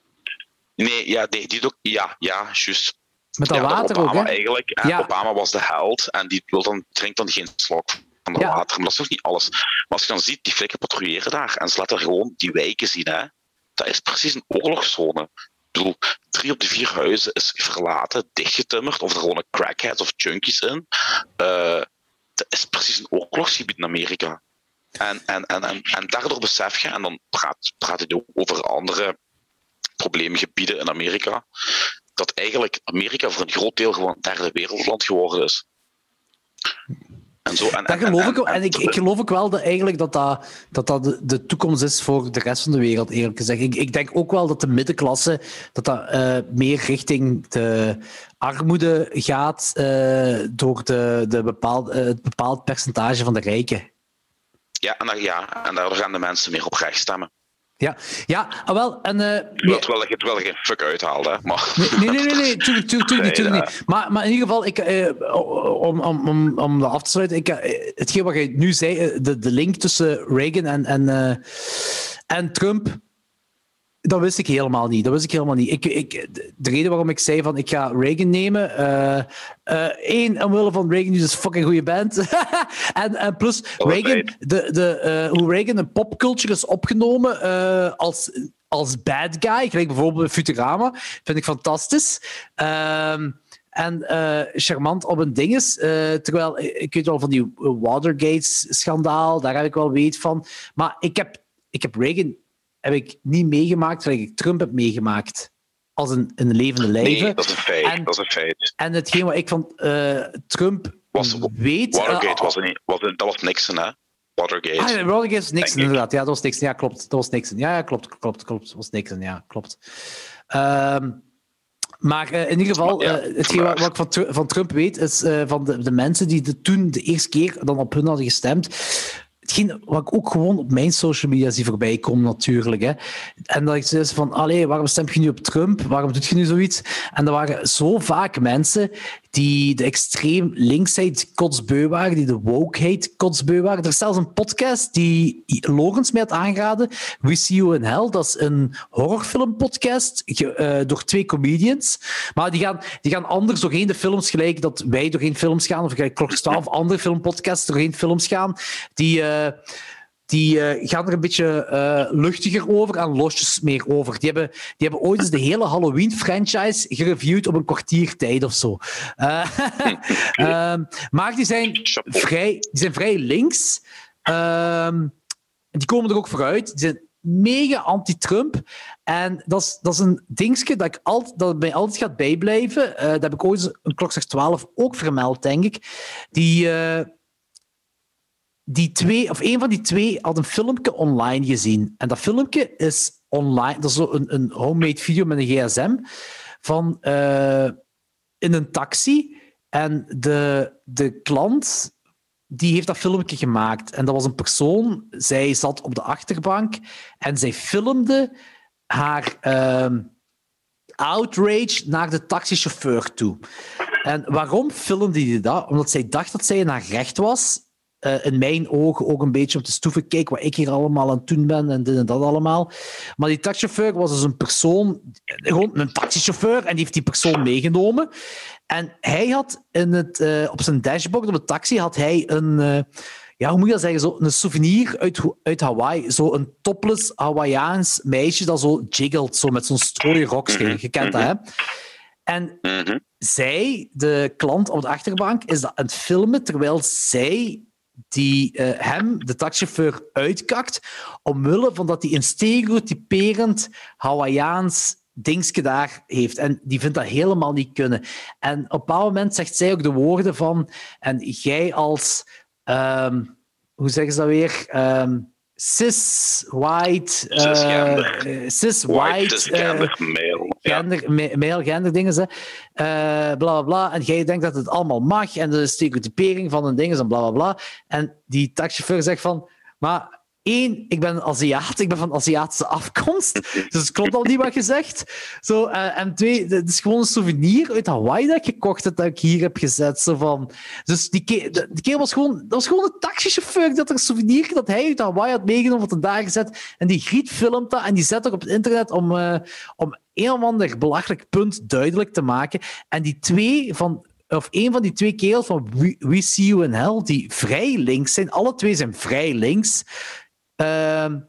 Nee, ja, die, die doc- ja, ja, juist. Met dat ja, water Obama ook, hè? eigenlijk. Ja. Obama was de held en die wil dan, drinkt dan geen slok van dat Ja. water. Maar dat is nog niet alles. Maar als je dan ziet, die flikken patrouilleren daar en ze laten gewoon die wijken zien. Hè. Dat is precies een oorlogszone. Ik bedoel, drie op de vier huizen is verlaten, dichtgetimmerd, of er gewoon een crackheads of junkies in. Eh, dat is precies een oorlogsgebied in Amerika. En, en, en, en, en daardoor besef je, en dan praat, praat hij ook over andere probleemgebieden in Amerika, dat eigenlijk Amerika voor een groot deel gewoon een derde wereldland geworden is. En zo, en, Dat geloof ik wel. En ik, ik geloof ook wel dat eigenlijk dat dat, dat, dat de, de toekomst is voor de rest van de wereld, eerlijk gezegd. Ik, ik denk ook wel dat de middenklasse dat dat, eh, meer richting de armoede gaat eh, door de, de bepaald, eh, het bepaald percentage van de rijken. ja, en, daar- ja, en daardoor gaan de mensen meer op rechts stemmen. Ja, ja ah, wel. En, eh, Terwijl terwijl je terwijl je geen fuck uithaalt, hè. Maar, Nee, nee, nee, nee, tuurlijk, tuurlijk, tuurlijk. Tuurlijk niet. Maar, maar in ieder geval, ik, eh, om, om, om, om dat af te sluiten, ik, eh, hetgeen wat je nu zei, eh, de, de link tussen Reagan en, en, eh, en Trump, dat wist ik helemaal niet. Dat wist ik helemaal niet. Ik, ik, de reden waarom ik zei van ik ga Reagan nemen, eh eh, één, omwille van Reagan is een fucking goede band. en, en plus, Reagan, de, de, eh, hoe Reagan in popculture is opgenomen als, als bad guy, gelijk bijvoorbeeld Futurama, vind ik fantastisch. Ehm, en charmant op een ding is. terwijl, ik weet wel van die Watergate-schandaal, daar heb ik wel weet van. Maar ik heb, ik heb Reagan heb ik niet meegemaakt zoals ik Trump heb meegemaakt. Als een, een levende lijve. nee, dat is een feit. En- dat is een feit. En hetgeen wat ik van eh, Trump Was- weet... Watergate eh, was niet. Was, dat was Nixon, hè? Watergate. Ah, ja, Watergate was Nixon, inderdaad. Ja, dat was Nixon. Ja, klopt. Dat was Nixon. Ja, ja klopt, klopt, klopt. Dat was Nixon, ja, klopt. Ehm, maar eh, in ieder geval, eh, hetgeen wat, wat ik van, van Trump weet, is eh, van de, de mensen die de, toen de eerste keer dan op hun hadden gestemd, hetgeen wat ik ook gewoon op mijn social media zie voorbij komen, natuurlijk. Hè. En dat ik zei van, allee, waarom stem je nu op Trump? Waarom doet je nu zoiets? En er waren zo vaak mensen die de extreem linksheid kotsbeu waren, die de wokeheid kotsbeu waren. Er is zelfs een podcast die Logans mij had aangeraden, We See You in Hell. Dat is een horrorfilmpodcast uh, door twee comedians. Maar die gaan, die gaan anders doorheen de films, gelijk dat wij doorheen films gaan, of gelijk Klok 12 andere filmpodcasts doorheen films gaan. Die... Uh, die uh, gaan er een beetje uh, luchtiger over en losjes meer over. Die hebben, die hebben ooit eens de hele Halloween-franchise gereviewd op een kwartier tijd of zo. Uh, maar die zijn, vrij, die zijn vrij links. Ehm, die komen er ook vooruit. Die zijn mega anti-Trump. En dat is, dat is een dingetje dat, ik altijd, dat mij altijd gaat bijblijven. dat heb ik ooit een klok 12 ook vermeld, denk ik. Die die twee, of een van die twee had een filmpje online gezien. En dat filmpje is online, dat is zo een, een homemade video met een gsm van uh, in een taxi. En de, de klant die heeft dat filmpje gemaakt. En dat was een persoon, zij zat op de achterbank en zij filmde haar uh, outrage naar de taxichauffeur toe. En waarom filmde hij dat? Omdat zij dacht dat zij in haar recht was uh, in mijn ogen ook een beetje om te stoeven. Kijk wat ik hier allemaal aan het doen ben en dit en dat allemaal. Maar die taxichauffeur was dus een persoon, gewoon een taxichauffeur, en die heeft die persoon meegenomen. En hij had in het, uh, op zijn dashboard op de taxi had hij een. Uh, ja, hoe moet je dat zeggen? Zo een souvenir uit, uit Hawaii. Zo een topless Hawaiiaans meisje dat zo jiggelt, zo met zo'n strooien rokje. Je kent dat, hè? En mhm. zij, de klant op de achterbank, is dat aan het filmen terwijl zij die uh, hem, de taxichauffeur, uitkakt, omwille van dat hij een stereotyperend Hawaiiaans dingetje daar heeft. En die vindt dat helemaal niet kunnen. En op een bepaald moment zegt zij ook de woorden van... En jij als... Um, hoe zeggen ze dat weer? Um, cis, white, uh, cis, white, gender, male, gender, ja. male, gender dingen, ze, uh, bla bla En jij denkt dat het allemaal mag en de stereotypering van een ding is en bla bla bla. En die taxichauffeur zegt van, maar Eén, ik ben Aziat, ik ben van Aziatische afkomst. Dus het klopt al niet wat gezegd. Zo, uh, en twee, het is gewoon een souvenir uit Hawaii dat ik gekocht heb, dat ik hier heb gezet. Zo van. Dus die keer, die keer was gewoon, dat was gewoon een taxichauffeur dat er een souvenir dat hij uit Hawaii had meegenomen, wat daar gezet. En die Griet filmt dat en die zet dat op het internet om, uh, om een of ander belachelijk punt duidelijk te maken. En die twee van of een van die twee kerels van We, We See You in Hell, die vrij links zijn, alle twee zijn vrij links, Ehm,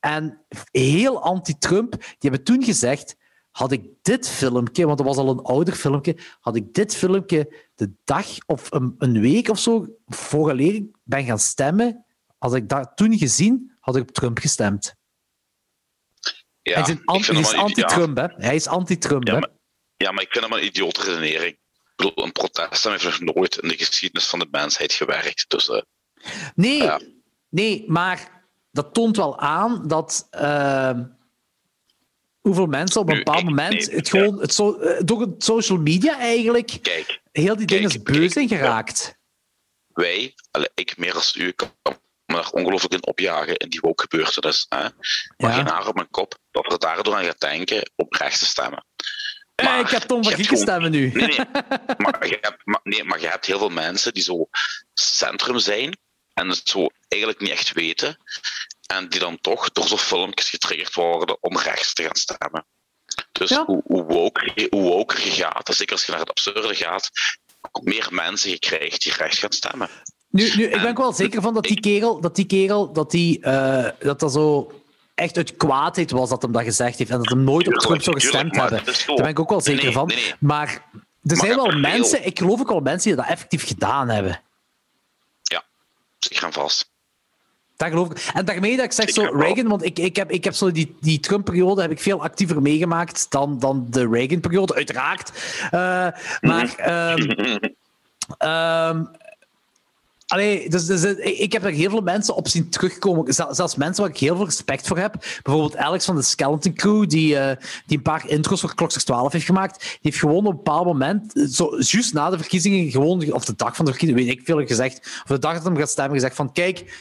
en heel anti-Trump, die hebben toen gezegd, had ik dit filmpje, want dat was al een ouder filmpje, had ik dit filmpje de dag of een, een week of zo vooraleer ik ben gaan stemmen, had ik dat toen gezien, had ik op Trump gestemd. Ja, hij is, anti-Trump, hè? Hij is anti-Trump, ja? Maar, ja, maar ik vind hem een idiote redenering. Ik bedoel, een protest heeft nog nooit in de geschiedenis van de mensheid gewerkt. Dus, uh, nee, nee, maar dat toont wel aan dat uh, hoeveel mensen op een bepaald moment het gewoon het uh, door het social media eigenlijk kijk, heel die dingen beu zijn geraakt. Wij, ik meer als u, kan me daar ongelooflijk in opjagen in die woke gebeurtenis. Hè? Maar ja. geen haar op mijn kop dat er daardoor aan gaat denken op rechts te stemmen. Eh, maar, ik heb Tom van Gieken stemmen nu. Nee, nee. maar, je hebt, maar, nee, maar je hebt heel veel mensen die zo centrum zijn en het zo eigenlijk niet echt weten. En die dan toch door zo'n filmpjes getriggerd worden om rechts te gaan stemmen. Dus hoe, hoe, woker, hoe woker je gaat, zeker als je naar het absurde gaat, hoe meer mensen je krijgt die rechts gaan stemmen. Nu, nu ik ben wel zeker van dat die kerel, dat die, kerel, dat, die uh, dat, dat zo echt uit kwaadheid was dat hem dat gezegd heeft en dat hem nooit op Trump zou gestemd hebben. Daar ben ik ook wel zeker nee, van. Nee, nee. Maar er Maar zijn wel mensen, ik geloof ook wel mensen die dat effectief gedaan hebben. Ik ga vast. Dat geloof ik. En daarmee dat ik zeg Ik zo Reagan, want ik, ik heb, ik heb zo die, die Trump-periode heb ik veel actiever meegemaakt dan, dan de Reagan-periode, uiteraard. Eh, maar ehm, allee, dus, dus, eh, ik heb er heel veel mensen op zien terugkomen. Zel- Zelfs mensen waar ik heel veel respect voor heb. Bijvoorbeeld Alex van de Skeleton Crew, die, eh, die een paar intros voor Kloksters 12 heeft gemaakt. Die heeft gewoon op een bepaald moment, zo, juist na de verkiezingen, gewoon, of de dag van de verkiezingen, weet ik veel, gezegd, of de dag dat hem gaat stemmen, gezegd van kijk,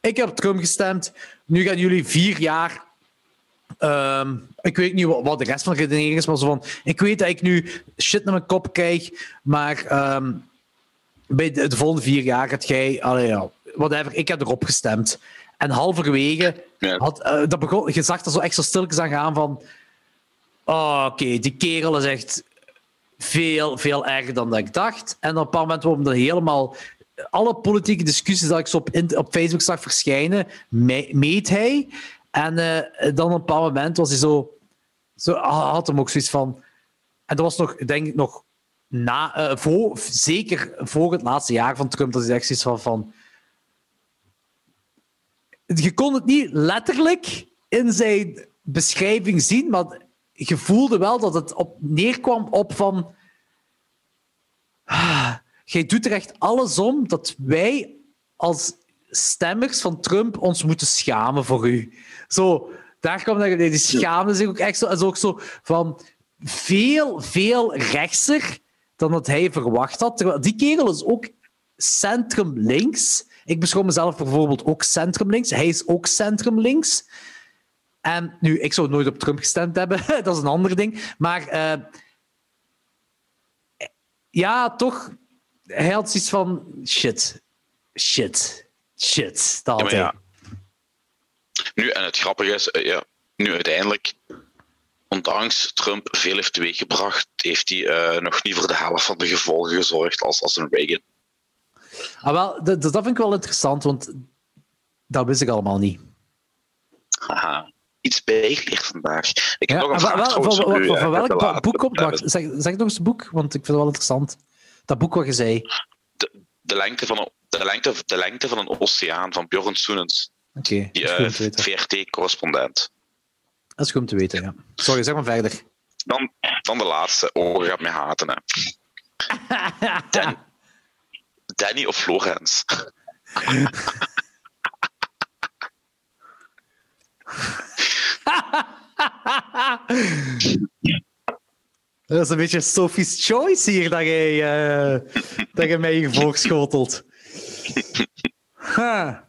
ik heb Trump gestemd. Nu gaan jullie vier jaar. ehm, ik weet niet wat, wat de rest van de redenering is, maar zo van. Ik weet dat ik nu shit naar mijn kop krijg, maar ehm, bij de, de volgende vier jaar gaat jij. Allee, ja, whatever, ik heb erop gestemd. En halverwege had, eh, dat begon, je zag er zo echt zo stilletjes aan gaan van. Oh, oké, die kerel is echt veel, veel erger dan dat ik dacht. En op een paar momenten worden er helemaal... Alle politieke discussies dat ik zo op, in- op Facebook zag verschijnen, me- meet hij. En eh, dan op een paar moment was hij zo... zo had hem ook zoiets van... En dat was nog, denk ik, nog na, eh, voor, zeker voor het laatste jaar van Trump, dat hij echt zoiets van... van je kon het niet letterlijk in zijn beschrijving zien, maar je voelde wel dat het op neerkwam op van... Ah, jij doet er echt alles om dat wij als stemmers van Trump ons moeten schamen voor u. Zo, daar kwam dat, die schaamde zich ook echt zo, is ook zo van veel, veel rechtser dan dat hij verwacht had. Terwijl die kerel is ook centrum links. Ik beschouw mezelf bijvoorbeeld ook centrum links. Hij is ook centrum links. En nu, ik zou nooit op Trump gestemd hebben, dat is een ander ding. Maar eh, ja, toch, hij had zoiets van shit, shit, shit. Dat had Ja, hij. ja. Nu, en het grappige is, eh, ja, nu uiteindelijk, ondanks Trump veel heeft teweeggebracht, heeft hij eh, nog niet voor de helft van de gevolgen gezorgd als, als een Reagan. Ah, wel, dat, dat vind ik wel interessant, want dat wist ik allemaal niet. Haha. Iets bijgeleerd vandaag. Ik heb Ja, nog een en vraag wel, van, u, van, eh, welk laten. boek komt? Wacht, zeg, zeg nog eens het boek, want ik vind het wel interessant. Dat boek wat je zei. De, de, lengte van een, de, lengte, de lengte van een oceaan van Bjorn Soenens, Oké, die dat eh. VRT-correspondent. Dat is goed om te weten, ja. Sorry, zeg maar verder. Dan, dan de laatste. Oh, gaat mij haten. Hè. Dan, Danny of Florence? Dat is een beetje Sophie's Choice hier dat jij, eh, dat je mij hier voorschotelt. Ha.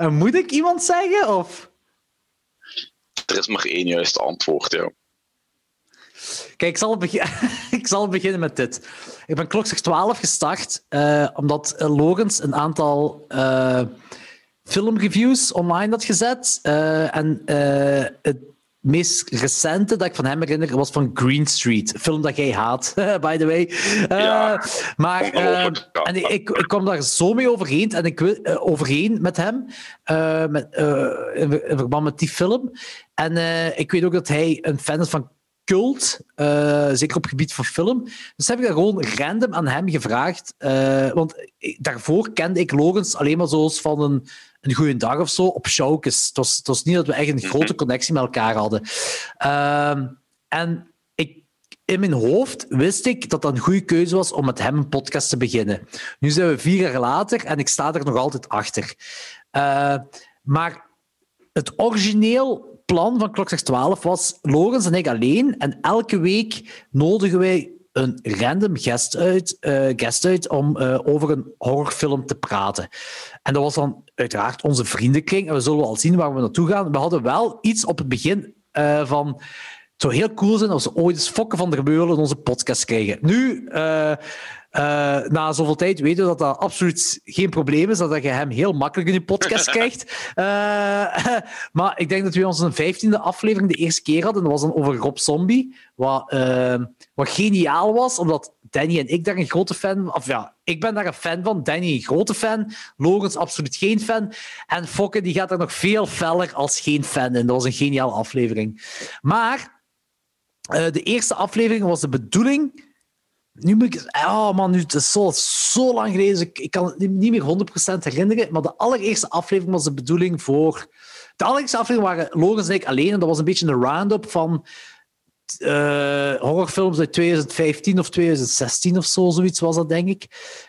En moet ik iemand zeggen? Of? Er is maar één juist antwoord, ja. Kijk, ik zal, ik zal beginnen met dit. Ik ben klokslag 12 gestart, eh, omdat eh, Logans een aantal eh, filmreviews online had gezet. Eh, en eh, het meest recente dat ik van hem herinner was van Green Street. Een film dat jij haat, by the way. Eh, maar eh, en ik, ik, ik kwam daar zo mee overeen, en ik, wil- eh, overeen met hem met, in, verband met die film. En ik weet ook dat hij een fan is van cult, eh, zeker op het gebied van film. Dus heb ik dat gewoon random aan hem gevraagd. eh, want daarvoor kende ik Logans alleen maar zoals van een, een goede dag of zo op showkes. Het was, het was niet dat we echt een grote connectie met elkaar hadden. Ehm, en ik, in mijn hoofd wist ik dat dat een goede keuze was om met hem een podcast te beginnen. Nu zijn we vier jaar later en ik sta er nog altijd achter. Eh, maar het origineel plan van Klokslag 12 was Logans en ik alleen. En elke week nodigen wij een random guest uit, eh, guest uit om eh, over een horrorfilm te praten. En dat was dan uiteraard onze vriendenkring. En we zullen wel zien waar we naartoe gaan. We hadden wel iets op het begin eh, van... Het zou heel cool zijn als we ooit eens Fokke van der Meulen in onze podcast krijgen. Nu, eh, na zoveel tijd weten we dat dat absoluut geen probleem is. Dat je hem heel makkelijk in je podcast krijgt. Eh, maar ik denk dat we onze vijftiende aflevering de eerste keer hadden. Dat was dan over Rob Zombie. Wat, eh, wat geniaal was, omdat Danny en ik daar een grote fan Of ja, ik ben daar een fan van. Danny een grote fan. Logans absoluut geen fan. En Fokke die gaat daar nog veel feller als geen fan in. Dat was een geniale aflevering. Maar eh, de eerste aflevering was de bedoeling. Nu moet ik. Oh man, nu, het is zo, zo lang geleden. dus Ik, ik kan het niet meer 100% herinneren. Maar de allereerste aflevering was de bedoeling voor. De allereerste aflevering waren Logans en ik alleen. En dat was een beetje een round-up van eh, horrorfilms uit 2015 of 2016 of zo. Zoiets was dat, denk ik.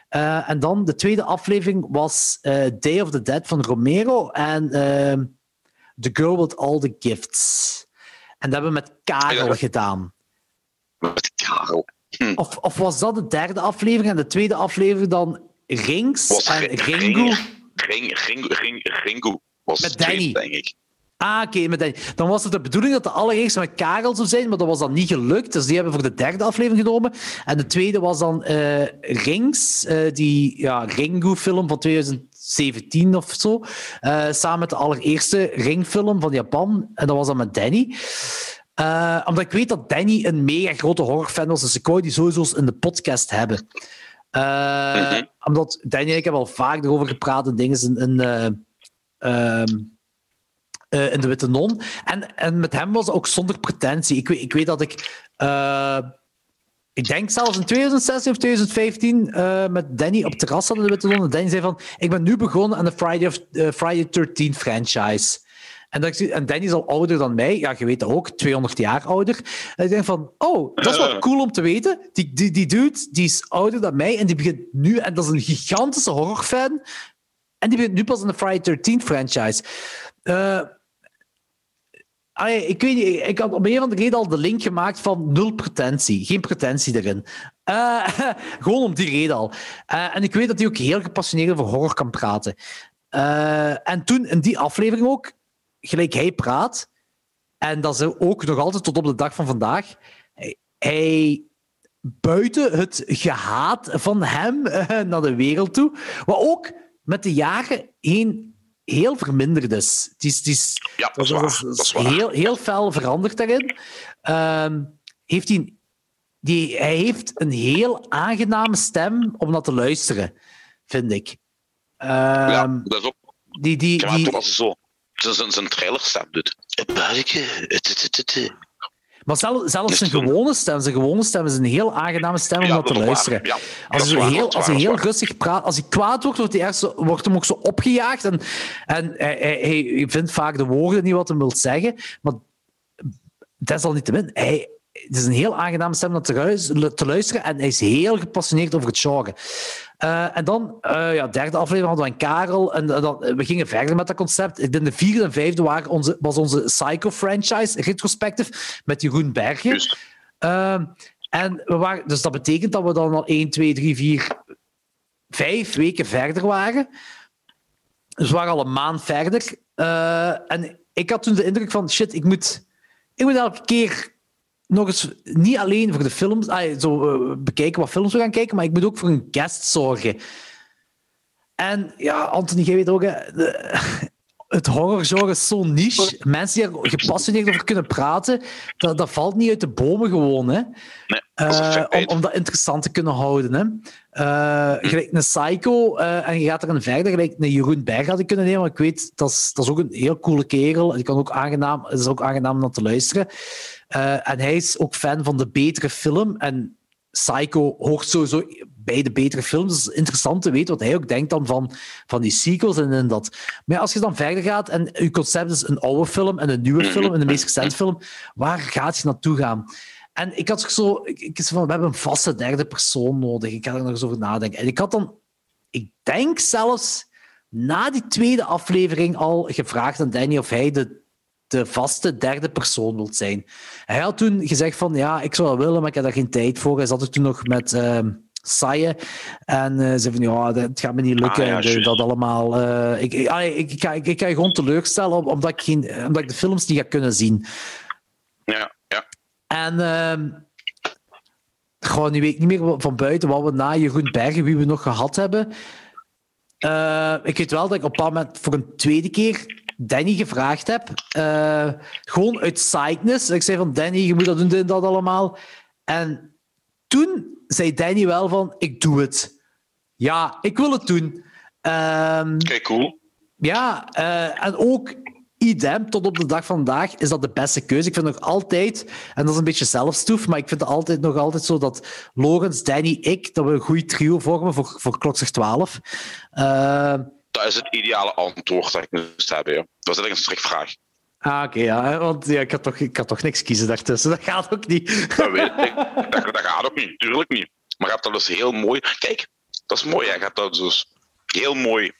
Eh, en dan de tweede aflevering was eh, Day of the Dead van Romero. En eh, The Girl with All the Gifts. En dat hebben we met Karel Ja. gedaan. Met Karel. Hm. Of, of was dat de derde aflevering en de tweede aflevering dan Rings Was en Ring- Ringu? Ring, Ring, Ring, Ringu was Met Danny. denk ik. Ah, oké. met die- dan was het de bedoeling dat de allereerste met Karel zou zijn, maar dat was dan niet gelukt. Dus die hebben voor de derde aflevering genomen. En de tweede was dan eh, Rings, eh, die ja, Ringu-film van 2017 of zo. Eh, samen met de allereerste Ring-film van Japan. En dat was dan met Danny. Eh, omdat ik weet dat Danny een mega grote horrorfan was, dus ik wou die sowieso in de podcast hebben. Eh, Mhm. Omdat Danny en ik hebben al vaak erover gepraat en dingen in, in, eh, ehm, eh, in de Witte Non. En, en met hem was het ook zonder pretentie. Ik weet, ik weet dat ik. ik denk zelfs in 2016 of 2015 eh, met Danny op terras hadden in de Witte Non. En Danny zei van: Ik ben nu begonnen aan de Friday, of, Friday 13 franchise. En, dat ik, en Danny is al ouder dan mij. Ja, je weet dat ook, 200 jaar ouder. En ik denk van, oh, dat is wel cool om te weten. Die, die, die dude, die is ouder dan mij en die begint nu... En dat is een gigantische horrorfan. En die begint nu pas in de Friday 13 franchise. Allee, ik weet niet, ik had om een of andere reden al de link gemaakt van nul pretentie. Geen pretentie erin. Eh, gewoon om die reden al. Eh, en ik weet dat hij ook heel gepassioneerd over horror kan praten. En toen, in die aflevering ook, gelijk hij praat, en dat is ook nog altijd tot op de dag van vandaag, hij, buiten het gehaat van hem eh, naar de wereld toe, wat ook met de jaren heen heel verminderd is. Het is, het is Ja, dat is waar. Dat is waar. heel, heel fel veranderd daarin. Ehm, heeft hij, die, hij heeft een heel aangename stem om naar te luisteren, vind ik. ja, Ehm, dat is ook. die, die, die, hij zo zijn, zijn, trailerstem doet. Buikje, het, het, het, het, het. maar zelf, zelfs zijn gewone stem, zijn gewone stem is een heel aangename stem om Ja, naar te luisteren. Ja, Als hij, heel, als hij heel rustig praat, als hij kwaad wordt, wordt, hij ergens wordt hem ook zo opgejaagd. En, en hij, hij, hij vindt vaak de woorden niet wat hij wil zeggen. Maar desalniettemin, hij, het is een heel aangename stem om te, luisteren. En hij is heel gepassioneerd over het genre. Eh, en dan, eh ja, derde aflevering hadden we een Karel. En dan, we gingen verder met dat concept. Ik denk de vierde en vijfde waren onze, was onze Psycho-franchise, retrospective, met Jeroen Bergen. Ehm, en we waren, dus dat betekent dat we dan al 1, 2, 3, 4, 5 weken verder waren. Dus we waren al een maand verder. Eh, en ik had toen de indruk van, shit, ik moet, ik moet elke keer nog eens, niet alleen voor de films, ah, zo, eh, bekijken wat films we gaan kijken, maar ik moet ook voor een guest zorgen. En ja, Anthony, jij weet ook, hè, de- het horrorgenre is zo niche. Mensen die er gepassioneerd over kunnen praten, dat, dat valt niet uit de bomen gewoon. Hè. Nee, Eh, om, om dat interessant te kunnen houden. Hè. Eh, gelijk een Psycho, en je gaat er een verder, gelijk een Jeroen Berg had ik kunnen nemen, maar ik weet, dat is, dat is ook een heel coole kerel. Die kan ook aangenaam, het is ook aangenaam om naar te luisteren. Eh, en hij is ook fan van de betere film. En Psycho hoort sowieso bij de betere films. Het is interessant te weten wat hij ook denkt dan van, van die sequels en, en dat. Maar ja, als je dan verder gaat en je concept is een oude film en een nieuwe film en de meest recente film, waar gaat je naartoe gaan? En ik had zo, ik, ik van, we hebben een vaste derde persoon nodig. Ik ga er nog eens over nadenken. En ik had dan, ik denk zelfs na die tweede aflevering al gevraagd aan Danny of hij de, de vaste derde persoon wilt zijn. Hij had toen gezegd van, ja, ik zou dat willen, maar ik heb daar geen tijd voor. Hij zat er toen nog met ehm Saye en eh zei van, ja, het gaat me niet lukken. Ah, ja, en dat- allemaal... eh, ik, ik, ik, ik, ga, ik, ik ga je gewoon teleurstellen, om- omdat ik, geen, omdat ik de films niet ga kunnen zien. Ja, ja. En ehm gewoon, nu weet ik niet meer van buiten wat we na Jeroen Bergen, wie we nog gehad hebben. Eh, ik weet wel dat ik op een bepaald moment voor een tweede keer Danny gevraagd heb. Eh, gewoon uit sideness. Ik zei van Danny, je moet dat doen, dit en dat allemaal. En toen zei Danny wel van, ik doe het. Ja, ik wil het doen. Ehm, Kijk, cool. ja, eh, en ook idem, tot op de dag van vandaag is dat de beste keuze. Ik vind nog altijd, en dat is een beetje zelfstoef, maar ik vind het altijd nog altijd zo dat Lorenz, Danny, ik, dat we een goed trio vormen voor, voor Klokzeg 12. Eh, Dat is het ideale antwoord dat ik moest hebben. Ja. Dat was eigenlijk een strikvraag. ah, oké, ja, want ja, ik, had toch, ik had toch niks kiezen daartussen. Dat gaat ook niet. Dat weet ik. Dat, dat gaat ook niet, tuurlijk niet. Maar je hebt dat dus heel mooi. Kijk, dat is mooi. hè. Je hebt dat dus heel mooi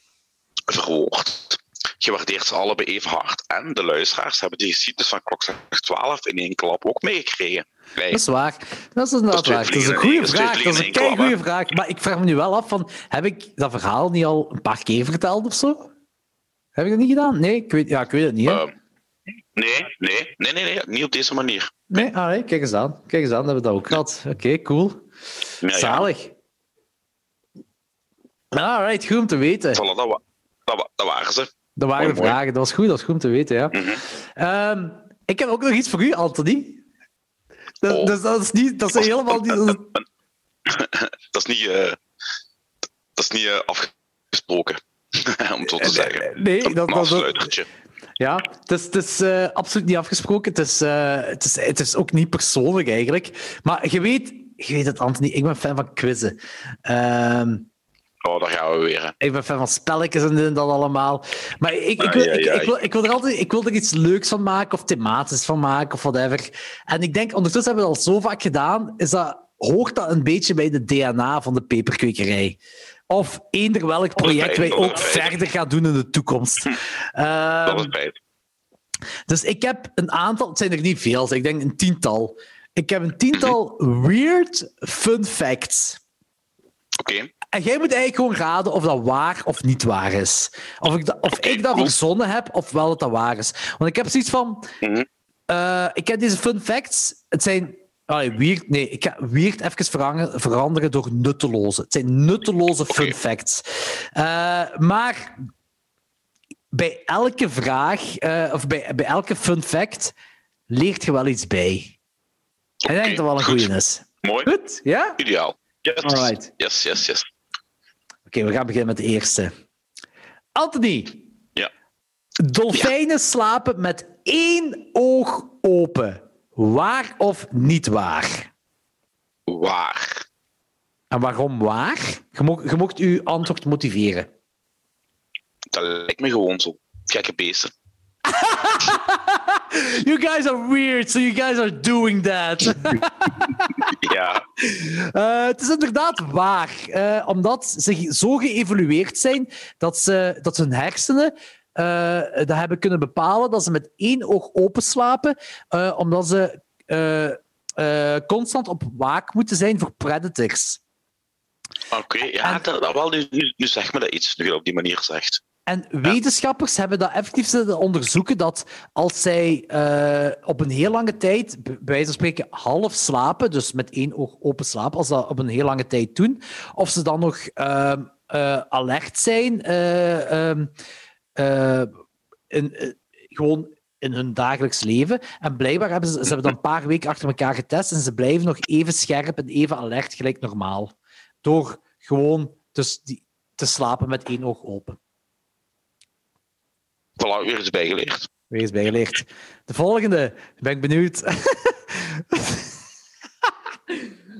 verwoord. je waardeert ze allebei even hard. En de luisteraars hebben die geschiedenis van klokslag 12 in één klap ook meegekregen. Dat is waar. Dat is inderdaad waar. Dat is een goede vraag. Dat is een klap, goede vraag. Maar ik vraag me nu wel af van, heb ik dat verhaal niet al een paar keer verteld of zo? Heb ik dat niet gedaan? Nee, ik weet, ja, ik weet het niet. Ehm, nee, nee, nee, nee, nee, niet op deze manier. nee, nee, kijk eens aan. Kijk eens aan, hebben we dat ook gehad. Oké, cool. Ja, ja. Zalig. Alright, goed om te weten. Voilà, dat, wa- dat, wa- dat waren ze. Dat waren de mooi. vragen. Dat was goed, dat was goed om te weten, ja. Mhm. Ehm, ik heb ook nog iets voor u, Anthony. Dat, Oh. dus dat is niet... Dat is helemaal niet... dat is- niet, eh, dat is niet eh, afgesproken, om het zo te zeggen. Nee, dat, dat, dat. Ja, het is, het is eh, absoluut niet afgesproken. Het is, eh, het, is, het is ook niet persoonlijk eigenlijk. Maar je weet, je weet het, Anthony, ik ben fan van quizzen. Ehm, Oh, daar gaan we weer. ik ben fan van spelletjes en dat allemaal. Maar ik, ik, wil, Ai, ai, ik, ik, ai. wil, ik, wil er altijd, ik wil er iets leuks van maken of thematisch van maken of whatever. En ik denk, ondertussen hebben we het al zo vaak gedaan, is dat, hoort dat een beetje bij de DNA van de peperkwekerij. Of eender welk project wij dat ook verder gaan doen in de toekomst. Dat Ehm, is feit. dus ik heb een aantal, het zijn er niet veel, ik denk een tiental. Ik heb een tiental weird fun facts. Oké, En jij moet eigenlijk gewoon raden of dat waar of niet waar is. Of ik, dat, of ik dat cool. verzonnen heb, of wel dat dat waar is. Want ik heb zoiets van... Mhm. eh, ik heb deze fun facts. Het zijn... allee, weird, nee, ik ga weird even veranderen, veranderen door nutteloze. Het zijn nutteloze fun facts. Eh, maar bij elke vraag, eh, of bij, bij elke fun fact, leert je wel iets bij. En ik denk dat wel een goed. goeie is. mooi. Goed? Ja? Ideaal. Yes. Alright. Yes, yes, yes. Oké, we gaan beginnen met de eerste. Anthony, Ja. dolfijnen slapen met één oog open. Waar of niet waar? Waar? En waarom waar? Je mocht, je mocht uw antwoord motiveren. Dat lijkt me gewoon zo. Gekke beesten. You guys are weird, so you guys are doing that. Ja. Eh, het is inderdaad waar, eh, omdat ze zo geëvolueerd zijn dat ze, dat hun hersenen eh, dat hebben kunnen bepalen dat ze met één oog open slapen, eh, omdat ze eh, eh, constant op waak moeten zijn voor predators. Oké, ja, En- dat, dat wel, nu, nu, nu zeg me dat iets, nu je op die manier zegt. En wetenschappers hebben dat effectief zitten onderzoeken dat als zij eh, op een heel lange tijd, bij wijze van spreken, half slapen, dus met één oog open slapen, als dat op een heel lange tijd doen, of ze dan nog ehm, eh, alert zijn, eh, ehm, eh, in, gewoon in hun dagelijks leven. En blijkbaar hebben ze, ze hebben dat een paar weken achter elkaar getest en ze blijven nog even scherp en even alert gelijk normaal. Door gewoon dus die, te slapen met één oog open. Voilà, weer iets bijgeleerd. Wees bijgeleerd. De volgende, ben ik benieuwd.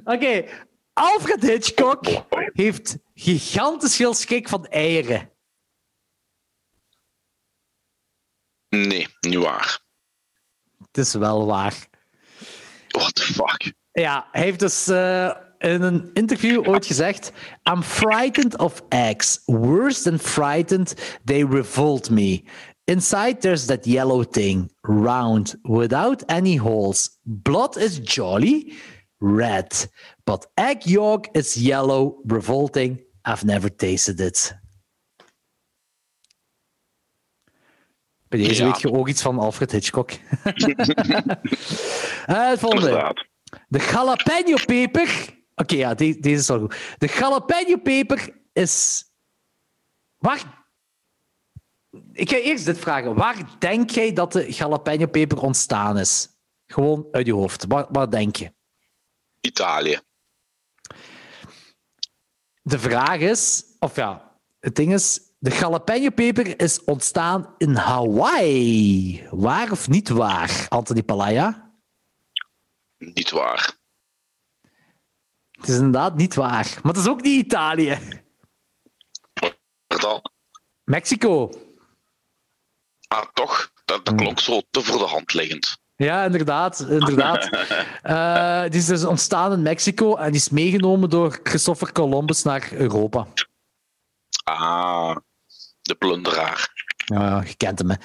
Oké, Alfred Hitchcock heeft gigantisch veel schik van eieren. Nee, niet waar. Het is wel waar. What the fuck? Ja, hij heeft dus eh, in een interview ooit gezegd: I'm frightened of eggs. Worse than frightened, they revolt me. Inside there's that yellow thing, round, without any holes. Blood is jolly, red. But egg yolk is yellow, revolting. I've never tasted it. Bij deze Ja. weet je ook iets van Alfred Hitchcock. Eh, het volgende. De jalapeno-peper. Oké, ja, de- deze is al goed. De jalapeno-peper is. Waar. Ik ga eerst dit vragen. Waar denk jij dat de jalapeno-peper ontstaan is? Gewoon uit je hoofd. Waar, waar denk je? Italië. De vraag is, of ja, het ding is, de jalapeno-peper is ontstaan in Hawaii. Waar of niet waar, Anthony Palaya? Niet waar. Het is inderdaad niet waar. Maar het is ook niet Italië. Dan? Mexico. Ah, toch? Dat, dat klonk zo te voor de hand liggend. Ja, inderdaad. inderdaad. Eh, die is dus ontstaan in Mexico en die is meegenomen door Christopher Columbus naar Europa. Ah, de plunderaar. Ja, je kent hem, hè.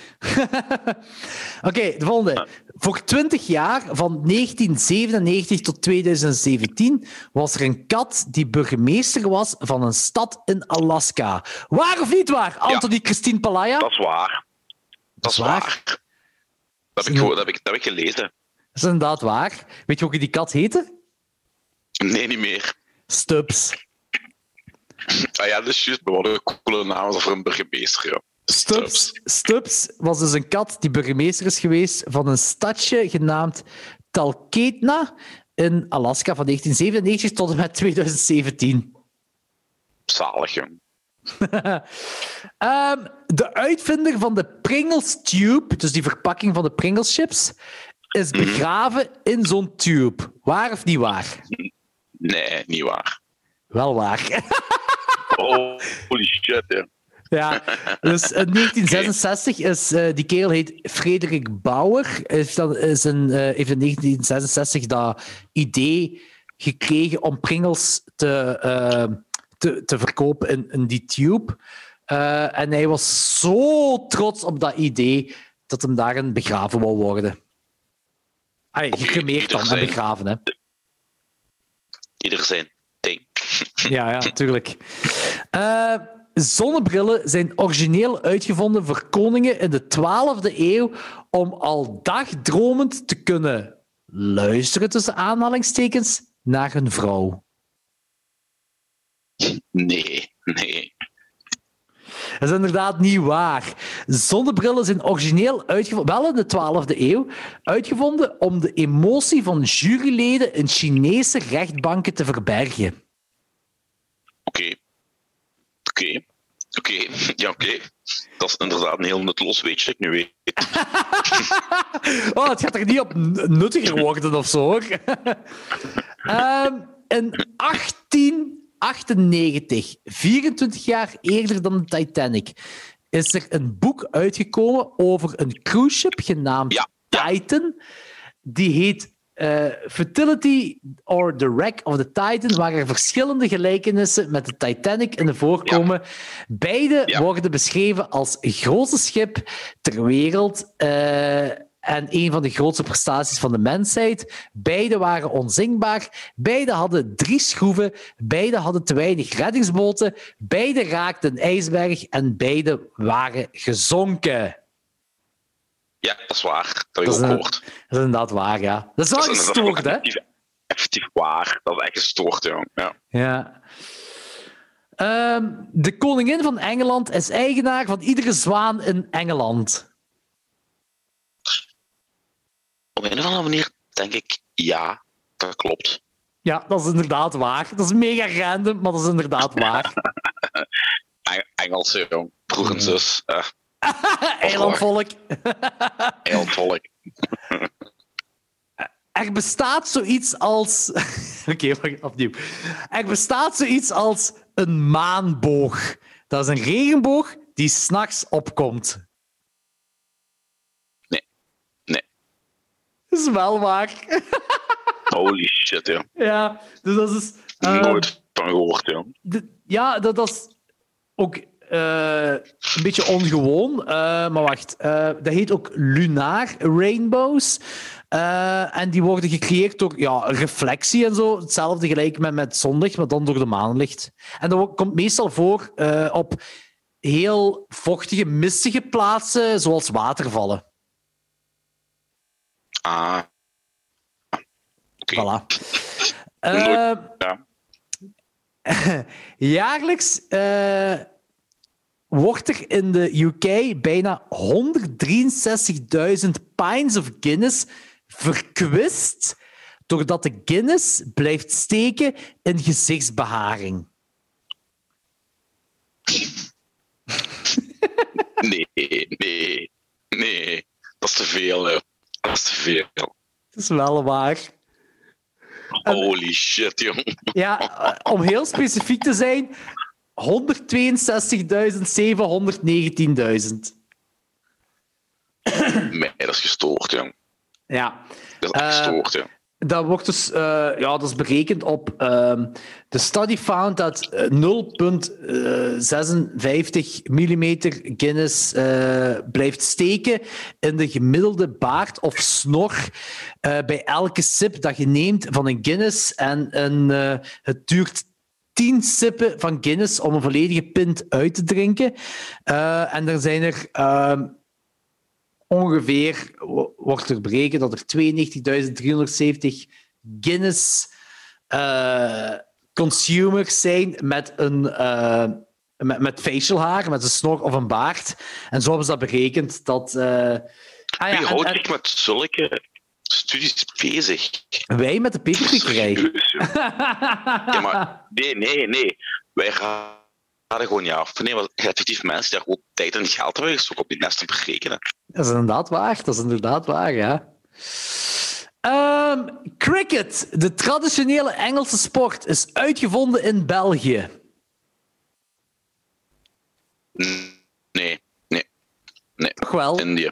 Oké, de volgende. Voor 20 jaar, van 1997 tot 2017, was er een kat die burgemeester was van een stad in Alaska. Waar of niet waar? Anthony Christine Palaya? Dat is waar. Dat is waar. waar. Dat heb ik, dat heb ik, dat heb ik gelezen. Dat is inderdaad waar. Weet je hoe die kat heette? Nee, niet meer. Stubbs. Ah ja, dat is juist. Wat een coole naam voor een burgemeester. Ja. Stubbs. Stubbs was dus een kat die burgemeester is geweest van een stadje genaamd Talkeetna in Alaska van 1997 tot en met 2017. Zalig, jong. Ehm, de uitvinder van de Pringles Tube, dus die verpakking van de Pringles chips, is begraven in zo'n tube. Waar of niet waar? Nee, niet waar. Wel waar. Oh, holy shit, ja. Ja, dus in 1966 is eh, die kerel heet Frederik Bauer. Heeft, dan, is een, eh, heeft in 1966 dat idee gekregen om Pringles te, eh, te, te verkopen in, in die tube. Eh, en hij was zo trots op dat idee dat hem daarin begraven wou worden. Ay, gecremeerd dan en begraven, hè. Ieder zijn ding. Ja, ja, natuurlijk. Eh, zonnebrillen zijn origineel uitgevonden voor koningen in de 12e eeuw om al dagdromend te kunnen luisteren, tussen aanhalingstekens, naar hun vrouw. Nee, nee. Dat is inderdaad niet waar. Zonnebrillen zijn origineel uitgevonden, wel in de 12e eeuw, uitgevonden om de emotie van juryleden in Chinese rechtbanken te verbergen. Oké. Oké. Oké. Ja, oké. Dat is inderdaad een heel nutteloos weetje ik nu weet. Oh, het gaat er niet op nuttiger worden of zo, hoor. Ehm, in 1898, 24 jaar eerder dan de Titanic, is er een boek uitgekomen over een cruise ship genaamd Ja. Titan. Die heet eh, Fertility or the Wreck of the Titan, waar er verschillende gelijkenissen met de Titanic in voorkomen. Beide Ja. worden beschreven als grootste schip ter wereld eh, en een van de grootste prestaties van de mensheid. Beide waren onzinkbaar. Beide hadden drie schroeven. Beide hadden te weinig reddingsboten. Beide raakten een ijsberg en beide waren gezonken. Ja, dat is waar. Dat Dat is een-. Dat is inderdaad waar, ja. Dat is wel Dat gestoord, hè? effectief, effectief waar. Dat is echt gestoord, jong. Ja. Ja. Ehm, de koningin van Engeland is eigenaar van iedere zwaan in Engeland. Op een of andere manier denk ik ja, dat klopt. Ja, dat is inderdaad waar. Dat is mega random, maar dat is inderdaad waar. Eng- Engelse, jong. Broer en zus. eh Eilandvolk. heel volk. Er bestaat zoiets als. Oké, wacht, opnieuw. Er bestaat zoiets als een maanboog. Dat is een regenboog die s'nachts opkomt. Nee. Nee. Dat is wel waar. Holy shit, joh. ja, dus dat is. eh, Nooit van gehoord, de- ja, dat, dat is ook eh, een beetje ongewoon. eh, maar wacht, dat heet ook lunar rainbows. En die worden gecreëerd door ja, reflectie en zo. Hetzelfde gelijk met, met zonlicht, maar dan door de maanlicht. En dat komt meestal voor op heel vochtige, mistige plaatsen, zoals watervallen. Ah. Oké. Voilà. Nooit- Eh, Ja. Jaarlijks eh, wordt er in de UK bijna 163.000 pints of Guinness verkwist doordat de Guinness blijft steken in gezichtsbeharing. Nee, nee, nee. Dat is te veel, joh. Dat is te veel. Dat is wel waar. Holy shit, jong. Ja, eh, om heel specifiek te zijn, 162.719.000. Nee, dat is gestoord, jong. Ja. Dat is echt Eh, gestoord, jong. Dat wordt dus uh, ja, dat is berekend op. Uh, de study found dat 0,56 mm Guinness uh, blijft steken in de gemiddelde baard of snor bij elke sip dat je neemt van een Guinness. En een, het duurt 10 sippen van Guinness om een volledige pint uit te drinken. en er zijn er ehm, ongeveer wordt er berekend dat er 92.370 Guinness uh, consumers zijn met een uh, met, met facial haar, met een snor of een baard. En zo hebben ze dat berekend dat. Uh, ah, ja, Wie houdt zich met zulke studies bezig? Wij met de peperkikkerij. ja, maar nee, nee, nee. Wij gaan er gewoon af. Nee, maar effectief mensen die gewoon tijd en geld hebben gestoken op die nest te berekenen. Dat is inderdaad waar. Dat is inderdaad waar, ja. Um, cricket, de traditionele Engelse sport, is uitgevonden in België. Nee, nee, nee. Toch wel? Indië.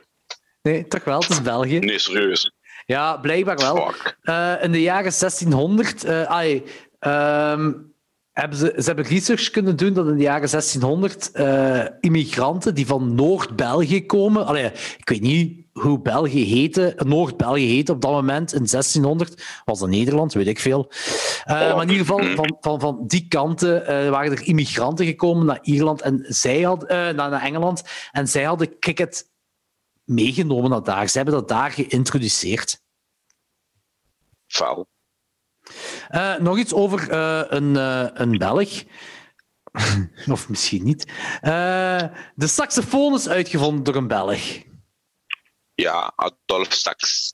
Nee, toch wel, het is België. Nee, serieus. Ja, blijkbaar wel. Uh, in de jaren 1600, uh, ai, um, hebben ze, ze hebben research kunnen doen dat in de jaren 1600 uh, immigranten die van Noord-België komen. Allee, ik weet niet hoe België heette. Noord-België heette op dat moment in 1600. Was dat Nederland? Weet ik veel. Uh, maar in ieder geval, van, van, van die kanten uh, waren er immigranten gekomen naar Ierland en zij had, naar, naar Engeland. En zij hadden cricket meegenomen naar daar. Ze hebben dat daar geïntroduceerd. Fout. Uh, nog iets over uh, een, uh, een Belg. of misschien niet. de saxofoon is uitgevonden door een Belg. Ja, Adolf Sax.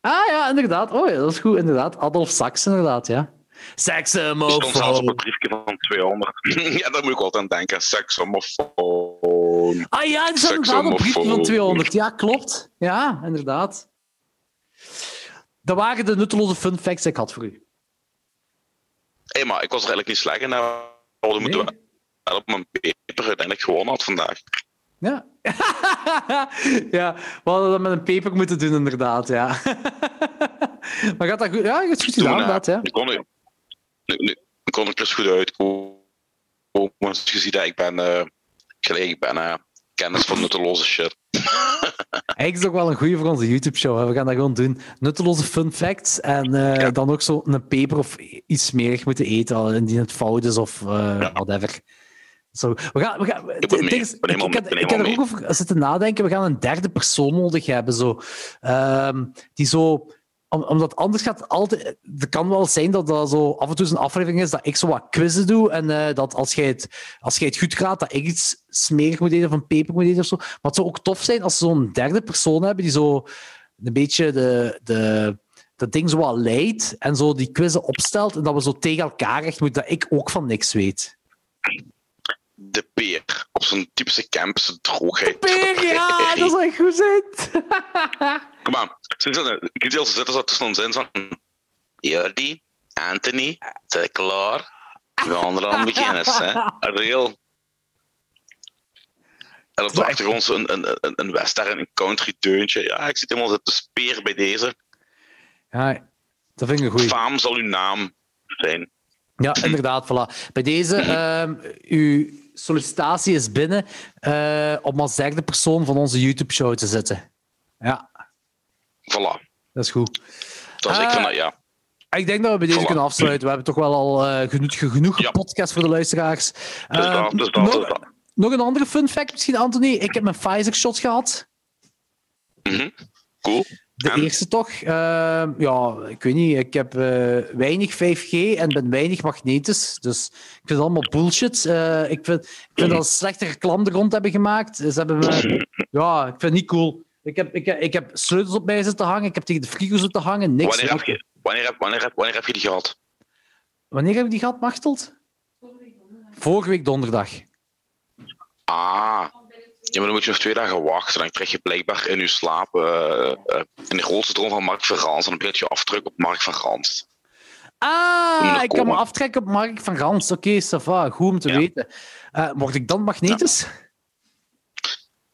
Ah ja, inderdaad. Oh ja, dat is goed, inderdaad. Adolf Sax, inderdaad, ja. Saxomofoon. stond zelfs op een briefje van 200. ja, daar moet ik altijd aan denken. Saxomofoon. Ah ja, er staat inderdaad een briefje van 200. Ja, klopt. Ja, inderdaad. Dat waren de nutteloze fun facts die ik had voor u. Hé, hey, maar ik was er eigenlijk niet slecht in. We moeten nee. op mijn paper uiteindelijk gewonnen had vandaag. Ja. ja, we hadden dat met een paper moeten doen, inderdaad. Ja. maar gaat dat goed? Ja, het is goed gedaan, inderdaad. Ja. Nu kon ik, nu, kon ik dus goed uitkomen. Je ziet dat ik ben, uh, ik ben uh, kennis van nutteloze shit. Eigenlijk is ook wel een goede voor onze YouTube-show. We gaan dat gewoon doen. Nutteloze fun facts. En uh, dan ook zo een peper of iets smerig moeten eten. Indien het fout is of uh, ja. whatever. Zo, we gaan, we gaan, ik, mee, ik, ik, ik, ik heb er ook over zitten nadenken. We gaan een derde persoon nodig hebben. Zo, um, die zo omdat anders gaat altijd. Het kan wel zijn dat dat zo af en toe een aflevering is dat ik zo wat quizzen doe. En uh, dat als jij, het, als jij het goed gaat, dat ik iets smerig moet eten of een peper moet eten of zo. Maar het zou ook tof zijn als ze zo'n derde persoon hebben die zo een beetje de, de, dat ding zo wat leidt en zo die quizzen opstelt. En dat we zo tegen elkaar echt moeten, dat ik ook van niks weet de peer op zo'n typische campus droogheid. De peer, ja, dat is echt goed zit. Kom aan, ik weet als zitten zo tussen ons in van Jordi, Anthony, zijn klaar? We gaan er aan beginnen, hè? Real. En op de achtergrond een, een, een, een western, een country deuntje. Ja, ik zit helemaal te speer bij deze. Ja, dat vind ik een goeie. Faam zal uw naam zijn. Ja, inderdaad, voilà. Bij deze, uh, uw sollicitatie is binnen uh, om als derde persoon van onze YouTube-show te zitten. Ja. Voilà. Dat is goed. Dat is uh, ik ja. Ik denk dat we bij deze voilà. kunnen afsluiten. We hebben toch wel al uh, genoeg, genoeg ja. podcast voor de luisteraars. Dus dat, dus dat, nog, dus dat. nog een andere fun fact misschien, Anthony. Ik heb mijn Pfizer-shot gehad. Mm -hmm. Cool. De en? eerste toch? Uh, ja, ik weet niet. Ik heb uh, weinig 5G en ben weinig magnetisch. Dus ik vind het allemaal bullshit. Uh, ik vind, ik vind dat ze slechte reclame er rond hebben gemaakt. Ze hebben me... Ja, ik vind het niet cool. Ik heb, ik, ik heb sleutels op mij zitten hangen. Ik heb tegen de frigo zitten hangen. Niks. Wanneer heb, je, wanneer, heb, wanneer, heb, wanneer heb je die gehad? Wanneer heb je die gehad, Machteld? Vorige week donderdag. Ah, ja, maar dan moet je nog twee dagen wachten. Dan krijg je blijkbaar in je slaap uh, uh, in de grootste droom van Mark van Gans. En dan begint je afdruk op Mark van Gans. Ah, ik kan me aftrekken op Mark van Gans. Oké, okay, Safa, goed om te ja. weten. Uh, mocht ik dan magnetisch?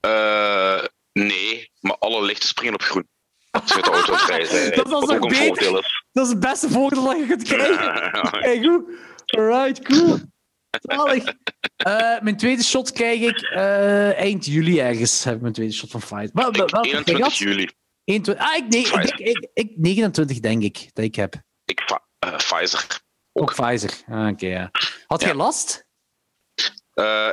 Ja. nee, maar alle lichten springen op groen. Als de auto dat was ook een beter. Dat is het beste voordeel dat je kunt krijgen. Kijk goed. Alright, cool. Zalig. Eh, mijn tweede shot krijg ik eh, eind juli ergens. Heb ik mijn tweede shot van Pfizer. Wel, wel, Ik, welke 21 krijg je? juli. 21 Ah, ik, nee, ik, Pfizer. denk- ik, ik, 29 denk ik dat ik heb. Ik, eh, Pfizer. Ook Pfizer. Ah, Oké, ja. Had Ja. jij last?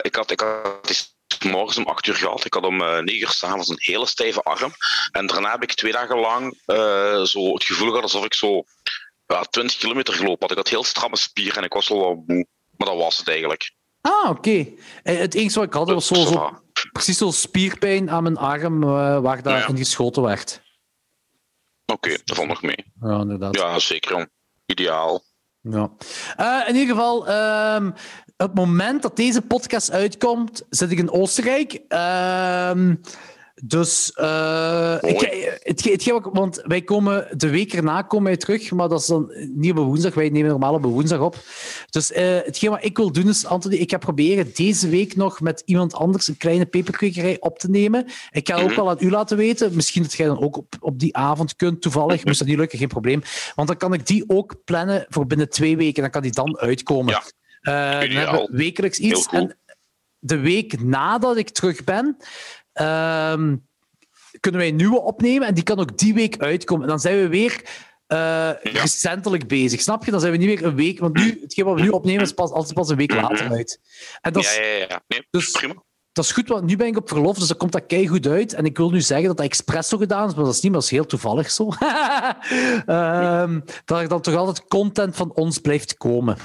Ik, had, ik had morgens om 8 uur gehad. Ik had om eh 9 uur s'avonds een hele stijve arm. En daarna heb ik twee dagen lang zo het gevoel gehad alsof ik zo ja, 20 kilometer gelopen had. Ik had heel stramme spieren en ik was wel wat moe. Maar dat was het eigenlijk. Ah, oké. Eh, Het enige wat ik had was zo, zo, precies zo'n spierpijn aan mijn arm eh, waar daar Ja. in geschoten werd. Oké, dat valt nog mee. Ja, inderdaad. Ja, zeker. Ideaal. Ja. Eh, in ieder geval, op het moment dat deze podcast uitkomt, zit ik in Oostenrijk. Ehm, dus uh, ik, het, hetgeen wat ik- want wij komen de week erna komen wij terug, maar dat is dan niet op woensdag. Wij nemen normaal op woensdag op. Dus uh, hetgeen wat ik wil doen is, Anthony, ik ga proberen deze week nog met iemand anders een kleine peperkwekerij op te nemen. Ik ga ook Mhm. wel aan u laten weten. Misschien dat jij dan ook op, op die avond kunt, toevallig. Moest dat niet lukken, geen probleem. Want dan kan ik die ook plannen voor binnen twee weken. Dan kan die dan uitkomen. Ja. Dan hebben we wekelijks iets. En de week nadat ik terug ben, ehm, kunnen wij een nieuwe opnemen. En die kan ook die week uitkomen. En dan zijn we weer eh, recentelijk bezig. Snap je? Dan zijn we niet meer een week. Want nu, hetgeen wat we nu opnemen is pas, altijd pas een week later uit. En dat is. Ja, ja, ja. Nee, Dus- prima. dat is goed, want nu ben ik op verlof, dus dan komt dat goed uit. En ik wil nu zeggen dat dat expres zo gedaan is, maar dat is niet, maar dat is heel toevallig zo. Ehm, dat er dan toch altijd content van ons blijft komen.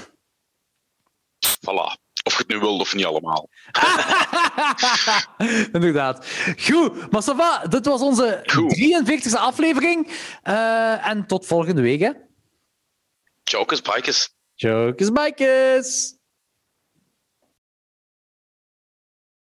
Voilà. Of je het nu wilt of niet allemaal. Inderdaad. Goed, maar ça va, dit was onze Goed. 43e aflevering. Eh, en tot volgende week, hè. Jokers, bikers. Jokers, bikers!